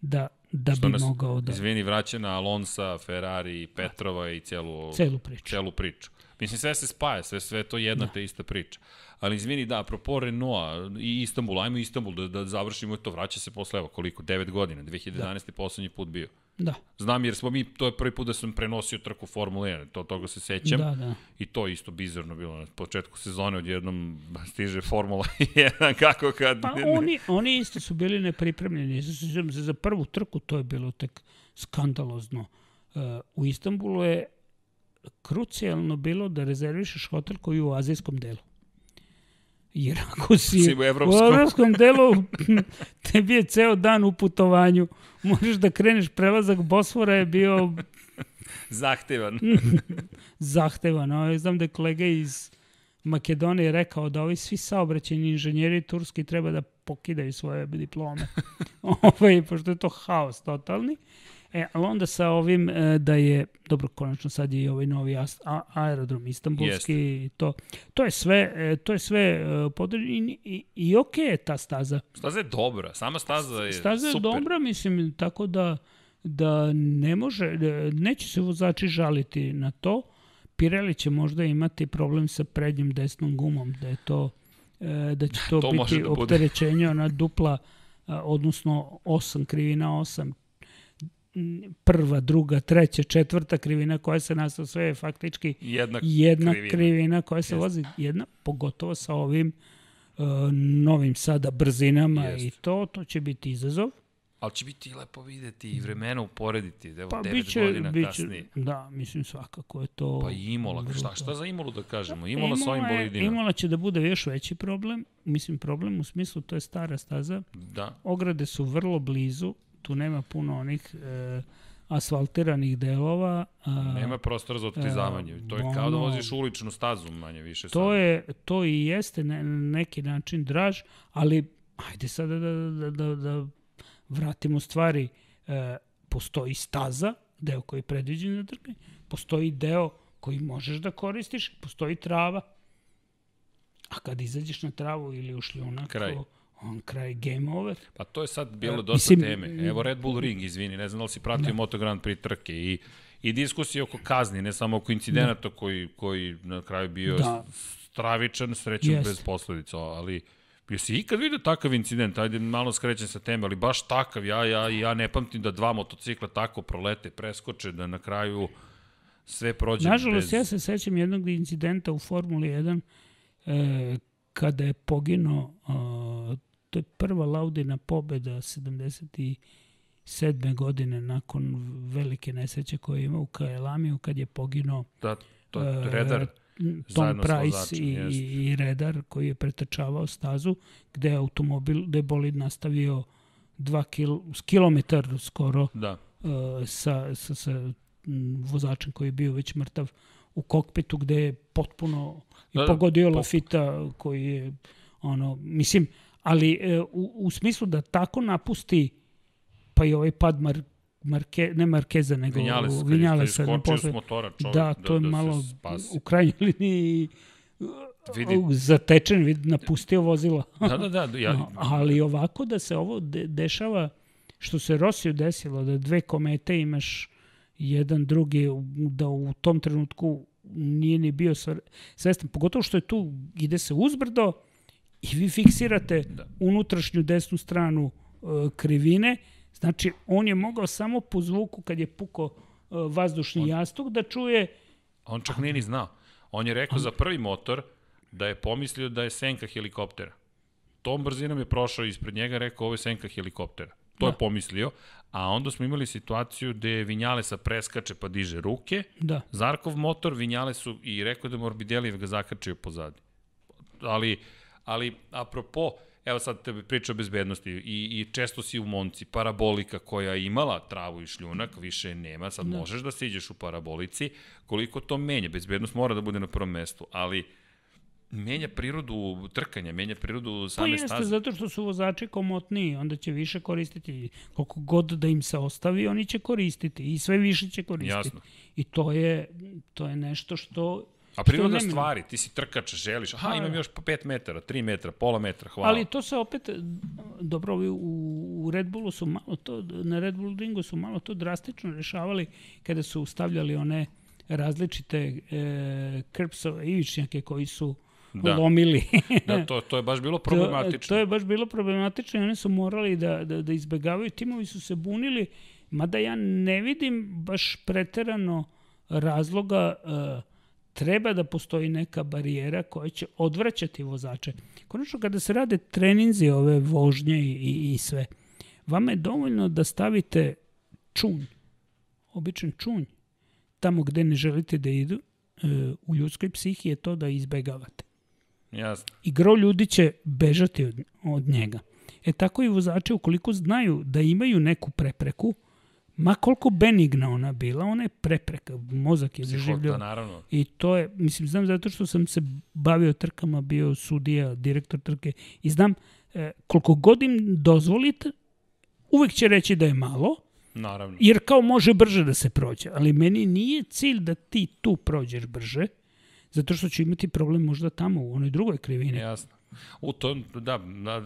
da, da Što bi nas, mogao da... izvini, vraća na Alonsa, Ferrari, Petrova i celu, Celu priču. celu priču. Mislim, sve se spaja, sve, sve to jedna da. te ista priča. Ali izvini, da, apropo Renaulta i Istanbul, ajmo Istanbul da, da završimo to, vraća se posle, evo koliko, 9 godina, 2011. Da. poslednji put bio. Da, Znam jer smo mi, to je prvi put da sam prenosio trku Formule 1, to, toga se sećam. da, da. I to je isto bizarno bilo na početku sezone, odjednom stiže Formula 1, kako kad... Pa oni, oni isto su bili nepripremljeni. Sjećam se za prvu trku, to je bilo tek skandalozno. Uh, u Istanbulu je krucijalno bilo da rezervišeš hotel koji je u azijskom delu. Jer ako si, Si u evropskom. u evropskom delu, tebi je ceo dan u putovanju. Možeš da kreneš, prelazak Bosfora je bio Zahtevan. zahtevan. Ovaj, znam da je kolega iz Makedonije rekao da ovi svi saobraćeni inženjeri turski treba da pokidaju svoje diplome. ovaj, pošto je to haos totalni. E, ali onda sa ovim e, da je, dobro, konačno sad je i ovaj novi aerodrom istanbulski i to, to je sve, e, to je sve e, podređeno i, i, i okej je ta staza. Staza je dobra, sama staza je Staza je super. dobra, mislim, tako da, da ne može, neće se vozači žaliti na to. Pirelli će možda imati problem sa prednjom desnom gumom, da je to, da će to, To biti da opterećenje, ona dupla, odnosno 8 krivina 8 m, prva, druga, treća, četvrta krivina koja se nastao, sve je faktički Jedna, jedna krivina. krivina, koja se Jeste. vozi jedna, pogotovo sa ovim uh, novim sada brzinama Jeste. i to, to će biti izazov. Ali će biti lepo videti i vremena uporediti. Evo, Pa devet biće, godina biće, kasnije. da, mislim svakako je to... Pa i Imola, šta, šta za Imolu da kažemo? Imola sa ovim bolidima. Imola će da bude još veći problem, mislim problem u smislu to je stara staza, Da. ograde su vrlo blizu, tu nema puno onih e, asfaltiranih delova. A, Nema prostora za otklizavanje. To je kao da ono- voziš uličnu stazu manje više. To sad. je, to i jeste na na neki način draž, ali ajde sada da, da, da, da vratimo stvari. E, postoji staza, deo koji je predviđen za trkanje, postoji deo koji možeš da koristiš, postoji trava. A kad izađeš na travu ili u šljunak, Kraj. to- on kraj game over. Pa to je sad bilo E, dosta mislim, teme. Evo Red Bull Ring, izvini, ne znam da li si pratio Moto Grand Prix trke i, i diskusije oko kazni, ne samo oko incidenata koji, koji na kraju bio Da. stravičan, srećom Jeste. bez posledica, ali Jesi ikad vidio takav incident? Ajde, malo skrećem sa teme, ali baš takav. Ja, ja, ja ne pamtim da dva motocikla tako prolete, preskoče, da na kraju sve prođe Nažalost, bez... ja se sećam jednog incidenta u Formuli 1 e, kada je poginuo, a, to je prva Laudina pobeda 77. godine nakon velike nesreće koju je imao u Kaelamiju kad je poginuo Da, to e, je redar. Tom zajedno Price vozačem, i, i Redar koji je pretrčavao stazu gde je automobil, gde je bolid nastavio 2 kil, kilometar skoro Da. uh, sa, sa, sa vozačem koji je bio već mrtav u kokpitu gde je potpuno i Da, da, pogodio po- Lafita koji je ono, mislim, ali e, u, u smislu da tako napusti pa i ovaj pad Mar, Marke, ne Markeza, nego Vinjalesa. skočio s posle- motora čovjek Da, to je da malo u krajnjoj liniji Vidi. zatečen, vid, napustio vozila. Da, da, da, ja, Ali ovako da se ovo de, dešava, što se Rosiju desilo, da dve komete imaš jedan drugi, da u tom trenutku nije ni bio svestan. Pogotovo što je tu, ide se uzbrdo i vi fiksirate Da. unutrašnju desnu stranu e, krivine, znači on je mogao samo po zvuku kad je puko e, vazdušni jastuk da čuje On čak nije ni znao. On je rekao za prvi motor da je pomislio da je senka helikoptera. Tom brzinom je prošao ispred njega i rekao ovo je senka helikoptera. To Da. je pomislio, a onda smo imali situaciju gde Vinjalesa preskače pa diže ruke, da, Zarkov motor, Vinjalesu i rekao da Morbidelli ga zakačio pozadi. Ali, ali apropo, evo sad te priča o bezbednosti i, i često si u Monci, parabolika koja je imala travu i šljunak, više nema, sad da. možeš da siđeš u parabolici, koliko to menja, bezbednost mora da bude na prvom mestu, ali menja prirodu trkanja, menja prirodu Pa same jeste, staze. zato što su vozači komotniji, onda će više koristiti. Koliko god da im se ostavi, oni će koristiti i sve više će koristiti. Jasno. I to je, to je nešto što... A priroda stvari, ti si trkač, želiš, aha, Da, imam još po 5 metara, 3 metra, pola metra, hvala. Ali to se opet, dobro, u, u Red Bullu su malo to, na Red Bull ringu su malo to drastično rešavali kada su stavljali one različite e, krpsove ivičnjake koji su Da. lomili. Da, to, to je baš bilo To, problematično. to je baš bilo problematično i oni su morali da, da, da izbegavaju. Timovi su se bunili, mada ja ne vidim baš preterano razloga uh, treba da postoji neka barijera koja će odvraćati vozače. Konačno, kada se rade treninzi ove vožnje i, i, i sve, vama je dovoljno da stavite čunj, običan čunj, tamo gde ne želite da idu, e, u ljudskoj psihi je to da izbegavate. Jasno. I gro ljudi će bežati od, od njega. E tako i vozači, ukoliko znaju da imaju neku prepreku, ma koliko benigna ona bila, ona je prepreka, mozak je zaživljao. naravno. I to je, mislim, znam zato što sam se bavio trkama, bio sudija, direktor trke i znam e, koliko god im dozvolite, uvek će reći da je malo, Naravno. jer kao može brže da se prođe. Ali meni nije cilj da ti tu prođeš brže, zato što ću imati problem možda tamo u onoj drugoj krivini. Jasno. U to, da, da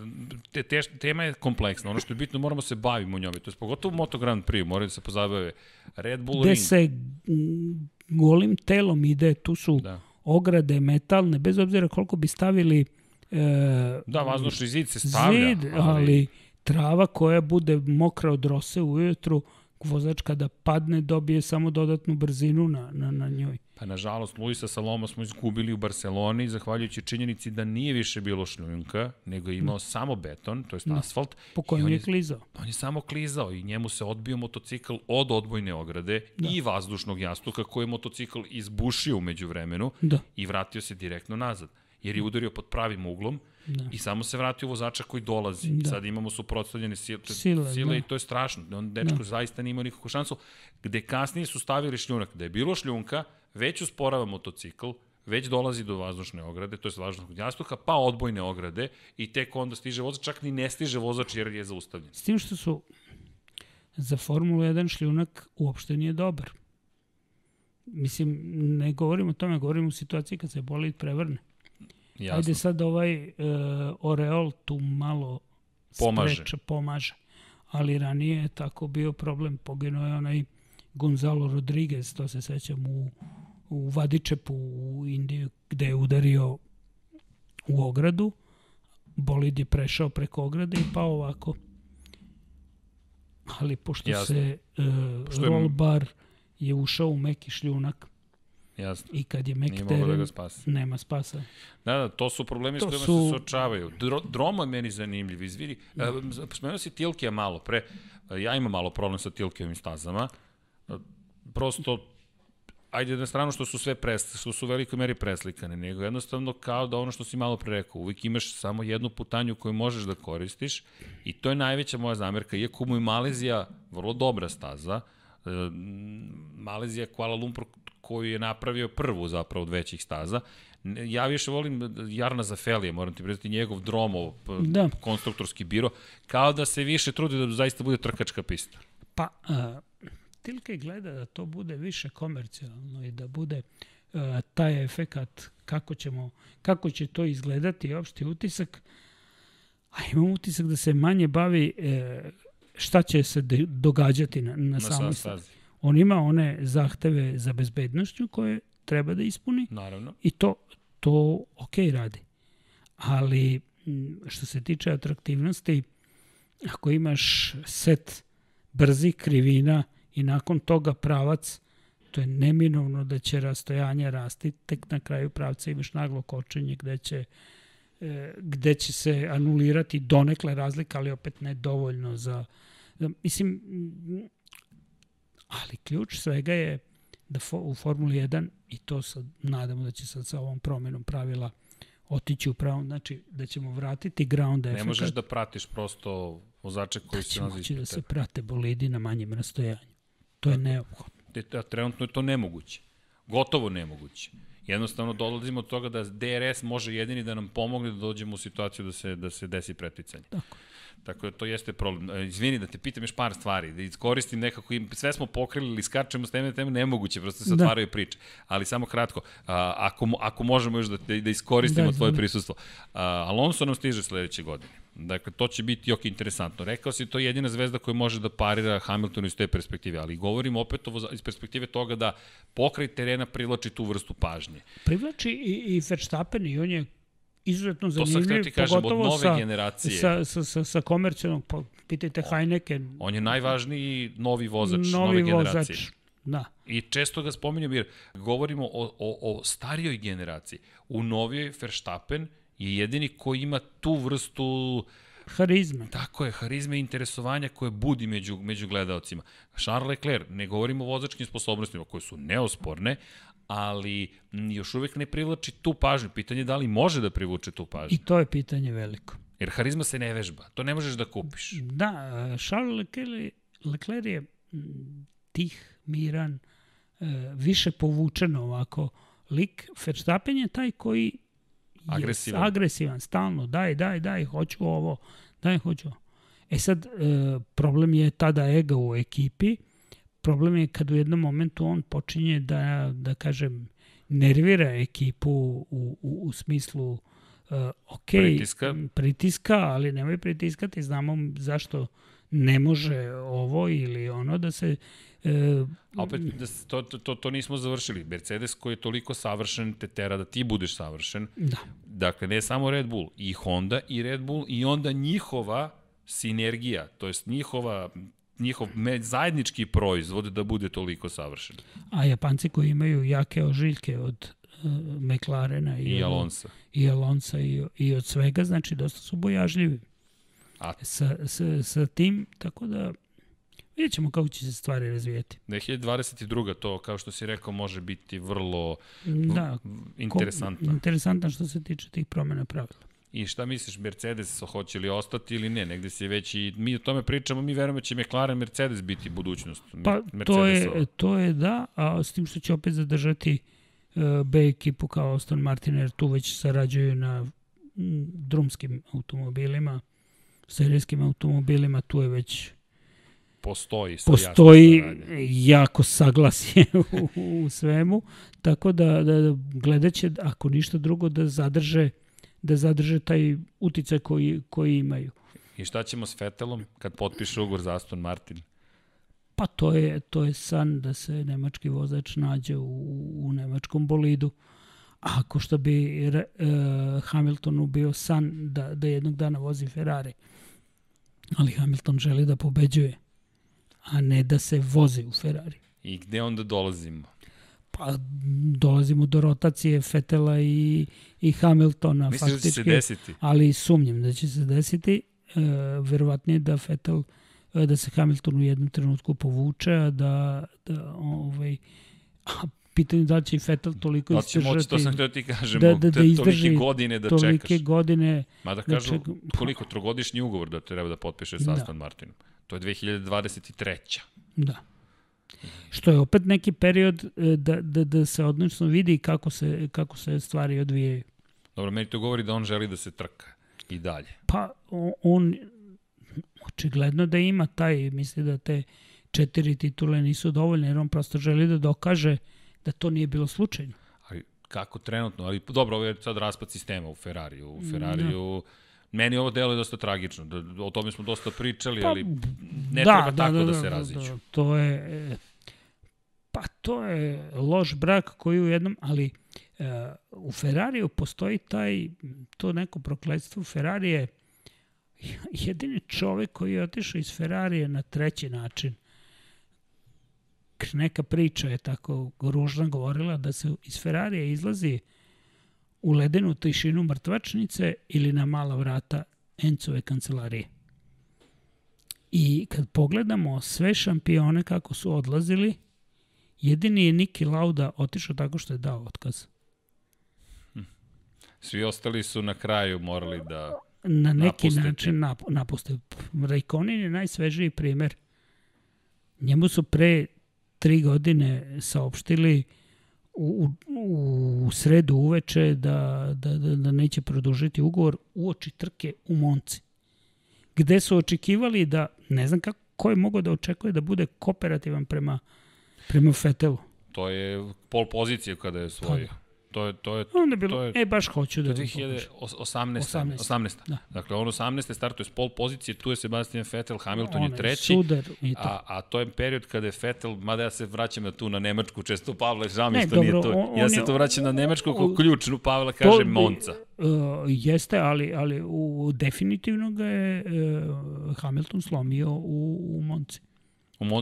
te, te, tema je kompleksna. Ono što je bitno, moramo se bavimo njome. To je pogotovo Moto Grand Prix, moraju da se pozabave Red Bull Gde Ring. se mm, golim telom ide, tu su Da. ograde metalne, bez obzira koliko bi stavili e, Da, vazdušni zid se stavlja. zid, ali trava koja bude mokra od rose ujutru, vozač kada padne dobije samo dodatnu brzinu na, na, na njoj. Pa nažalost, Luisa Saloma smo izgubili u Barceloni, zahvaljujući činjenici da nije više bilo šljunka, nego je imao samo beton, to je asfalt. Po kojem on je klizao. On je samo klizao i njemu se odbio motocikl od odbojne ograde da. i vazdušnog jastuka koji je motocikl izbušio umeđu vremenu Da. i vratio se direktno nazad. Jer je udario pod pravim uglom Da. i samo se vratio vozača koji dolazi. Da. Sad imamo suprotstavljene sile, Sile, sile da. i to je strašno. On dečko da. zaista nije imao nikakvu šansu. Gde kasnije su stavili šljunak. Da je bilo šljunka, već usporava motocikl, već dolazi do vazdušne ograde, to je vazdušnog jastuka, pa odbojne ograde i tek onda stiže vozač, čak ni ne stiže vozač jer je zaustavljen. S tim što su za Formulu 1 šljunak uopšte nije dobar. Mislim, ne govorim o tome, govorim u situaciji kad se bolid prevrne. Jasno. Ajde sad ovaj e, Oreol tu malo Pomaže. Spreča, pomaže. Ali ranije je tako bio problem. Poginuo je onaj Gonzalo Rodriguez, to se sećam u, u Vadičepu u Indiju, gde je udario u ogradu. Bolid je prešao preko ograde i pao ovako. Ali pošto Jasno. se e, Pošto je- roll bar je ušao u meki šljunak Jasno. i kad je mek Nije mogao da ga spasi. nema spasa. Da, da, to su problemi s To kojima su- se suočavaju. Dro, Dromo je meni zanimljiv, izvidi. E, spomenuo si Tilkija malo pre. E, Ja imam malo problem sa Tilkijevim stazama. E, Prosto, ajde na stranu što su sve pres, što su u velikoj meri preslikane, nego jednostavno kao da ono što si malo pre rekao, uvijek imaš samo jednu putanju koju možeš da koristiš i to je najveća moja zamerka, iako mu je Malezija vrlo dobra staza, Malezija Kuala Lumpur koju je napravio prvu zapravo od većih staza, ja više volim Jarna Zafelije, moram ti priznati njegov dromov, p- Da. konstruktorski biro, kao da se više trudi da zaista bude trkačka pista. Pa, uh, Tilke gleda da to bude više komercijalno i da bude uh, taj efekat kako, ćemo, kako će to izgledati opšti utisak. A imam utisak da se manje bavi e, šta će se de, događati na, na, Na samoj stazi. On ima one zahteve za bezbednošću koje treba da ispuni Naravno. i to, to ok radi. Ali što se tiče atraktivnosti, ako imaš set brzih krivina i nakon toga pravac, to je neminovno da će rastojanje rasti, tek na kraju pravca imaš naglo kočenje gde će e, gde će se anulirati donekle razlika, ali opet ne dovoljno za... za mislim, ali ključ svega je da fo, u Formuli 1, i to sad nadamo da će sad sa ovom promenom pravila otići u pravom, znači da ćemo vratiti ground Ne efekat, možeš da pratiš prosto vozače da koji se će nalaze moći da ispred se prate bolidi na manjem rastojanju. To je neophodno. Te- a Trenutno je to nemoguće. Gotovo nemoguće. Jednostavno dolazimo od toga da DRS može jedini da nam pomogne da dođemo u situaciju da se, da se desi preticanje. Tako. Tako da to jeste problem. E, Izvini da te pitam još par stvari, da iskoristim nekako, im- sve smo pokrili ili skačemo s teme na teme, nemoguće, prosto se Da. otvaraju priče. Ali samo kratko, a, ako, ako možemo još da, da, da iskoristimo Da, da, tvoje prisustvo. A, Alonso nam stiže sledeće godine. Dakle, to će biti jok interesantno. Rekao si, to je jedina zvezda koja može da parira Hamiltonu iz te perspektive, ali govorim opet ovo iz perspektive toga da pokraj terena privlači tu vrstu pažnje. Privlači i, i Verstappen i on je izuzetno To zanimljiv, ti kažem, od pogotovo nove sa, generacije. sa, sa, sa, sa komercijalnog, pa pitajte Heineken, On je najvažniji novi vozač, novi nove generacije. vozač. Da. I često ga spominjem jer govorimo o, o, o starijoj generaciji. U novijoj Verstappen je jedini koji ima tu vrstu Harizme. Tako je, harizme i interesovanja koje budi među, među gledalcima. Charles Leclerc, ne govorimo o vozačkim sposobnostima koje su neosporne, ali još uvek ne privlači tu pažnju. Pitanje je da li može da privuče tu pažnju. I to je pitanje veliko. Jer harizma se ne vežba. To ne možeš da kupiš. Da, Charles Leclerc, Leclerc je tih, miran, e, više povučen ovako lik. Verstappen je taj koji agresivan. Je agresivan, stalno, daj, daj, daj, hoću ovo, daj, hoću ovo. E sad, e, problem je tada ega u ekipi, problem je kad u jednom momentu on počinje da, da kažem, nervira ekipu u, u, u smislu uh, ok, pritiska. pritiska, ali nemoj pritiskati, znamo zašto ne može ovo ili ono da se E, opet, da, to, to, to nismo završili. Mercedes koji je toliko savršen te tera da ti budeš savršen. Da. Dakle, ne samo Red Bull, i Honda i Red Bull i onda njihova sinergija, to jest njihova njihov zajednički proizvod da bude toliko savršen. A Japanci koji imaju jake ožiljke od uh, McLarena i, I Alonsa. I Alonsa i, i od svega, znači dosta su bojažljivi. A... Sa, sa, sa tim, tako da Vidjet ćemo kako će se stvari razvijeti. 2022. to, kao što si rekao, može biti vrlo da, interesantno. Interesantno što se tiče tih promena pravila. I šta misliš, Mercedes hoće li ostati ili ne? Negde se već i mi o tome pričamo, mi verujemo da će McLaren Mercedes biti budućnost. Pa to je, to je da, a s tim što će opet zadržati uh, B ekipu kao Aston Martin, jer tu već sarađuju na drumskim automobilima, serijskim automobilima, tu je već postoji. Postoji jako saglasje u, u svemu, tako da, da gledat će, ako ništa drugo, da zadrže, da zadrže taj uticaj koji, koji imaju. I šta ćemo s Fetelom kad potpiše ugovor za Aston Martin? Pa to je, to je san da se nemački vozač nađe u, u nemačkom bolidu. A ako što bi uh, Hamiltonu bio san da, da jednog dana vozi Ferrari. Ali Hamilton želi da pobeđuje a ne da se voze u Ferrari. I gde onda dolazimo? Pa dolazimo do rotacije Fetela i, i Hamiltona. Misliš faktički, da će se desiti? Ali sumnjam da će se desiti. E, verovatnije da Fetel e, da se Hamilton u jednom trenutku povuče, a da, da ovaj, a pitanje da će i Fetel toliko da izdržati. Moći, to sam htio da ti kažem, da, da, da izdrži tolike godine da tolike čekaš. Tolike godine. Ma da kažu, da ček... koliko, trogodišnji ugovor da treba da potpiše sa da. Aston Martinom. To je 2023. Da. Što je opet neki period e, da, da, da se odlično vidi kako se, kako se stvari odvijaju. Dobro, meni to govori da on želi da se trka i dalje. Pa on očigledno da ima taj, misli da te četiri titule nisu dovoljne, jer on prosto želi da dokaže da to nije bilo slučajno. Ali kako trenutno, ali dobro, ovo je sad raspad sistema u Ferrariju. U Ferrariju da Meni ovo delo je dosta tragično, da, o tome smo dosta pričali, pa, ali ne da, treba da, tako da, da, da se raziću. Da, to je, pa to je loš brak koji u jednom, ali uh, u Ferrariju postoji taj, to neko prokledstvo. Ferrari je jedini čovek koji je otišao iz Ferrarije na treći način. Neka priča je tako ružna govorila da se iz Ferrarije izlazi uh, u ledenu tišinu mrtvačnice ili na mala vrata Encove kancelarije. I kad pogledamo sve šampione kako su odlazili, jedini je Niki Lauda otišao tako što je dao otkaz. Svi ostali su na kraju morali da Na neki napustiti. način nap, napuste. Rajkonin je najsvežiji primer. Njemu su pre tri godine saopštili uh, u, u, u sredu uveče da, da, da, da neće produžiti ugovor u oči trke u Monci. Gde su očekivali da, ne znam kako, ko je mogao da očekuje da bude kooperativan prema, prema Fetelu. To je pol pozicije kada je svojio. To je, to je, Onda je bilo, to je, e, baš hoću da... To je 2018. 18. 18. Da. Dakle, ono 18. startuje s pol pozicije, tu je Sebastian Vettel, Hamilton One, je treći. Sudar i to. A, a to je period kada je Vettel, mada ja se vraćam na tu na Nemačku, često Pavle, žao mi što nije to. On, ja se to vraćam na Nemačku kao ključnu, Pavla kaže Monca. Uh, jeste, ali, ali u, definitivno ga je uh, Hamilton slomio u, u Monci.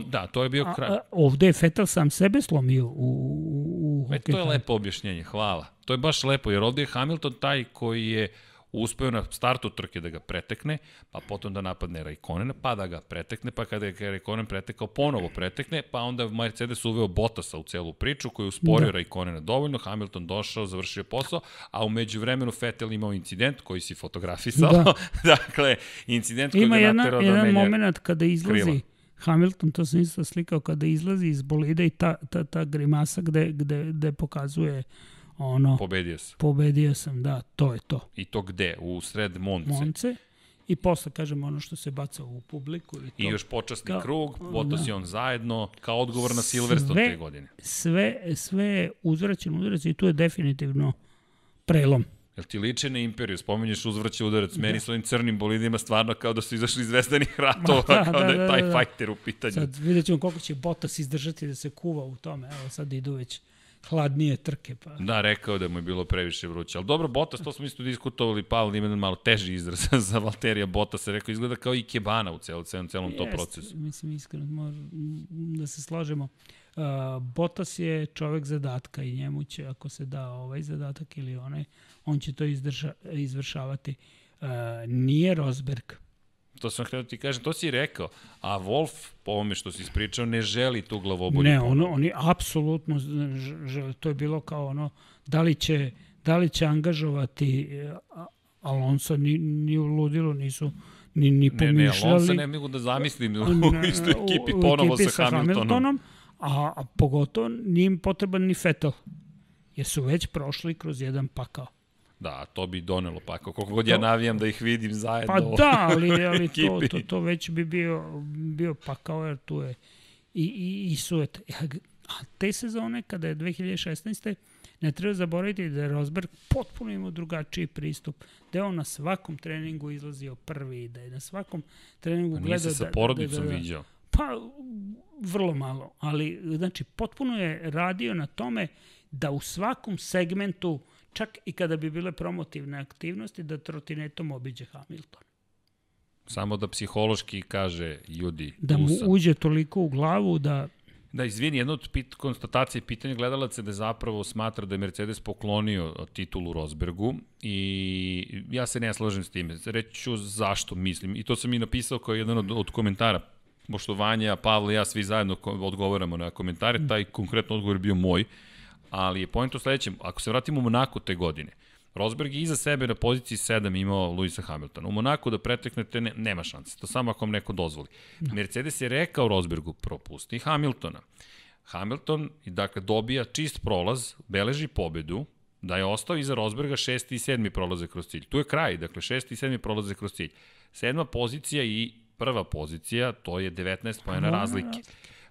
Da, to je bio kraj. A, a, ovde je Fetel sam sebe slomio u, u, u e, To je lepo objašnjenje, hvala. To je baš lepo, jer ovde je Hamilton taj koji je uspeo na startu trke da ga pretekne, pa potom da napadne Raikkonena, pa da ga pretekne, pa kada je Raikkonen pretekao, ponovo pretekne, pa onda Mercedes uveo Bottasa u celu priču koju je usporio da. Raikkonena dovoljno, Hamilton došao, završio posao, a umeđu vremenu Vettel imao incident koji si fotografisao, da. dakle, incident koji Ima ga naterao da jedan menja moment kada izlazi krila. Hamilton, to sam isto slikao, kada izlazi iz bolida i ta, ta, ta grimasa gde, gde, gde pokazuje ono, Pobedio se. pobedio sam, da, to je to. I to gde? U sred Monce. Monce. I posle, kažem, ono što se baca u publiku. I, to. I još počasni Kao- krug, Bottas da. i on zajedno, kao odgovor na Silverstone te godine. sve, sve uzvraćen udarac i tu je definitivno prelom. Jel ti liče na Imperiju? Spominješ uzvrće udarac. Meni s ovim crnim bolidima stvarno kao da su izašli iz zvezdanih ratova, Ma, da, kao da, da, je da, taj da. fajter u pitanju. Sad vidjet ćemo koliko će Bottas izdržati da se kuva u tome. Evo sad idu već hladnije trke. Pa. Da, rekao da mu je bilo previše vruće. Ali dobro, Bottas, to smo isto diskutovali, Pavel ima jedan malo teži izraz za Valterija Bottasa. Rekao, izgleda kao i Kebana u celom, celom, celom tom procesu. Mislim, iskreno, da se slažemo. Uh, Bottas je čovek zadatka i njemu će, ako se da ovaj zadatak ili onaj, on će to izdrža, izvršavati. Uh, nije Rosberg. To sam htio da ti kažem, to si rekao. A Wolf, po ovome što si ispričao, ne želi tu glavobolju. Ne, ono, oni apsolutno, ž- ž- to je bilo kao ono, da li će, da li će angažovati Alonso, ni, ni u ludilu nisu ni, ni Ne, ne, pomišljali. Alonso ne mogu da zamislim u Ne, istoj ekipi u- u ponovo ekipi sa Hamiltonom. A, a pogotovo nije im potreban ni Vettel, jer su već prošli kroz jedan pakao. Da, to bi donelo pa koliko god ja navijam da ih vidim zajedno. Pa da, ali, ali to, to, to već bi bio, bio pakao, jer tu je i, i, i sujet. A te sezone, kada je 2016. ne treba zaboraviti da je Rosberg potpuno imao drugačiji pristup. Da je on na svakom treningu izlazio prvi, da je na svakom treningu nije gledao... se sa da- porodicom da, da, da, viđao. Pa, vrlo malo, ali znači potpuno je radio na tome da u svakom segmentu, čak i kada bi bile promotivne aktivnosti, da trotinetom obiđe Hamilton. Samo da psihološki kaže, ljudi, Da mu sam. uđe toliko u glavu da... Da, izvini, jedna od pit, konstatacije pitanja gledalaca je da zapravo smatra da je Mercedes poklonio titulu Rosbergu i ja se ne slažem s time. Reći ću zašto mislim. I to sam i napisao kao jedan od, od komentara. Pošto Vanja, Pavle i ja svi zajedno odgovaramo na komentare, taj konkretno odgovor je bio moj. Ali je point u sledećem. Ako se vratimo u Monako te godine, Rosberg je iza sebe na poziciji 7 imao Luisa Hamiltona. U Monaku da preteknete ne, nema šanse. To samo ako vam neko dozvoli. Mercedes je rekao Rosbergu propusti Hamiltona. Hamilton, dakle, dobija čist prolaz, beleži pobedu, da je ostao iza Rosberga šesti i sedmi prolaze kroz cilj. Tu je kraj, dakle, šesti i sedmi prolaze kroz cilj. Sedma pozicija i prva pozicija, to je 19 pojena razlike.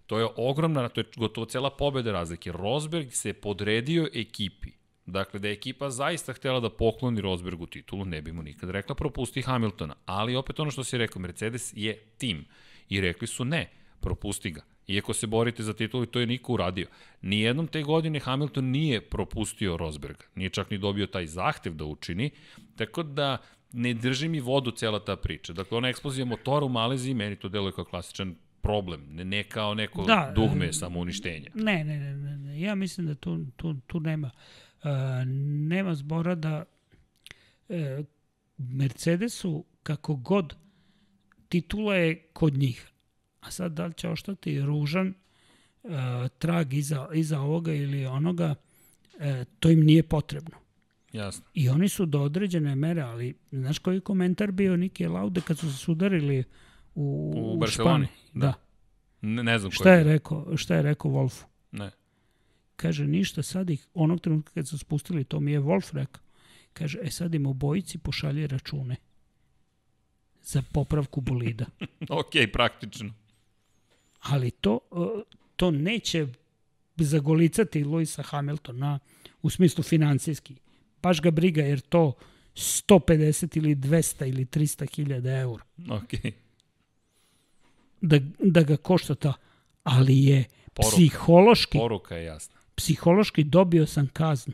To je ogromna, to je gotovo cela pobeda razlike. Rosberg se podredio ekipi. Dakle, da je ekipa zaista htela da pokloni Rosbergu titulu, ne bi mu nikad rekla propusti Hamiltona. Ali opet ono što si rekao, Mercedes je tim. I rekli su ne, propusti ga. Iako se borite za titulu to je niko uradio. Nijednom te godine Hamilton nije propustio Rosberga. Nije čak ni dobio taj zahtev da učini. Tako da ne drži mi vodu cela ta priča. Dakle, ona eksplozija motora u Maleziji, meni to deluje kao klasičan problem. Ne, ne kao neko da, dugme e, samo uništenja. Ne, ne, ne, ne, ne. ja mislim da tu, tu, tu nema. Uh, nema zbora da uh, Mercedesu kako god titula je kod njih. A sad da li će ostati ružan uh, trag iza, iza ovoga ili onoga, uh, to im nije potrebno. Jasno. I oni su do određene mere, ali znaš koji je komentar bio Nike Laude kad su se sudarili u, U u Barceloni, Španiji? da. Da. Ne, ne znam Šta je rekao, šta je rekao Wolfu? Ne. Kaže, ništa, sad ih, onog trenutka kad su spustili, to mi je Wolf rekao. Kaže, e sad im obojici pošalje račune za popravku bolida. ok, praktično. Ali to, uh, to neće zagolicati Luisa Hamiltona u smislu financijski. Baš ga briga jer to 150 ili 200 ili 300 hiljada eura. Ok. Da, da ga košta ta. Ali je Poruka. psihološki, Poruka je jasna. psihološki dobio sam kaznu.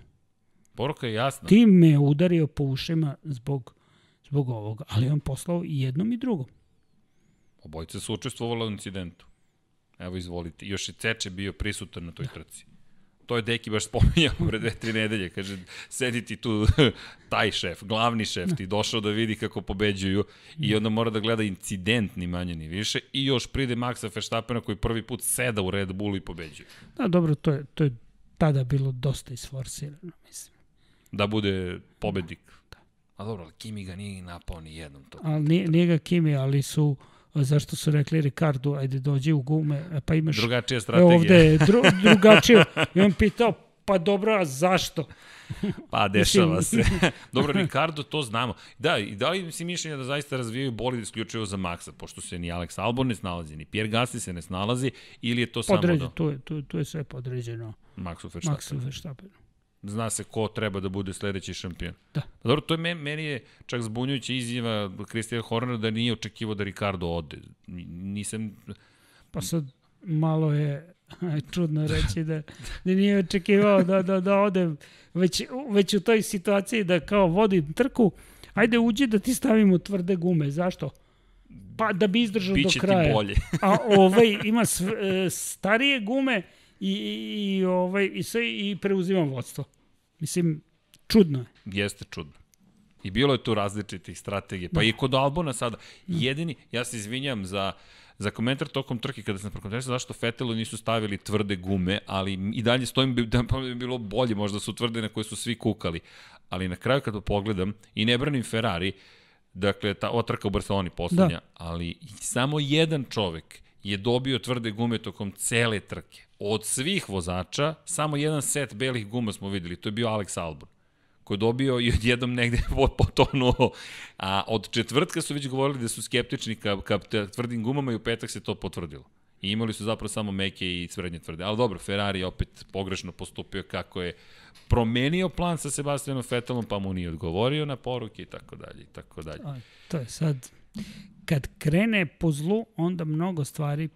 Poruka je jasna. Tim me udario po ušima zbog, zbog ovoga, ali on poslao i jednom i drugom. Obojica su učestvovali u incidentu. Evo izvolite. Još je Ceče bio prisutan na toj trci. To je Deki baš spominjao pre dve, tri nedelje. Kaže, sedi ti tu taj šef, glavni šef, ti došao da vidi kako pobeđuju i onda mora da gleda incident ni manje ni više i još pride Maxa Verstappena koji prvi put seda u Red Bullu i pobeđuje. Da, dobro, to je, to je tada bilo dosta isforsirano, mislim. Da bude pobednik. Da. A dobro, ali Kimi ga nije napao ni jednom. To. Ali nije, nije ga Kimi, ali su zašto su rekli Ricardo, ajde dođi u gume, e, pa imaš... Drugačija strategija. Ovde je dru, drugačija. I on pitao, pa dobro, a zašto? Pa, dešava se. Dobro, Ricardo, to znamo. Da, i da li si mišljenja da zaista razvijaju bolid isključivo za Maxa, pošto se ni Alex Albon ne snalazi, ni Pierre Gasly se ne snalazi, ili je to Podređen, samo... To je, to, to je sve podređeno. Maxu Verstappen. Maxu Verstappen. Zna se ko treba da bude sledeći šampion. Da. Pa dobro, to je meni, meni je čak zbunjujuća izjava Christian Horner da nije očekivao da Ricardo ode. Nisam... Pa sad malo je čudno reći da, da nije očekivao da, da, da ode već, već u toj situaciji da kao vodi trku, ajde uđi da ti stavimo tvrde gume. Zašto? Pa da bi izdržao Biće do kraja. ti bolje. A ovaj ima sv, e, starije gume i, i, ovaj, i, sve, i preuzima vodstvo. Mislim, čudno je. Jeste čudno. I bilo je tu različitih strategija. Pa da. i kod Albona sada. Jedini, ja se izvinjam za za komentar tokom trke kada sam prokomentarisao zašto Fetelu nisu stavili tvrde gume, ali i dalje stojim da bi bilo bolje, možda su tvrde na koje su svi kukali. Ali na kraju kada pogledam i ne branim Ferrari, dakle ta otrka u Barceloni poslednja, da. ali samo jedan čovek je dobio tvrde gume tokom cele trke. Od svih vozača, samo jedan set belih guma smo videli, to je bio Alex Albon koji je dobio i odjednom negde potonuo. A od četvrtka su već govorili da su skeptični ka, ka tvrdim gumama i u petak se to potvrdilo. I imali su zapravo samo meke i srednje tvrde. Ali dobro, Ferrari je opet pogrešno postupio kako je promenio plan sa Sebastianom Vettelom, pa mu nije odgovorio na poruke i tako dalje i tako dalje. A, to je sad, kad krene po zlu, onda mnogo stvari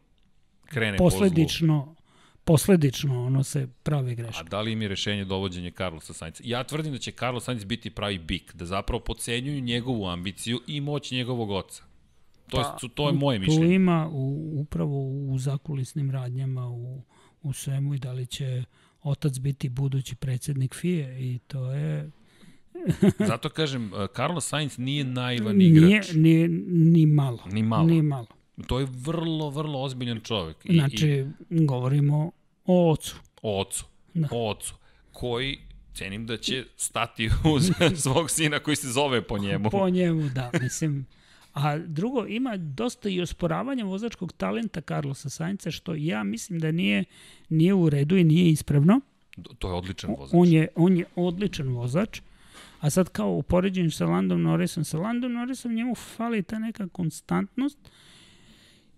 krene posledično po zlu posledično ono se pravi greške. A da li im je rešenje dovođenje Carlosa Sainca? Ja tvrdim da će Carlos Sainz biti pravi bik, da zapravo pocenjuju njegovu ambiciju i moć njegovog oca. To, pa, je, to je moje mišljenje. Tu ima u, upravo u zakulisnim radnjama, u, u svemu i da li će otac biti budući predsednik FIE i to je Zato kažem, Carlos Sainz nije naivan igrač. Nije, nije, ni malo. Ni malo. Ni malo. To je vrlo, vrlo ozbiljan čovek. I, znači, i, govorimo o ocu. O ocu. Da. O ocu. Koji cenim da će stati uz svog sina koji se zove po njemu. Po njemu, da. Mislim, a drugo, ima dosta i osporavanja vozačkog talenta Carlosa Sainca, što ja mislim da nije, nije u redu i nije ispravno. To je odličan vozač. On je, on je odličan vozač. A sad kao u poređenju sa Landom Norrisom, sa Landom Norrisom njemu fali ta neka konstantnost,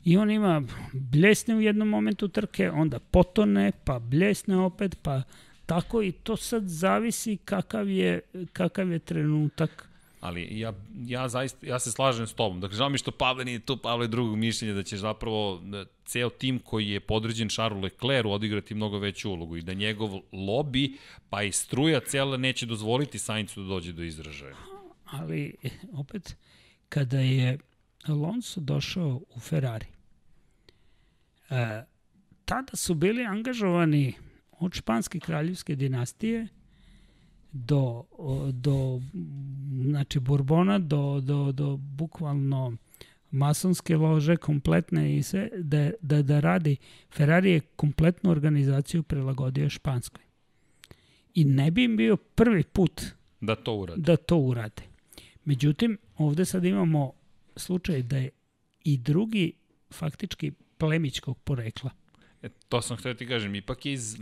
I on ima bljesne u jednom momentu trke, onda potone, pa bljesne opet, pa tako i to sad zavisi kakav je, kakav je trenutak. Ali ja, ja, zaista, ja se slažem s tobom. Dakle, žao mi što Pavle nije tu, Pavle drugog mišljenja da će zapravo da ceo tim koji je podređen Charles Leclercu odigrati mnogo veću ulogu i da njegov lobby, pa i struja cela neće dozvoliti Saincu da dođe do izražaja. Ali, opet, kada je Alonso došao u Ferrari, E, tada su bili angažovani od španske kraljevske dinastije do, do znači Bourbona, do, do, do bukvalno masonske lože kompletne i sve, da, da, da radi, Ferrari je kompletnu organizaciju prilagodio španskoj. I ne bi im bio prvi put da to urade. Da to urade. Međutim, ovde sad imamo slučaj da je i drugi faktički plemićkog porekla. E, to sam htio da ti kažem, ipak iz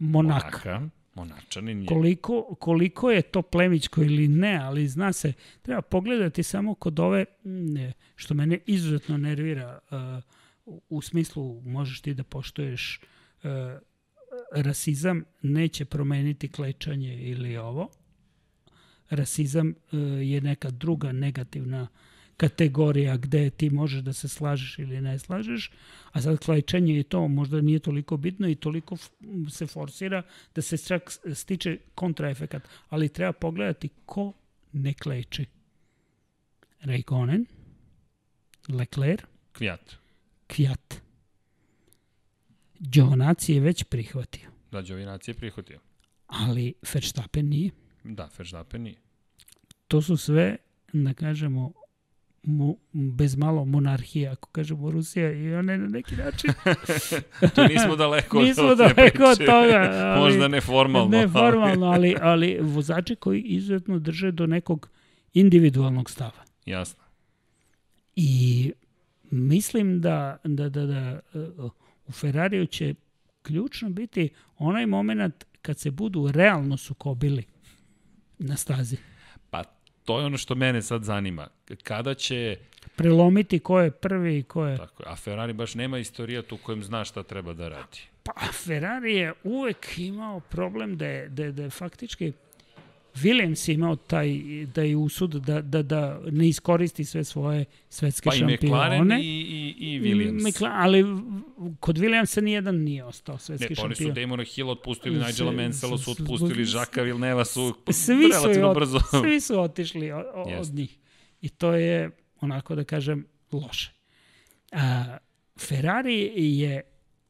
Monaka. Monaka. Monačanin je. Koliko, koliko je to plemićko ili ne, ali zna se, treba pogledati samo kod ove, što mene izuzetno nervira, uh, u smislu možeš ti da poštoješ uh, rasizam, neće promeniti klečanje ili ovo. Rasizam uh, je neka druga negativna uh, kategorija gde ti možeš da se slažeš ili ne slažeš, a sad klečanje je to možda nije toliko bitno i toliko se forsira da se čak stiče kontraefekat, ali treba pogledati ko ne kleče. Raikkonen, Leclerc, Kvijat. Kvijat. Giovinazzi je već prihvatio. Da, Đovinaci je prihvatio. ali Verstappen nije. Da, Verstappen nije. To su sve, da kažemo, mu, bez malo monarhije, ako kažemo Rusija i one na neki način. to nismo daleko od Nismo daleko od toga. Ali, Možda neformalno. Neformalno, ali, ali vozači koji izuzetno drže do nekog individualnog stava. Jasno. I mislim da, da, da, da uh, u Ferrariju će ključno biti onaj moment kad se budu realno sukobili na stazi. To je ono što mene sad zanima. Kada će, Prelomiti ko je prvi i ko je... tako, a Ferrari baš nema istorijat u kojem zna šta treba da radi. Pa Ferrari je uvek imao problem da je, da je, da je faktički Williams je imao taj, da je usud da, da, da ne iskoristi sve svoje svetske Pa i šampione. McLaren i, i, i Williams. Mekla, ali kod Williamsa nijedan nije ostao Ne, svetski pa oni su šampion. Damona Hill otpustili, Nigela Mansella su otpustili, Žaka Vilneva su Svi su, relativno od, brzo. svi su otišli od, od njih. I to je, onako da kažem, loše. A, Ferrari je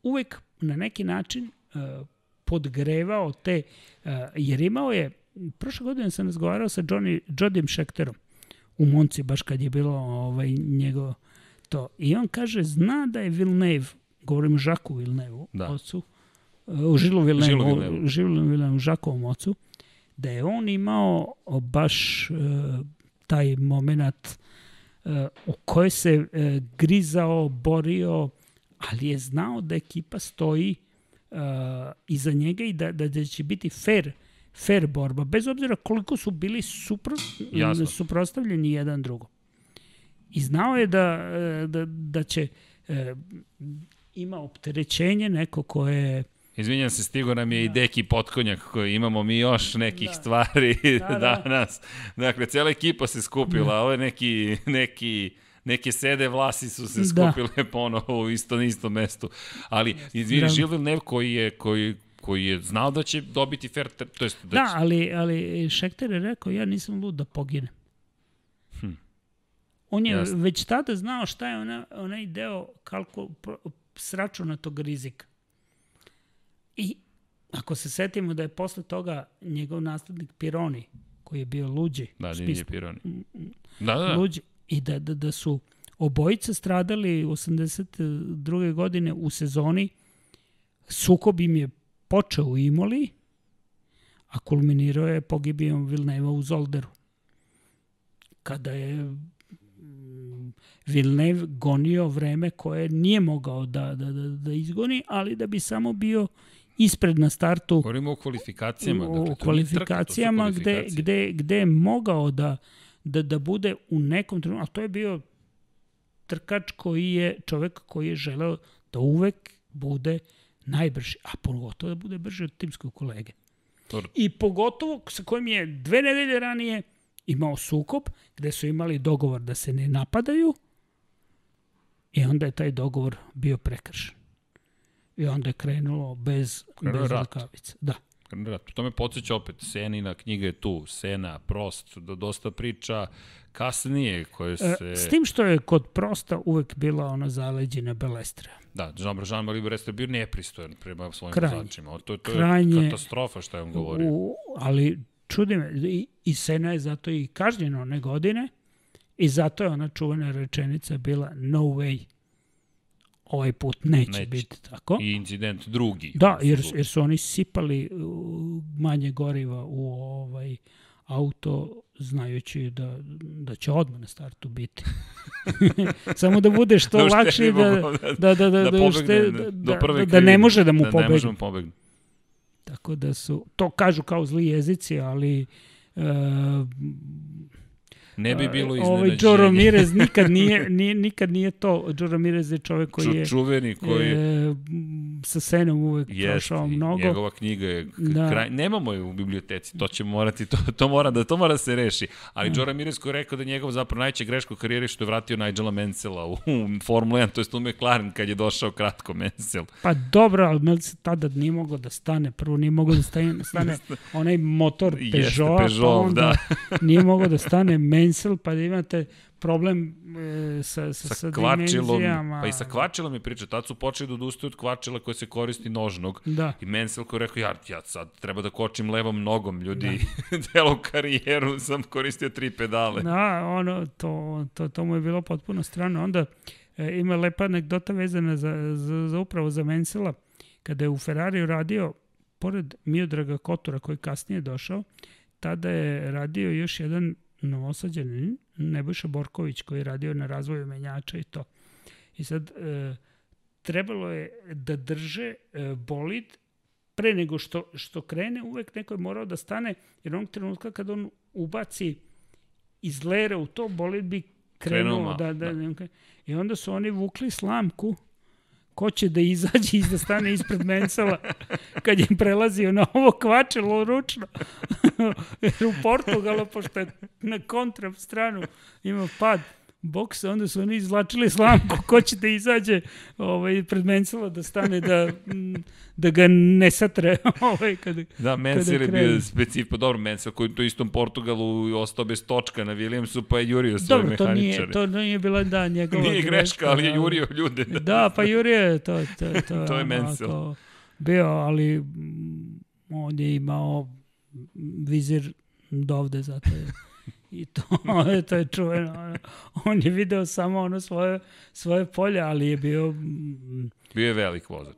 uvek na neki način a, podgrevao te, a, jer imao je, prošle godine sam razgovarao sa Johnny, Jodim Schecterom u Monci, baš kad je bilo ovaj, njegov to. I on kaže, zna da je Villeneuve, govorim o Žaku Villeneuve, Da. ocu, u Žilu Villeneuve, Žilu Villeneuve. u Žilu Villeneuve, Žakovom ocu, da je on imao baš e, taj moment e, u kojoj se e, grizao, borio, ali je znao da ekipa stoji e, iza njega i da, da, da će biti fair, fair borba, bez obzira koliko su bili supro, Jasno. suprostavljeni jedan drugom. I znao je da, e, da, da će e, ima opterećenje neko koje Izvinjam se, stigo nam je i Deki Potkonjak koji imamo mi još nekih Da. stvari Da, da. danas. Dakle, cela ekipa se skupila, ovo je neki, neki neke sede vlasi su se Da. skupile ponovo u isto, na istom mestu. Ali, izvini, Zdravno. Žil Vilnev koji je, koji, koji je znao da će dobiti fair, to jest da, Da, će, ali, ali Šekter je rekao, ja nisam lud da poginem. On je Jasno. već tada znao šta je ona, onaj deo pro- sračunatog rizika. I ako se setimo da je posle toga njegov naslednik Pironi, koji je bio luđi, da, Dinje Pironi. Da, da, da. luđi, i da, da, da su obojica stradali 82. godine u sezoni, sukob im je počeo u Imoli, a kulminirao je pogibijom Vilneva u Zolderu. Kada je mm, Vilnev gonio vreme koje nije mogao da, da, da, da izgoni, ali da bi samo bio ispred na startu Govorimo o kvalifikacijama. u dakle, kvalifikacijama su gde, gde, gde je mogao da, da, da bude u nekom trenutku, a to je bio trkač koji je, čovek koji je želeo da uvek bude najbrži, a pogotovo da bude brži od timskog kolege. Dobro. I pogotovo sa kojim je dve nedelje ranije imao sukob, gde su imali dogovor da se ne napadaju i onda je taj dogovor bio prekršen. I onda je krenulo bez, Krenuo je bez rukavica. Da. To me podsjeća opet, Senina knjiga je tu, Sena, Prost, do, dosta priča kasnije koje se... E, S tim što je kod Prosta uvek bila ona zaleđina Belestra. Da, Jean, Jean Marie Brest je bio nepristojan prema svojim Krajnje. vozačima. To, to Krajnje. je katastrofa što je on govorio. U, ali čudi me, i, i Sena je zato i kažnjena one godine i zato je ona čuvena rečenica bila no way. Ovaj put neće, Neće. biti tako. I incident drugi. Da, jer, jer su oni sipali uh, manje goriva u ovaj auto znajući da, da će odmah na startu biti. Samo da bude što Da uštedi lakše i da, da- da, da, da, da da, pobegne da, da, da ne može da mu da ne može pobegne. mu pobegne. Tako da su, to kažu kao zli jezici, ali uh, Ne bi bilo ovaj iznenađenje. Joe Ramirez nikad nije, nije, nikad nije to. Joe Ramirez je čovek koji je Ču, čuveni koji je... e, sa Senom uvek Jeste, prošao mnogo. njegova knjiga je Da. kraj, nemamo je u biblioteci, to će morati, to, to mora da to mora da se reši. Ali mm. Joe Ramirez koji je rekao da je njegov zapravo najveća greška u karijeri što je vratio Nigela Mansella u, u Formula 1, to jest u McLaren kad je došao kratko Mansell. Pa dobro, ali se tada nije moglo da stane. Prvo nije moglo da stane, stane onaj motor Jeste, Peugeota, Peugeot, pa onda da. nije moglo da stane Mansell, pa da imate problem e, sa, sa, sa, sa dimenzijama. Pa i sa kvačilom je priča. Tad su počeli da odustaju od kvačila koje se koristi nožnog. Da. I Mansell koji je rekao, ja, ja sad treba da kočim levom nogom, ljudi. Da. Celu karijeru sam koristio tri pedale. Da, ono, to, to, to mu je bilo potpuno strano. Onda e, ima lepa anegdota vezana za, za, za upravo za Mansella. Kada je u Ferrariju radio, pored Miodraga Kotora koji kasnije došao, tada je radio još jedan novosađanin, Nebojša Borković, koji je radio na razvoju menjača i to. I sad, e, trebalo je da drže e, bolid pre nego što, što krene, uvek neko je morao da stane, jer onog trenutka kad on ubaci iz lera u to, bolid bi krenuo. krenuo da, da, da. I onda su oni vukli slamku ko će da izađe i da stane ispred Mensela kad je prelazio na ovo kvačilo ručno. U Portugalu, pošto je na kontra stranu ima pad, boksa, onda su oni izvlačili slamku, ko će da izađe ovaj, pred Mensela da stane da, da ga ne satre. ovaj, kada, da, Mensel je bio specif, pa dobro, Mensel koji to istom Portugalu ostao bez točka na Williamsu, pa je jurio svoje dobro, to nije, to nije bila, da, njegova Nije greška, ali je jurio ljude. Da, da pa jurio je, to, to, to, to je Mensel. Bio, ali on je imao vizir dovde, zato je I to, to je čuveno. On je video samo ono svoje, svoje polje, ali je bio... Mm, bio je velik vozač.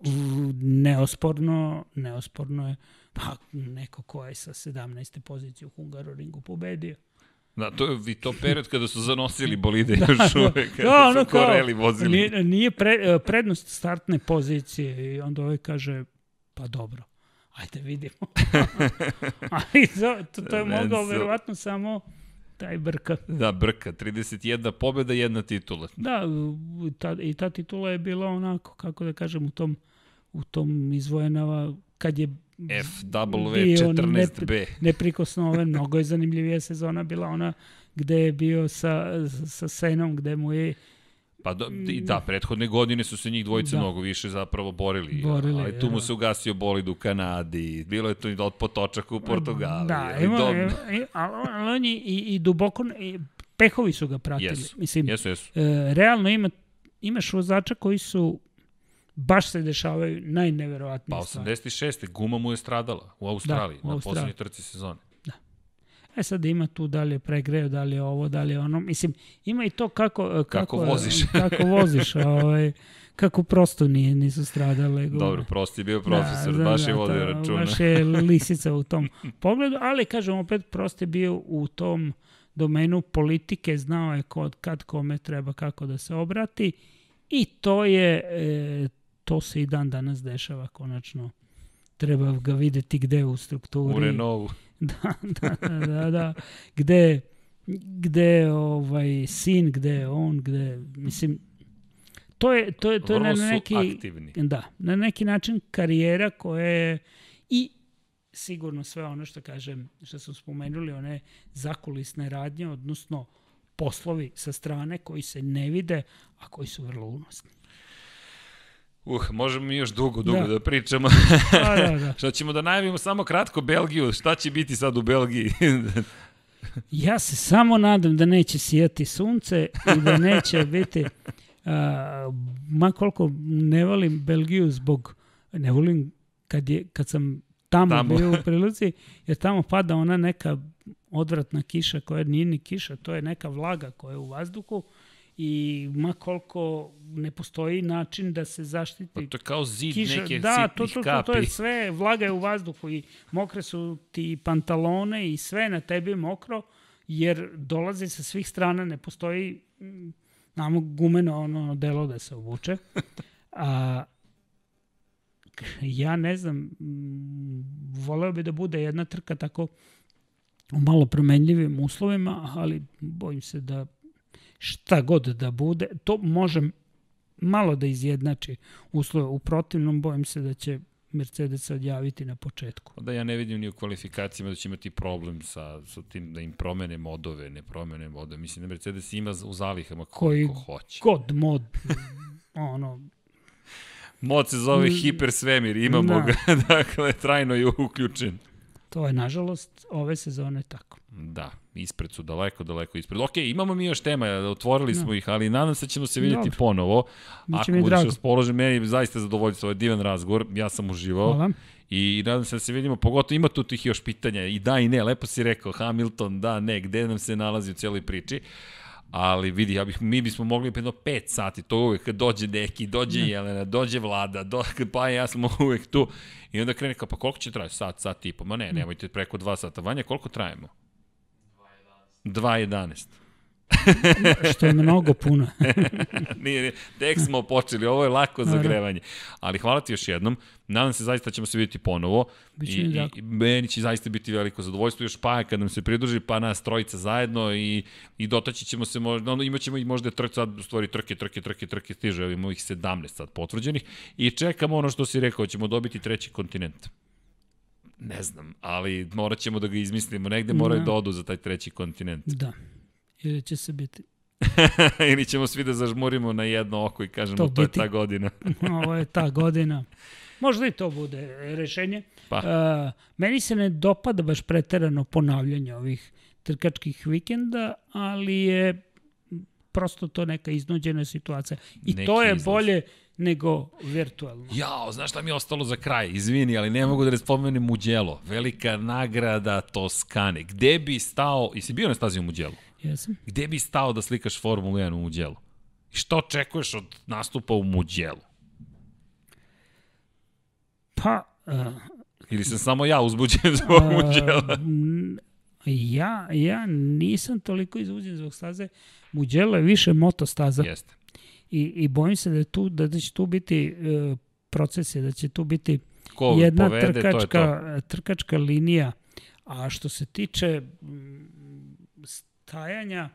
Neosporno, neosporno je pa neko ko je sa 17. pozicije u Hungaroringu pobedio. Da, to je i to period kada su zanosili bolide da, još da. uvek, kada da, ono su Koreli vozili. Nije, nije pre, prednost startne pozicije i onda ovaj kaže, pa dobro, ajde vidimo. Ali to, to, to je mogao verovatno samo taj Brka. Da, Brka, 31 pobjeda, jedna titula. Da, ta, i ta titula je bila onako, kako da kažem, u tom, u tom izvojenava, kad je FW14B. Nepri, neprikosnoven, mnogo je zanimljivija sezona bila ona gde je bio sa, sa Senom, gde mu je Pa do, i da, prethodne godine su se njih dvojice da. mnogo više zapravo borili, borili ali tu mu se ugasio bolid u Kanadi, bilo je to i od potočaka u Portugali. Da, ali ima, do... ali on je i, i duboko, i pehovi su ga pratili. Jesu, Mislim, jesu, jesu. E, realno ima, imaš vozača koji su baš se dešavaju najneverovatnije pa, stvari. Pa 86. guma mu je stradala u Australiji, da, u Australiji. na poslednjoj trci sezone. E sad ima tu da li je pregreo, da li je ovo, da li je ono. Mislim, ima i to kako... Kako, kako voziš. kako voziš, ovaj, kako prosto nije, nisu stradale. Dobro, prosto je bio profesor, da, baš da, je vodio da, računa. Baš je lisica u tom pogledu, ali kažem opet, prosto je bio u tom domenu politike, znao je kod, kad kome treba kako da se obrati i to je, e, to se i dan danas dešava konačno. Treba ga videti gde u strukturi. U Renaultu da, da, da, da, gde, gde ovaj, sin, gde on, gde, mislim, to je, to je, to je na neki, aktivni. da, na neki način karijera koja je i sigurno sve ono što kažem, što smo spomenuli, one zakulisne radnje, odnosno poslovi sa strane koji se ne vide, a koji su vrlo unosni. Uh, možemo mi još dugo, dugo da, da pričamo. da, da, da. Šta ćemo da najavimo samo kratko Belgiju, šta će biti sad u Belgiji? ja se samo nadam da neće sijati sunce i da neće biti, uh, ma koliko ne volim Belgiju zbog, ne volim kad, je, kad sam tamo, tamo. bio u prilici, jer tamo pada ona neka odvratna kiša koja nije ni kiša, to je neka vlaga koja je u vazduhu i ma koliko ne postoji način da se zaštiti. Pa to je kao zid kiša, neke da, to, to, to, to, je sve, vlaga je u vazduhu i mokre su ti pantalone i sve na tebi mokro, jer dolazi sa svih strana, ne postoji mm, namo gumeno ono delo da se obuče. A, ja ne znam, mm, voleo bi da bude jedna trka tako u malo promenljivim uslovima, ali bojim se da šta god da bude, to može malo da izjednači uslove. U protivnom, bojim se da će Mercedes odjaviti na početku. Da ja ne vidim ni u kvalifikacijama da će imati problem sa, sa tim da im promene modove, ne promene modove. Mislim da Mercedes ima u zalihama koliko Koji hoće. god mod, ono... Mod se zove hiper svemir, imamo da. ga, dakle, trajno je uključen. To je, nažalost, ove sezone tako. Da, ispred su daleko, daleko ispred. Ok, imamo mi još tema, otvorili no. smo ih, ali nadam se da ćemo se vidjeti Dobro. ponovo. Biće Ako budeš raspoložen, meni je zaista zadovoljstvo, ovo je divan razgovor, ja sam uživao. Hvala. I nadam se da se vidimo, pogotovo ima tu tih još pitanja, i da i ne, lepo si rekao, Hamilton, da, ne, gde nam se nalazi u cijeloj priči ali vidi, ja bih, mi bismo mogli jedno 5 sati, to uvek kad dođe neki, dođe ne. Jelena, dođe Vlada, do, pa ja smo uvek tu. I onda krene kao, pa koliko će trajati? Sat, sat i po. Ma ne, nemojte preko 2 sata. Vanja, koliko trajemo? 2.11. što je mnogo puno. nije, nije, tek smo počeli, ovo je lako zagrevanje. Ali hvala ti još jednom, nadam se zaista ćemo se vidjeti ponovo. Biće I, i, meni će zaista biti veliko zadovoljstvo, još pa kad nam se pridruži, pa nas trojica zajedno i, i dotaći ćemo se, možda, ono, imat ćemo i možda trke, sad u stvari trke, trke, trke, trke, stiže, imamo ih 17 sad potvrđenih i čekamo ono što si rekao, ćemo dobiti treći kontinent. Ne znam, ali morat ćemo da ga izmislimo, negde moraju da. da odu za taj treći kontinent. Da. Ili će se biti. Ili ćemo svi da zažmurimo na jedno oko i kažemo to, to je ta godina. Ovo je ta godina. Možda i to bude rešenje. Pa. Uh, meni se ne dopada baš preterano ponavljanje ovih trkačkih vikenda, ali je prosto to neka iznuđena situacija. I Neki to je izlaz. bolje nego virtualno. Jao, znaš šta mi je ostalo za kraj? Izvini, ali ne mogu da ne spomenem Muđelo. Velika nagrada Toskane. Gde bi stao, i si bio na stazi u Muđelu? Jesam. Gde bi stao da slikaš Formulu 1 u Muđelu? I što očekuješ od nastupa u Muđelu? Pa... Uh, Ili sam samo ja uzbuđen zbog uh, Muđela? Ja, ja nisam toliko izbuđen zbog staze. Muđelo je više motostaza. Jeste. I, I bojim se da, je tu, da će tu biti uh, procese, da će tu biti Ko jedna povede, trkačka, to to. trkačka linija. A što se tiče stajanja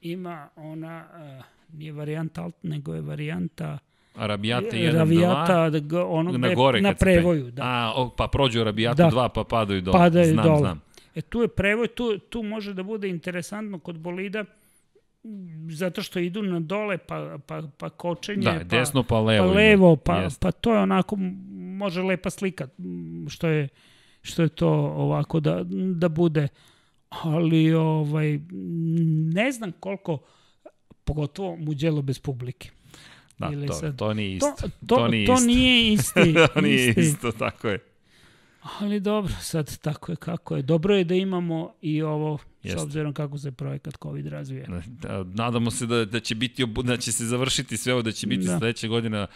ima ona, uh, nije varijanta alt, nego je varijanta Arabijata 1, Arabijata, 2, ono na, gore na prevoju. Da. A, o, pa prođu Arabijatu da. 2 pa padaju dole. Padaju znam, dole. znam. E tu je prevoj, tu, tu može da bude interesantno kod bolida, zato što idu na dole, pa, pa, pa kočenje, da, pa, desno pa levo, pa, levo, pa, pa to je onako, može lepa slika, što je, što je to ovako da, da bude ali ovaj, ne znam koliko, pogotovo Muđelo bez publike. Da, Ili to, sad, to nije isto. To, to, to nije, to isto. nije isti. to nije isti. isto, tako je. Ali dobro, sad tako je kako je. Dobro je da imamo i ovo, Jeste. s obzirom kako se projekat COVID razvija. Da, nadamo se da, da će biti da će se završiti sve ovo, da će biti da. sledeća godina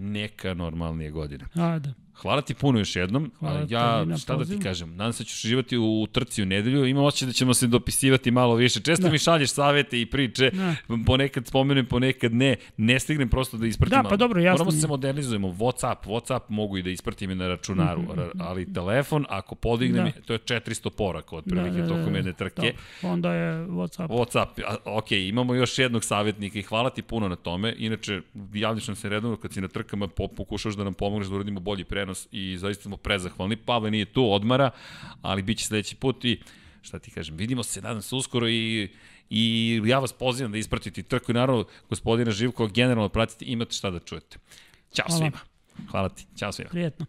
neka normalnija godina. A, da. Hvala ti puno još jednom. Hvala ja, šta poziv. da ti kažem, nadam se da ćeš živati u trci u nedelju. Imam osjećaj da ćemo se dopisivati malo više. Često da. mi šalješ savete i priče, da. ponekad spomenem, ponekad ne. Ne stignem prosto da ispratim. Da, pa dobro, jasno. Moramo se modernizujemo. Whatsapp, Whatsapp mogu i da ispratim na računaru, mm -hmm. ali telefon, ako podignem, da. to je 400 poraka otprilike da, da, da, tokom jedne trke. Da. Onda je Whatsapp. Whatsapp, a, ok, imamo još jednog savjetnika i hvala ti puno na tome. Inače, javljaš nam se redovno kad si na trkama, pokušaš da nam pomogneš da uradimo bolji prenos i zaista smo prezahvalni. Pavle nije tu, odmara, ali bit će sledeći put i šta ti kažem, vidimo se, nadam se uskoro i i ja vas pozivam da ispratite trku i naravno gospodina Živkova generalno pratite, imate šta da čujete. Ćao Hvala. svima. Hvala ti. Ćao svima. Prijetno.